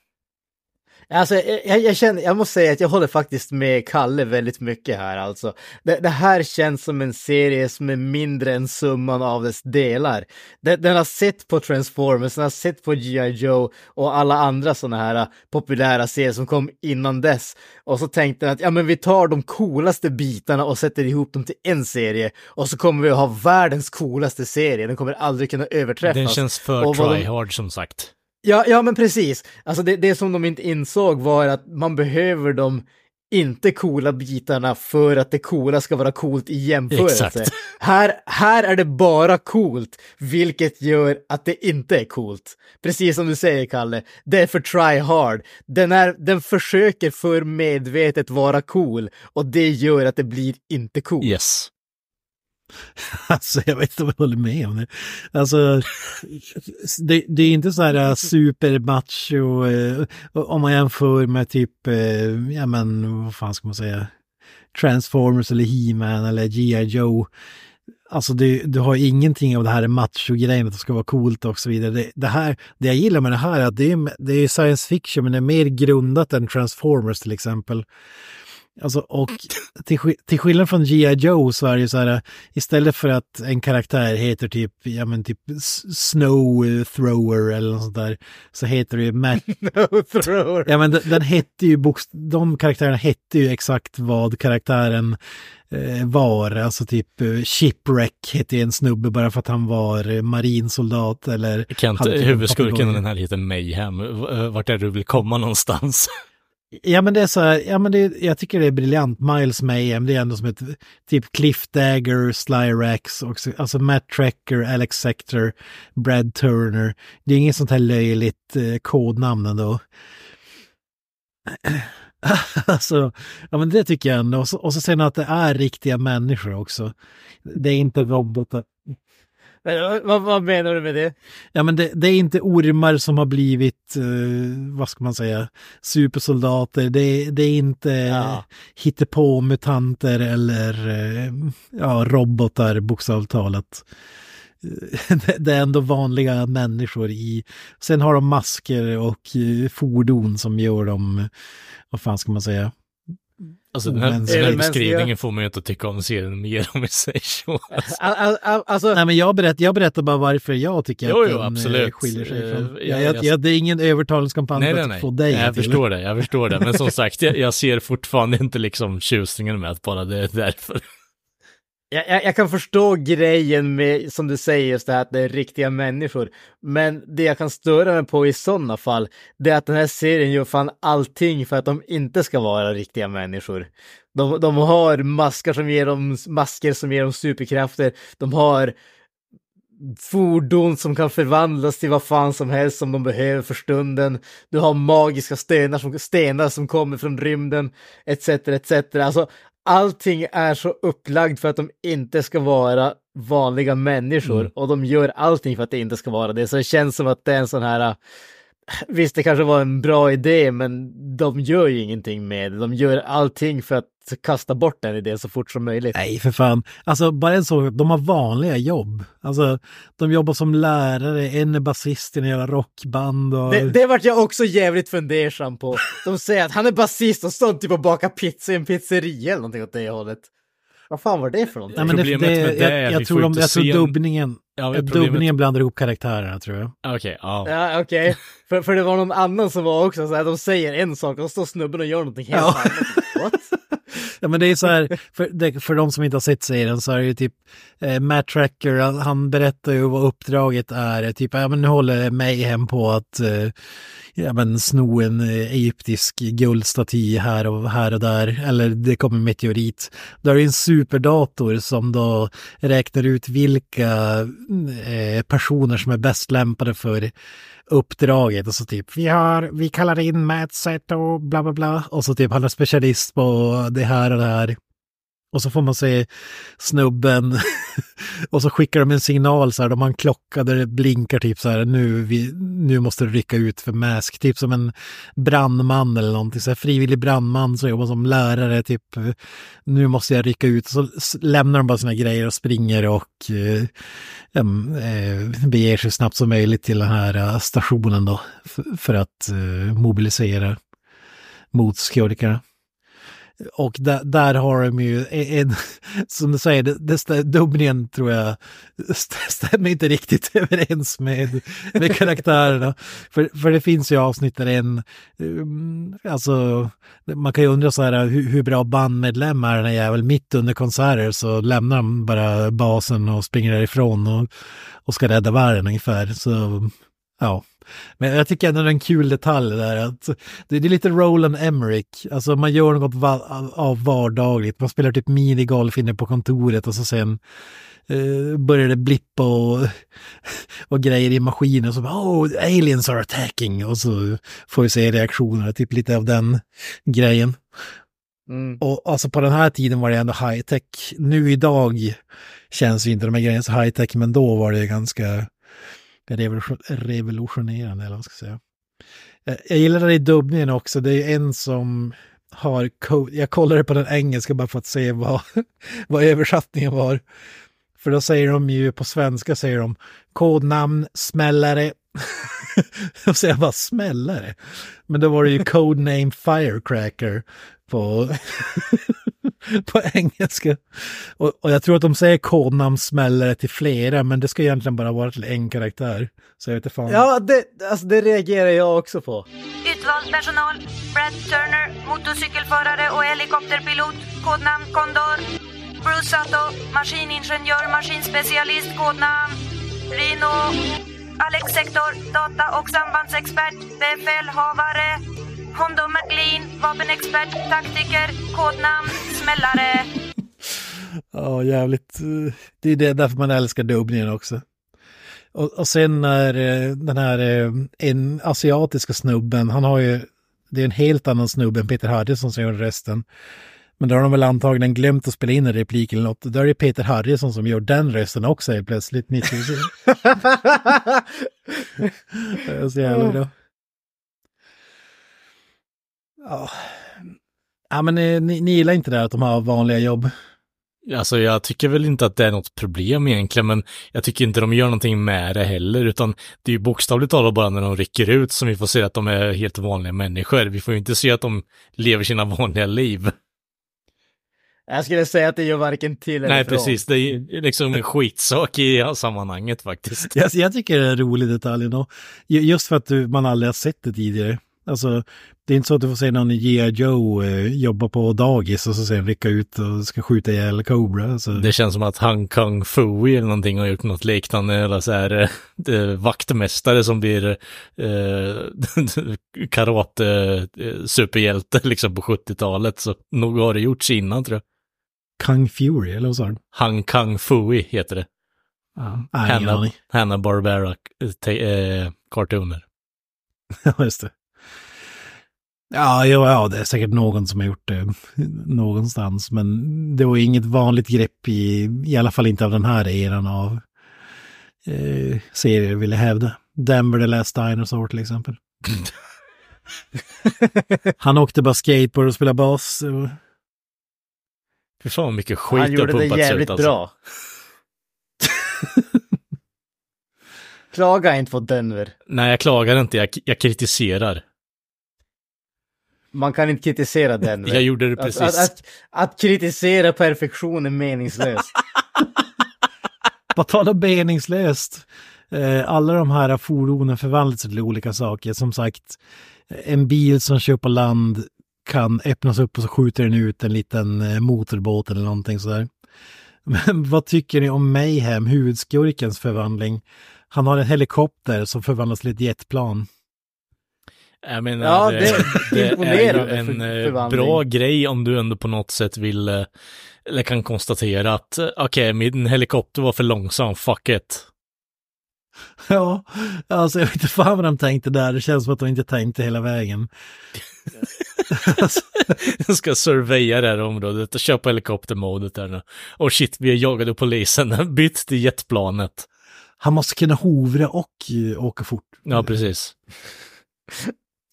[SPEAKER 1] Alltså, jag, jag, känner, jag måste säga att jag håller faktiskt med Kalle väldigt mycket här alltså. Det, det här känns som en serie som är mindre än summan av dess delar. Den, den har sett på Transformers, den har sett på G.I. Joe och alla andra sådana här uh, populära serier som kom innan dess. Och så tänkte den att ja men vi tar de coolaste bitarna och sätter ihop dem till en serie och så kommer vi att ha världens coolaste serie, den kommer aldrig kunna överträffas.
[SPEAKER 3] Den känns för
[SPEAKER 1] Och vad de-
[SPEAKER 3] try hard som sagt.
[SPEAKER 1] Ja, ja men precis. Alltså det, det som de inte insåg var att man behöver de inte coola bitarna för att det coola ska vara coolt i jämförelse.
[SPEAKER 3] Exakt.
[SPEAKER 1] Här, här är det bara coolt, vilket gör att det inte är coolt. Precis som du säger, Kalle. Det är för try hard. Den, är, den försöker för medvetet vara cool och det gör att det blir inte coolt.
[SPEAKER 3] Yes.
[SPEAKER 4] Alltså jag vet inte om jag håller med om det. Alltså det, det är inte så här eh, supermacho eh, om man jämför med typ, eh, ja men vad fan ska man säga, Transformers eller He-Man eller G.I. Joe. Alltså du, du har ingenting av det här macho-grejen, att det ska vara coolt och så vidare. Det, det, här, det jag gillar med det här är att det är, det är science fiction men det är mer grundat än Transformers till exempel. Alltså, och till, till skillnad från G.I. Joe så är det ju så här, istället för att en karaktär heter typ, ja men typ Snow eh, Thrower eller något sånt där, så heter det ju Matt...
[SPEAKER 1] No thrower.
[SPEAKER 4] Ja men den, den hette ju, bokst- de karaktärerna hette ju exakt vad karaktären eh, var, alltså typ eh, Shipwreck hette en snubbe bara för att han var eh, marinsoldat eller...
[SPEAKER 3] Kent,
[SPEAKER 4] hade typ en
[SPEAKER 3] huvudskurken av den här heter Mayhem. V- Vart är du vill komma någonstans?
[SPEAKER 4] Ja men det är så här, ja men det, jag tycker det är briljant. Miles Mayhem, det är ändå som ett typ Cliff Dagger, Sly Rex, också, alltså Matt Trecker, Alex Sector, Brad Turner. Det är inget sånt här löjligt eh, kodnamn ändå. alltså, ja men det tycker jag ändå. Och så, och så sen att det är riktiga människor också. Det är inte robotar.
[SPEAKER 1] Men, vad, vad menar du med det?
[SPEAKER 4] Ja men det, det är inte ormar som har blivit, eh, vad ska man säga, supersoldater. Det, det är inte
[SPEAKER 1] Ja.
[SPEAKER 4] hittepå mutanter eller eh, ja, robotar bokstavligt talat. Eh, det- Det är ändå vanliga människor i, sen har de masker och eh, fordon som gör dem, vad fan ska man säga?
[SPEAKER 3] Alltså den här, den här beskrivningen får man ju inte tycka om serien mer om vi säger så.
[SPEAKER 1] Al, al, al, alltså,
[SPEAKER 4] Nej men jag, berätt, jag berättar bara varför jag tycker
[SPEAKER 3] Jo,
[SPEAKER 4] att
[SPEAKER 3] jo,
[SPEAKER 4] den eh,
[SPEAKER 3] absolut.
[SPEAKER 4] skiljer sig
[SPEAKER 3] Eh,
[SPEAKER 4] från...
[SPEAKER 3] ja,
[SPEAKER 4] jag, jag,
[SPEAKER 3] jag-
[SPEAKER 4] jag, det är ingen övertalningskampanj
[SPEAKER 3] Nej,
[SPEAKER 4] för
[SPEAKER 3] nej,
[SPEAKER 4] att
[SPEAKER 3] nej.
[SPEAKER 4] få dig
[SPEAKER 3] jag
[SPEAKER 4] till.
[SPEAKER 3] förstår det, jag förstår det. Men som sagt, jag, jag ser fortfarande inte liksom tjusningen med att bara det är därför.
[SPEAKER 1] Jag, jag, jag kan förstå grejen med, som du säger, just det här att det är riktiga människor. Men det jag kan störa mig på i sådana fall, det är att den här serien gör fan allting för att de inte ska vara riktiga människor. De, de har masker som ger dem, masker som ger dem superkrafter. De har fordon som kan förvandlas till vad fan som helst som de behöver för stunden. Du har magiska stenar som, stenar som kommer från rymden, etc. etc. Alltså, allting är så upplagt för att de inte ska vara vanliga människor
[SPEAKER 3] Mm.
[SPEAKER 1] och de gör allting för att det inte ska vara det. Så det känns som att det är en sån här visst, det kanske var en bra idé, men de gör ju ingenting med det. De gör allting för att kasta bort den idén så fort som möjligt.
[SPEAKER 4] Nej, för fan. Alltså bara en sak, de har vanliga jobb. Alltså, de jobbar som lärare, en är basist i en jävla rockband och...
[SPEAKER 1] Det, det vart jag också jävligt fundersam på. De säger att han är basist och står typ och bakar pizza i en pizzeria eller någonting åt det hållet. Vad fan var det för någonting?
[SPEAKER 4] Nej, men det,
[SPEAKER 3] Problemet
[SPEAKER 4] det,
[SPEAKER 3] med det är
[SPEAKER 4] jag,
[SPEAKER 3] att
[SPEAKER 4] jag tror, de, jag tror
[SPEAKER 3] en-
[SPEAKER 4] dubbningen,
[SPEAKER 3] Ja, problemet-
[SPEAKER 4] dubbningen blandar ihop karaktärerna tror jag.
[SPEAKER 3] Okej, ja.
[SPEAKER 1] Ja, okej. För, för det var någon annan som var också så här, de säger en sak och så står snubben och gör någonting helt
[SPEAKER 4] Ja.
[SPEAKER 1] annat. What?
[SPEAKER 4] Ja men det är så här, för, det, för de som inte har sett serien så är det ju typ eh, Matt Tracker, han, han berättar ju vad uppdraget är. Typ, ja men nu håller Mayhem på att eh, ja, men sno en eh, egyptisk guldstaty här och här och där. Eller det kommer meteorit. Då är det en superdator som då räknar ut vilka eh, personer som är bäst lämpade för uppdraget och så typ vi har, vi kallar in Matt Seto, och bla bla bla och så typ han är specialist på det här och det här. Och så får man se snubben och så skickar de en signal så här, de har en klocka där det blinkar typ så här, nu, vi, nu måste du rycka ut för mask, typ som en brandman eller någonting, så här, frivillig brandman som jobbar som lärare, typ nu måste jag rycka ut, så lämnar de bara sina grejer och springer och eh, eh, beger sig snabbt som möjligt till den här eh, stationen då, för, för att eh, mobilisera mot skurkarna. Och där, där har de ju en, som du säger, det, det, dubbningen tror jag stämmer inte riktigt överens med, med karaktärerna. För, för det finns ju avsnitt där en, um, alltså man kan ju undra så här hur, hur bra bandmedlem är den här jäveln. Mitt under konserter så lämnar de bara basen och springer därifrån och, och ska rädda världen ungefär. Så ja. Men jag tycker ändå det är en kul detalj där att det är lite Roland Emmerich, alltså man gör något va- av- vardagligt, man spelar typ minigolf inne på kontoret och så sen eh, börjar det blippa och, och grejer i maskinen som oh, aliens are attacking och så får vi se reaktionerna, typ lite av den grejen.
[SPEAKER 1] Mm.
[SPEAKER 4] Och alltså på den här tiden var det ändå high tech. Nu idag känns ju inte de här grejerna så high tech, men då var det ganska revolutionerande, eller vad ska säga. Jag, jag gillar det i dubbningen också, det är en som har code, jag kollade på den engelska bara för att se vad, vad översättningen var. För då säger de ju på svenska säger de kodnamn smällare. och så jag bara smällare. Men då var det ju codename firecracker på, på engelska. Och, och jag tror att de säger kodnamn smällare till flera, men det ska egentligen bara vara till en karaktär. Så jag vet inte fan.
[SPEAKER 1] Ja, det, alltså, det reagerar jag också på.
[SPEAKER 14] Utvald personal. Brad Turner, motorcykelförare och helikopterpilot. Kodnamn Condor. Bruce Sato, maskiningenjör, maskinspecialist. Kodnamn Rino. Alex Sektor, data och sambandsexpert. Befälhavare. Hondo McLean, vapenexpert, taktiker. Kodnamn Smällare.
[SPEAKER 4] Ja, jävligt. eh, Det är det därför man älskar dubbningen också. Och, och sen när eh, den här eh, en asiatiska snubben, han har ju, det är en helt annan snubbe än Peter Harrison som gör rösten. Men då har de väl antagligen glömt att spela in en replik eller något. Då är det Peter Harrison som gör den rösten också helt plötsligt. 90 Det är så jävla bra. Ja. ja, men eh, ni, ni gillar inte det att de har vanliga jobb?
[SPEAKER 3] Alltså jag tycker väl inte att det är något problem egentligen, men jag tycker inte de gör någonting med det heller, utan det är ju bokstavligt talat bara när de rycker ut som vi får se att de är helt vanliga människor. Vi får ju inte se att de lever sina vanliga liv.
[SPEAKER 1] Jag skulle säga att det gör varken till eller
[SPEAKER 3] Nej,
[SPEAKER 1] från.
[SPEAKER 3] precis. Det är liksom en skitsak i sammanhanget faktiskt.
[SPEAKER 4] Jag, jag tycker det är en rolig detalj ändå. Ju- Just för att du, man aldrig har sett det tidigare. Alltså, det är inte så att du får se någon G.I. Joe eh, jobba på dagis och så sen rycka ut och ska skjuta ihjäl Cobra. Alltså,
[SPEAKER 3] Det känns som att Han Kung Fui eller någonting har gjort något liknande, eller så här eh, vaktmästare som blir eh, karate eh, liksom på 70-talet, så nog har det gjorts innan tror jag.
[SPEAKER 4] Kung Fury, eller vad sa du?
[SPEAKER 3] Han Kung Fui heter det.
[SPEAKER 4] Ja,
[SPEAKER 3] Hanna. Hanna Barbera te- eh, cartooner.
[SPEAKER 4] Ja, just det. Ja, jo, ja, det är säkert någon som har gjort det någonstans, men det var inget vanligt grepp i, i alla fall inte av den här eran av eh, serier, vill jag hävda. Denver the Last Dinosaur till exempel. Han åkte bara skateboard och spelade bas. och-
[SPEAKER 3] Fy fan vad mycket skit
[SPEAKER 1] Han gjorde det jävligt
[SPEAKER 3] ut alltså.
[SPEAKER 1] bra. Klaga inte på Denver.
[SPEAKER 3] Nej, jag klagar inte, jag, jag kritiserar.
[SPEAKER 1] Man kan inte kritisera Denver.
[SPEAKER 3] Jag gjorde det
[SPEAKER 1] Att-
[SPEAKER 3] precis.
[SPEAKER 1] Att, att, att kritisera perfektion är meningslöst.
[SPEAKER 4] På tal om meningslöst. Eh, alla de här fordonen förvandlas till olika saker. Som sagt, en bil som kör på land kan öppnas upp och så skjuter den ut en liten eh, motorbåt eller någonting sådär. Men vad tycker ni om Mayhem, huvudskurkens förvandling? Han har en helikopter som förvandlas till ett jetplan.
[SPEAKER 3] Jag menar,
[SPEAKER 1] Ja,
[SPEAKER 3] det,
[SPEAKER 1] det är
[SPEAKER 3] det är ju en
[SPEAKER 1] för-
[SPEAKER 3] eh, bra grej om du ändå på något sätt vill, eh, eller kan konstatera att eh, okej, min helikopter var för långsam, fuck it.
[SPEAKER 4] Ja, alltså jag vet inte fan vad de tänkte där. Det känns som att de inte tänkte hela vägen.
[SPEAKER 3] Jag ska surveya det här området och köpa helikoptermodet där nu. Och shit, vi är jagade av polisen, bytt till jetplanet.
[SPEAKER 4] Han måste kunna hovra och eh, åka fort.
[SPEAKER 3] Ja, precis.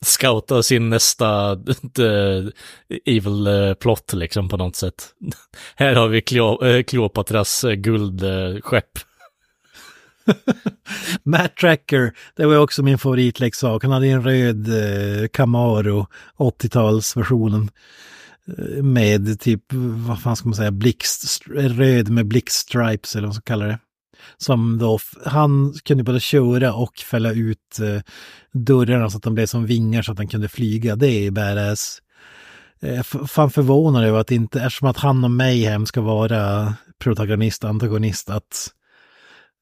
[SPEAKER 3] Scouta sin nästa eh, evil eh, plot liksom på något sätt. Här har vi Cleo, eh, Kleopatras guldskepp.
[SPEAKER 4] Matt Tracker, det var också min favoritleksak. Han hade en röd Camaro, 80-talsversionen. Med typ, vad fan ska man säga, blixt, röd med blixtstripes eller vad man ska kalla det. Som då, han kunde både köra och fälla ut eh, dörrarna så att de blev som vingar så att han kunde flyga. Det är badass. Eh, fan förvånad över att inte, eftersom att han och Mayhem ska vara protagonist och antagonist, att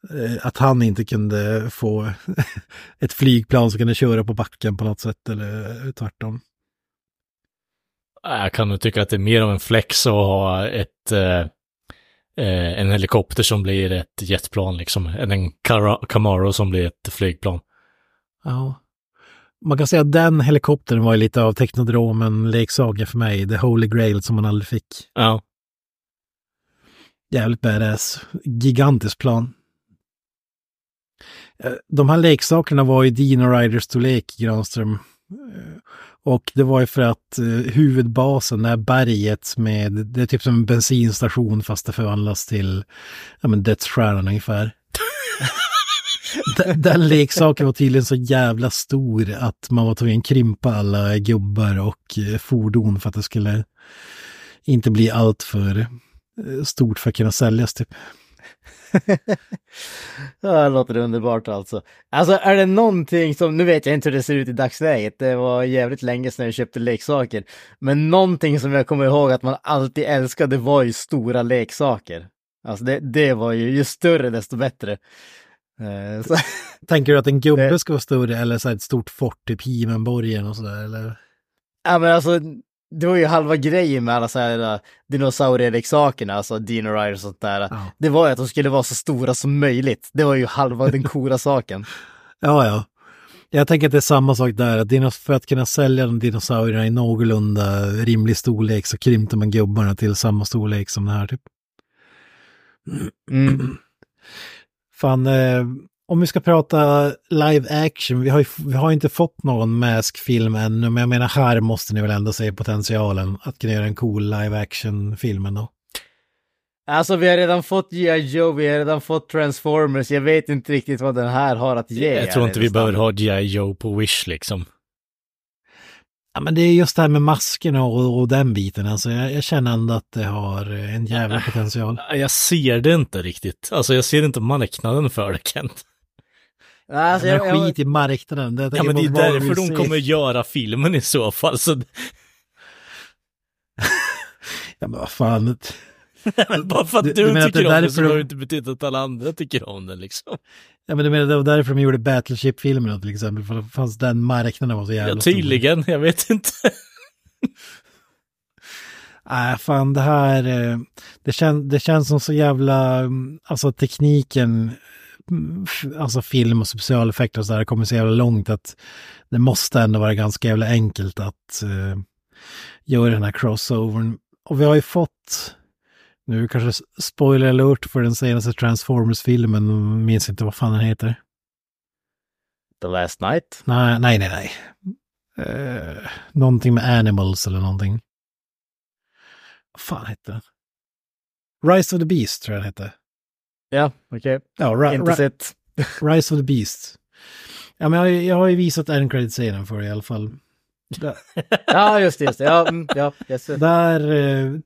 [SPEAKER 4] eh, att han inte kunde få ett flygplan som kunde köra på backen på något sätt eller eh, tvärtom.
[SPEAKER 3] Jag kan nog tycka att det är mer av en flex att ha ett, eh, eh, en helikopter som blir ett jetplan liksom, än en Camaro som blir ett flygplan.
[SPEAKER 4] Ja. Man kan säga att den helikoptern var ju lite av teknodromen-leksaken för mig, The Holy Grail som man aldrig fick.
[SPEAKER 3] Ja.
[SPEAKER 4] Jävligt badass. Gigantisk plan. Eh, De här leksakerna var ju Dino Riders storlek, Granström. Och det var ju för att eh, huvudbasen, det här berget med, det är typ som en bensinstation fast det förvandlas till, ja men dödsstjärnan ungefär. den, den leksaken var tydligen så jävla stor att man var tvungen att krympa alla gubbar och eh, fordon för att det skulle inte bli allt för eh, stort för att kunna säljas typ.
[SPEAKER 1] Ja, det låter underbart alltså. Alltså är det någonting som, nu vet jag inte hur det ser ut i dagsläget, det var jävligt länge sedan jag köpte leksaker. Men någonting som jag kommer ihåg att man alltid älskade var ju stora leksaker. Alltså det, det var ju, ju större desto bättre. Eh, så,
[SPEAKER 4] Tänker du att en gubbe ska vara större eller så ett stort fort, typ Himenborgen och sådär eller?
[SPEAKER 1] ja men alltså, det var ju halva grejen med alla så här uh, dinosaurieleksakerna, alltså Dino Riders och sånt där. Det var ju att de skulle vara så stora som möjligt. Det var ju halva den coola saken.
[SPEAKER 4] Ja, ja. Jag tänker att det är samma sak där, att för att kunna sälja de dinosaurierna i någorlunda rimlig storlek så krympte man gubbarna till samma storlek som det här typ.
[SPEAKER 1] Mm.
[SPEAKER 4] Fan, eh, om vi ska prata live action, vi har ju vi har inte fått någon Mask-film ännu, men jag menar här måste ni väl ändå se potentialen att kunna göra en cool live action-film ändå.
[SPEAKER 1] Alltså vi har redan fått G.I. Joe, vi har redan fått Transformers, jag vet inte riktigt vad den här har att ge.
[SPEAKER 3] Jag tror inte vi behöver ha G.I. Joe på Wish liksom.
[SPEAKER 4] Ja, men det är just det här med maskerna och, och den biten, alltså jag, jag känner ändå att det har en jävla potential.
[SPEAKER 3] Jag ser det inte riktigt. Alltså jag ser inte marknaden för det, Kent.
[SPEAKER 1] Alltså, jag, jag,
[SPEAKER 4] skit i marknaden. Jag
[SPEAKER 3] Ja,
[SPEAKER 4] tänker
[SPEAKER 3] men det är därför de
[SPEAKER 4] ser.
[SPEAKER 3] kommer göra filmen i så fall. Så...
[SPEAKER 4] Ja, men vad fan.
[SPEAKER 3] Men bara för att
[SPEAKER 4] Du-
[SPEAKER 3] du,
[SPEAKER 4] du menar att
[SPEAKER 3] tycker
[SPEAKER 4] det är
[SPEAKER 3] om det så
[SPEAKER 4] därför de-
[SPEAKER 3] behöver det inte betyda att alla andra tycker om den liksom.
[SPEAKER 4] Ja, men du menar det var därför de gjorde Battleship-filmerna till exempel, för det fanns den marknaden var så jävla
[SPEAKER 3] Ja,
[SPEAKER 4] stor.
[SPEAKER 3] tydligen, jag vet inte.
[SPEAKER 4] Nej, fan det här, eh, det, kän, det känns som så jävla, mm, alltså tekniken, alltså film och specialeffekter och sådär kommer så jävla långt att det måste ändå vara ganska jävla enkelt att eh, göra den här crossovern. Och vi har ju fått, nu kanske spoiler alert för den senaste Transformers-filmen, minns inte vad fan den heter.
[SPEAKER 1] The Last Night?
[SPEAKER 4] Nej, nej, nej. nej. Eh, någonting med Animals eller någonting. Vad fan hette den? Rise of the Beast tror jag den hette.
[SPEAKER 1] Ja, okej.
[SPEAKER 4] Ja, ra-
[SPEAKER 1] Inte
[SPEAKER 4] ra-
[SPEAKER 1] sett.
[SPEAKER 4] Rise of the Beast. Ja, men jag, jag har ju visat end credit-scenen för det i alla fall.
[SPEAKER 1] Ja, just det, just det. Ja, mm, ja, yes.
[SPEAKER 4] där eh,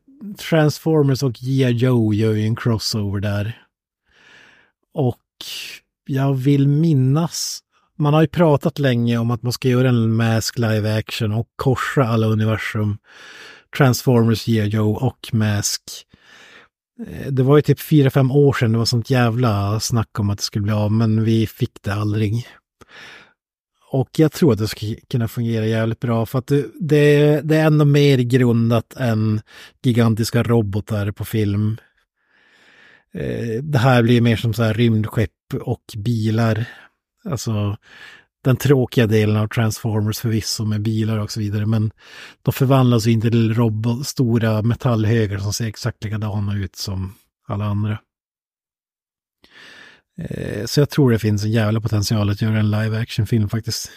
[SPEAKER 4] Transformers och G.I. Joe gör ju en crossover där. Och jag vill minnas, man har ju pratat länge om att man ska göra en Mask live action och korsa alla universum. Transformers, G.I. Joe och Mask. Eh, det var ju typ fyra fem år sedan det var sånt jävla snack om att det skulle bli av, men vi fick det aldrig. Och jag tror att det skulle kunna fungera jävligt bra för att det, det, är ändå mer grundat än gigantiska robotar på film. Eh, det här blir mer som så här rymdskepp och bilar. Alltså den tråkiga delen av Transformers förvisso med bilar och så vidare. Men de förvandlas ju inte till robot, stora metallhögar som ser exakt likadana ut som alla andra. Eh, så jag tror det finns en jävla potential att göra en live action-film faktiskt.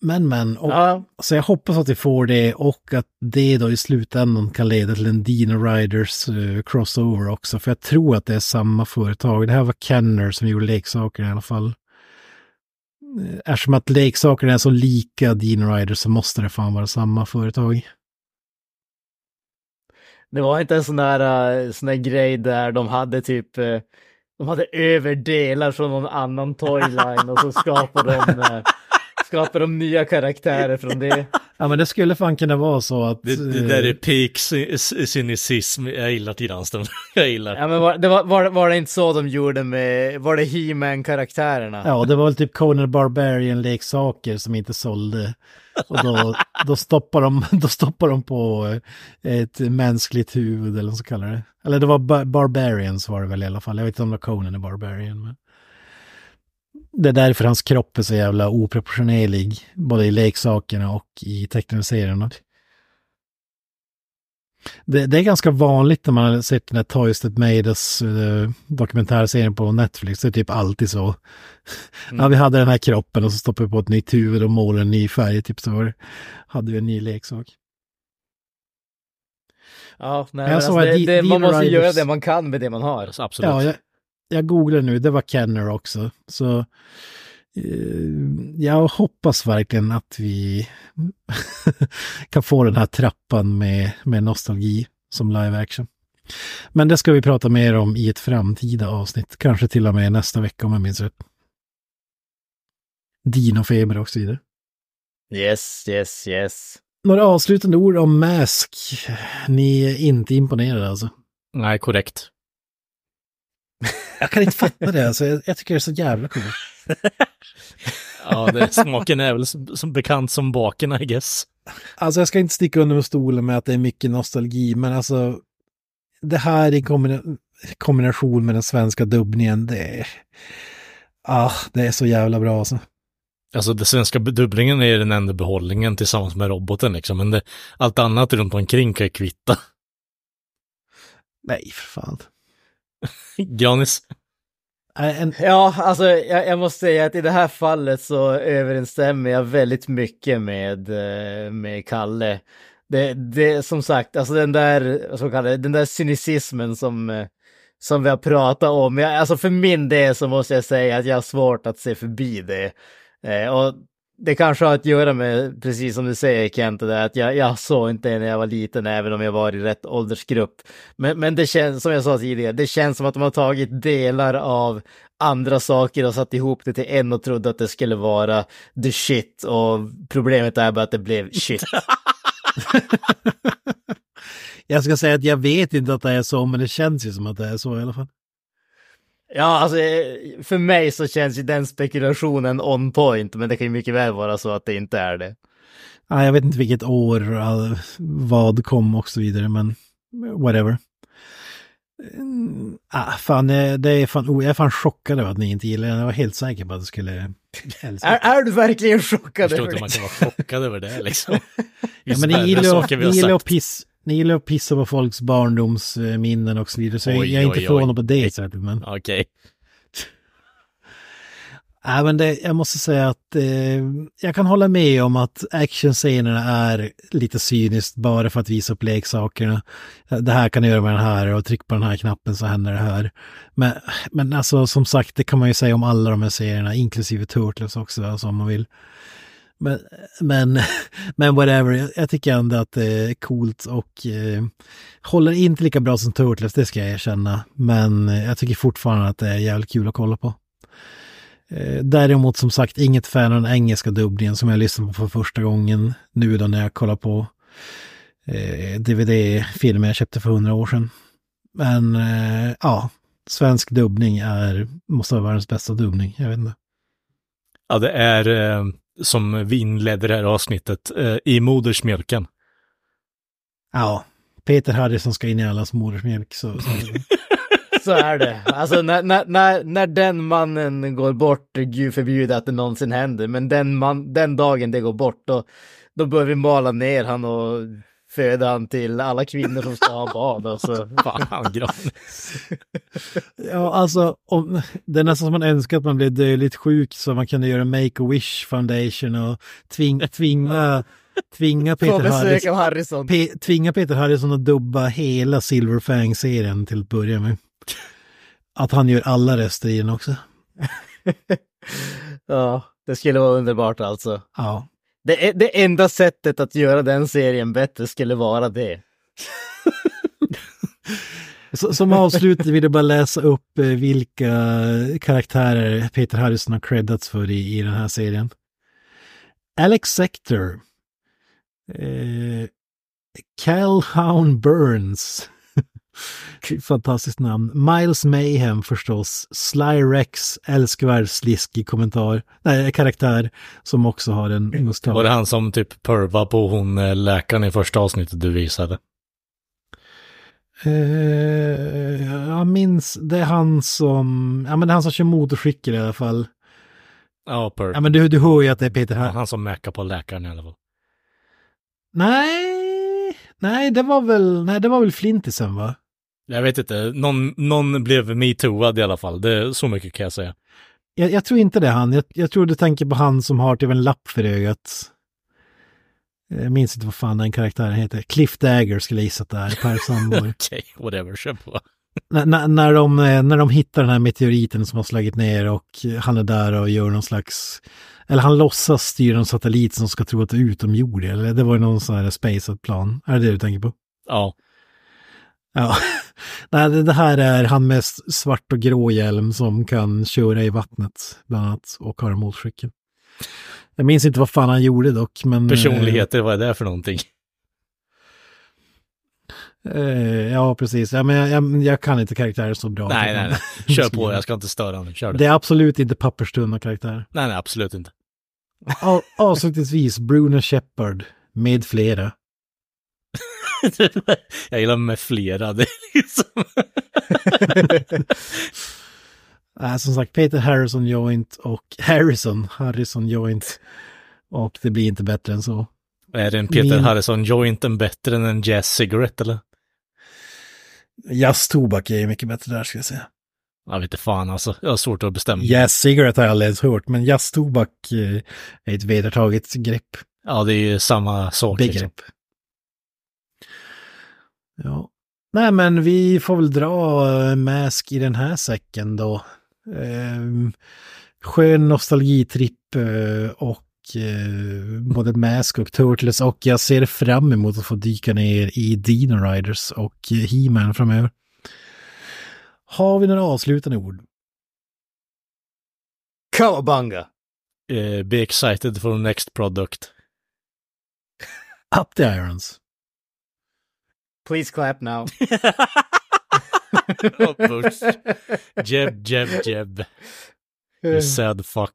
[SPEAKER 4] Men men, och, så jag hoppas att vi får det och att det då i slutändan kan leda till en Dino Riders eh, crossover också. För jag tror att det är samma företag. Det här var Kenner som gjorde leksaker i alla fall. Eh, Eftersom att leksakerna är så lika Dino Riders så måste det fan vara samma företag.
[SPEAKER 1] Det var inte en sån där, eh, sån där grej där de hade typ, de hade överdelar från någon annan toyline och så skapade de, skapade de nya karaktärer från det.
[SPEAKER 4] Ja men det skulle fan kunna vara så att...
[SPEAKER 3] Det, det där
[SPEAKER 4] eh,
[SPEAKER 3] är peak cy- cy- cynicism. Jag gillar Tiranström. Jag gillar.
[SPEAKER 1] Ja men var det, var, var, det- var det inte så de gjorde med, var det He-Man-karaktärerna?
[SPEAKER 4] Ja, det var väl typ Conan Barbarian-leksaker som inte sålde. Och då, då, stoppar de, då stoppar de på eh, ett mänskligt huvud eller vad så kallar det. Eller det var Bar- Barbarians var det väl i alla fall. Jag vet inte om det var Conan är Barbarian. Men... Det är därför hans kropp är så jävla oproportionerlig. Både i leksakerna och i tecknade serierna. Det, det är ganska vanligt när man har sett den här Toys That Made Us eh, dokumentärserien på Netflix. Det är typ alltid så. Ja, vi hade den här kroppen och så stoppade vi på ett nytt huvud och målade en ny färg. Typ så var hade vi en ny leksak.
[SPEAKER 1] Ja, nej, alltså, det, det, man måste göra
[SPEAKER 4] Riders-
[SPEAKER 1] det man kan med det man har.
[SPEAKER 3] Absolut.
[SPEAKER 4] Ja, jag, jag googlar nu. Det var Kenner också. Så eh, jag hoppas verkligen att vi kan få den här trappan med, med nostalgi som live action. Men det ska vi prata mer om i ett framtida avsnitt. Kanske till och med nästa vecka om jag minns rätt. Dinofeber och så vidare.
[SPEAKER 1] Yes, yes, yes.
[SPEAKER 4] Några avslutande ord om Mask. Ni är inte imponerade alltså?
[SPEAKER 3] Nej, korrekt.
[SPEAKER 4] Jag kan inte fatta det. Alltså, jag, jag tycker det är så jävla coolt.
[SPEAKER 3] Ja, det, smaken är väl som, som bekant som baken, I guess.
[SPEAKER 4] Alltså jag ska inte sticka under med stolen med att det är mycket nostalgi, men alltså det här i kombina- kombination med den svenska dubbningen, det är... Ah, det är så jävla bra alltså.
[SPEAKER 3] Alltså den svenska dubblingen är den enda behållningen tillsammans med roboten liksom, men det, allt annat runt omkring kan ju kvitta.
[SPEAKER 4] Nej, för fan.
[SPEAKER 3] Granis?
[SPEAKER 1] Ja, alltså jag, jag måste säga att i det här fallet så överensstämmer jag väldigt mycket med, eh, med Kalle. Det, det som sagt, alltså den där, vad ska man kalla det, den där cynicismen som, eh, som vi har pratat om. Jag, alltså för min del så måste jag säga att jag har svårt att se förbi det. Eh, och det kanske har att göra med, precis som du säger Kent, det där, att jag, jag såg inte när jag var liten, även om jag var i rätt åldersgrupp. Men, men det känns, som jag sa tidigare, det känns som att de har tagit delar av andra saker och satt ihop det till en och trodde att det skulle vara the shit. Och problemet är bara att det blev shit.
[SPEAKER 4] Jag ska säga att jag vet inte att det är så, men det känns ju som att det är så i alla fall.
[SPEAKER 1] Ja, alltså eh, för mig så känns ju den spekulationen on point, men det kan ju mycket väl vara så att det inte är det.
[SPEAKER 4] Ja, jag vet inte vilket år all- vad kom och så vidare, men whatever. Mm, Ah, fan, det det är fan, oh, jag är fan chockad över att ni inte gillar den. Jag var helt säker på att det skulle älska.
[SPEAKER 1] Är, är du verkligen chockad
[SPEAKER 3] Jag förstår inte man
[SPEAKER 1] det?
[SPEAKER 3] kan vara chockad över det liksom.
[SPEAKER 4] Ja, men ni gillar, ni, gillar att piss, ni gillar att pissa på folks barndomsminnen och så vidare. Så jag-
[SPEAKER 3] Oj,
[SPEAKER 4] jag är inte
[SPEAKER 3] oj,
[SPEAKER 4] förvånad på det sättet. Men...
[SPEAKER 3] Okej.
[SPEAKER 4] Nej, men det, jag måste säga att eh, jag kan hålla med om att actionscenerna är lite cyniskt bara för att visa upp leksakerna. Det här kan du göra med den här och tryck på den här knappen så händer det här. Men, men alltså som sagt, det kan man ju säga om alla de här serierna, inklusive Turtles också, alltså, om man vill. Men, men, men whatever, jag, tycker ändå att det är coolt och eh, håller inte lika bra som Turtles, det ska jag erkänna. Men jag tycker fortfarande att det är jävligt kul att kolla på. Eh, däremot som sagt inget fan av den engelska dubbningen som jag lyssnade på för första gången nu då när jag kollar på eh, DVD-filmer jag köpte för hundra år sedan. Men eh, ja, svensk dubbning är, måste vara världens bästa dubbning, jag vet inte.
[SPEAKER 3] Ja, det är eh, som vi inledde det här avsnittet, eh, i modersmjölken.
[SPEAKER 4] Ja, Peter Harrison ska in i allas modersmjölk. Så, så.
[SPEAKER 1] Så är det. Alltså när, när, när, när den mannen går bort, gud förbjude att det någonsin händer, men den, man, den dagen det går bort, då, då börjar vi mala ner han och föda han till alla kvinnor som ska ha barn. Och så.
[SPEAKER 3] Fan,
[SPEAKER 4] Ja, alltså om, det är nästan som man önskar att man blev dödligt sjuk så man kunde göra Make-A-Wish Foundation och tving, tvinga, tvinga Peter
[SPEAKER 1] besök
[SPEAKER 4] Harrison. Pe, tvinga Peter Harrison att dubba hela Silver Fang-serien till att börja med. Att han gör alla röster i den också.
[SPEAKER 1] Ja, det skulle vara underbart alltså.
[SPEAKER 4] Ja.
[SPEAKER 1] Det, är- det enda sättet att göra den serien bättre skulle vara det.
[SPEAKER 4] Som avslutning vill jag bara läsa upp eh, vilka karaktärer Peter Harrison har creddats för i, i den här serien. Alex Sector. Eh, Calhoun Burns. Fantastiskt namn. Miles Mayhem förstås. Sly Rex, älskvärd sliskig kommentar. Nej, karaktär som också har en mustasch.
[SPEAKER 3] Var det han som typ perva på hon eh, läkaren i första avsnittet du visade?
[SPEAKER 4] Eh, jag minns, det är han som, ja men det är han som kör motorcykel i alla fall.
[SPEAKER 3] Ja, perv.
[SPEAKER 4] Ja men du, du hör ju att det är Peter
[SPEAKER 3] Ja,
[SPEAKER 4] här.
[SPEAKER 3] han som mäkar på läkaren i alla fall.
[SPEAKER 4] Nej, nej det var väl, nej det var väl Flintisen va?
[SPEAKER 3] Jag vet inte, någon, någon blev metooad i alla fall. Det så mycket kan jag säga.
[SPEAKER 4] Jag, jag tror inte det han, jag, jag tror du tänker på han som har typ en lapp för ögat. Jag minns inte vad fan den karaktären heter. Cliff Dagger skulle jag gissa att det är, Per Sandborg.
[SPEAKER 3] Okej, whatever, kör på.
[SPEAKER 4] när, när, de, eh, när de hittar den här meteoriten som har slagit ner och han är där och gör någon slags, eller han låtsas styra en satellit som ska tro att det är utomjordisk, eller det var ju någon sån här space-plan. Är det det du tänker på?
[SPEAKER 3] Ja.
[SPEAKER 4] Ja, nej det, här är han med svart och grå hjälm som kan köra i vattnet bland annat och har motorcykel. Jag minns inte vad fan han gjorde dock, men... eh,
[SPEAKER 3] Personligheter, vad är det för någonting?
[SPEAKER 4] Eh, ja, precis. Ja, men jag, jag, jag kan inte karaktärer så bra.
[SPEAKER 3] Nej, nej, nej. Kör på, jag ska inte störa nu. Kör det.
[SPEAKER 4] Det är absolut inte papperstunna karaktärer.
[SPEAKER 3] Nej, nej, absolut inte.
[SPEAKER 4] Av- Avslutningsvis, Bruno Shepard med flera.
[SPEAKER 3] jag gillar med flera. Det är liksom...
[SPEAKER 4] Nej, som sagt, Peter Harrison Joint och Harrison, Harrison Joint. Och det blir inte bättre än så.
[SPEAKER 3] är det en Peter
[SPEAKER 4] Min-
[SPEAKER 3] Harrison jointen bättre än en Jazz Cigarette eller?
[SPEAKER 4] Jazztobak är ju mycket bättre där ska jag säga.
[SPEAKER 3] Jag vet inte fan alltså. Jag har svårt att bestämma.
[SPEAKER 4] Jazz Cigarette har jag aldrig ens hört, men jazztobak eh, är ett vedertaget grepp.
[SPEAKER 3] Ja, det är ju samma sak.
[SPEAKER 4] Begrepp.
[SPEAKER 3] Liksom.
[SPEAKER 4] Ja. Nej, men vi får väl dra eh, Mask i den här säcken då. Eh, skön nostalgitripp eh, och eh, både Mask och Turtles och jag ser fram emot att få dyka ner i Dino Riders och He-Man framöver. Har vi några avslutande ord?
[SPEAKER 1] Cowabunga!
[SPEAKER 3] Eh, be excited for the next product.
[SPEAKER 4] Up the irons.
[SPEAKER 1] Please clap now.
[SPEAKER 3] Oh. Jeb, jeb, jeb. You uh. said fuck.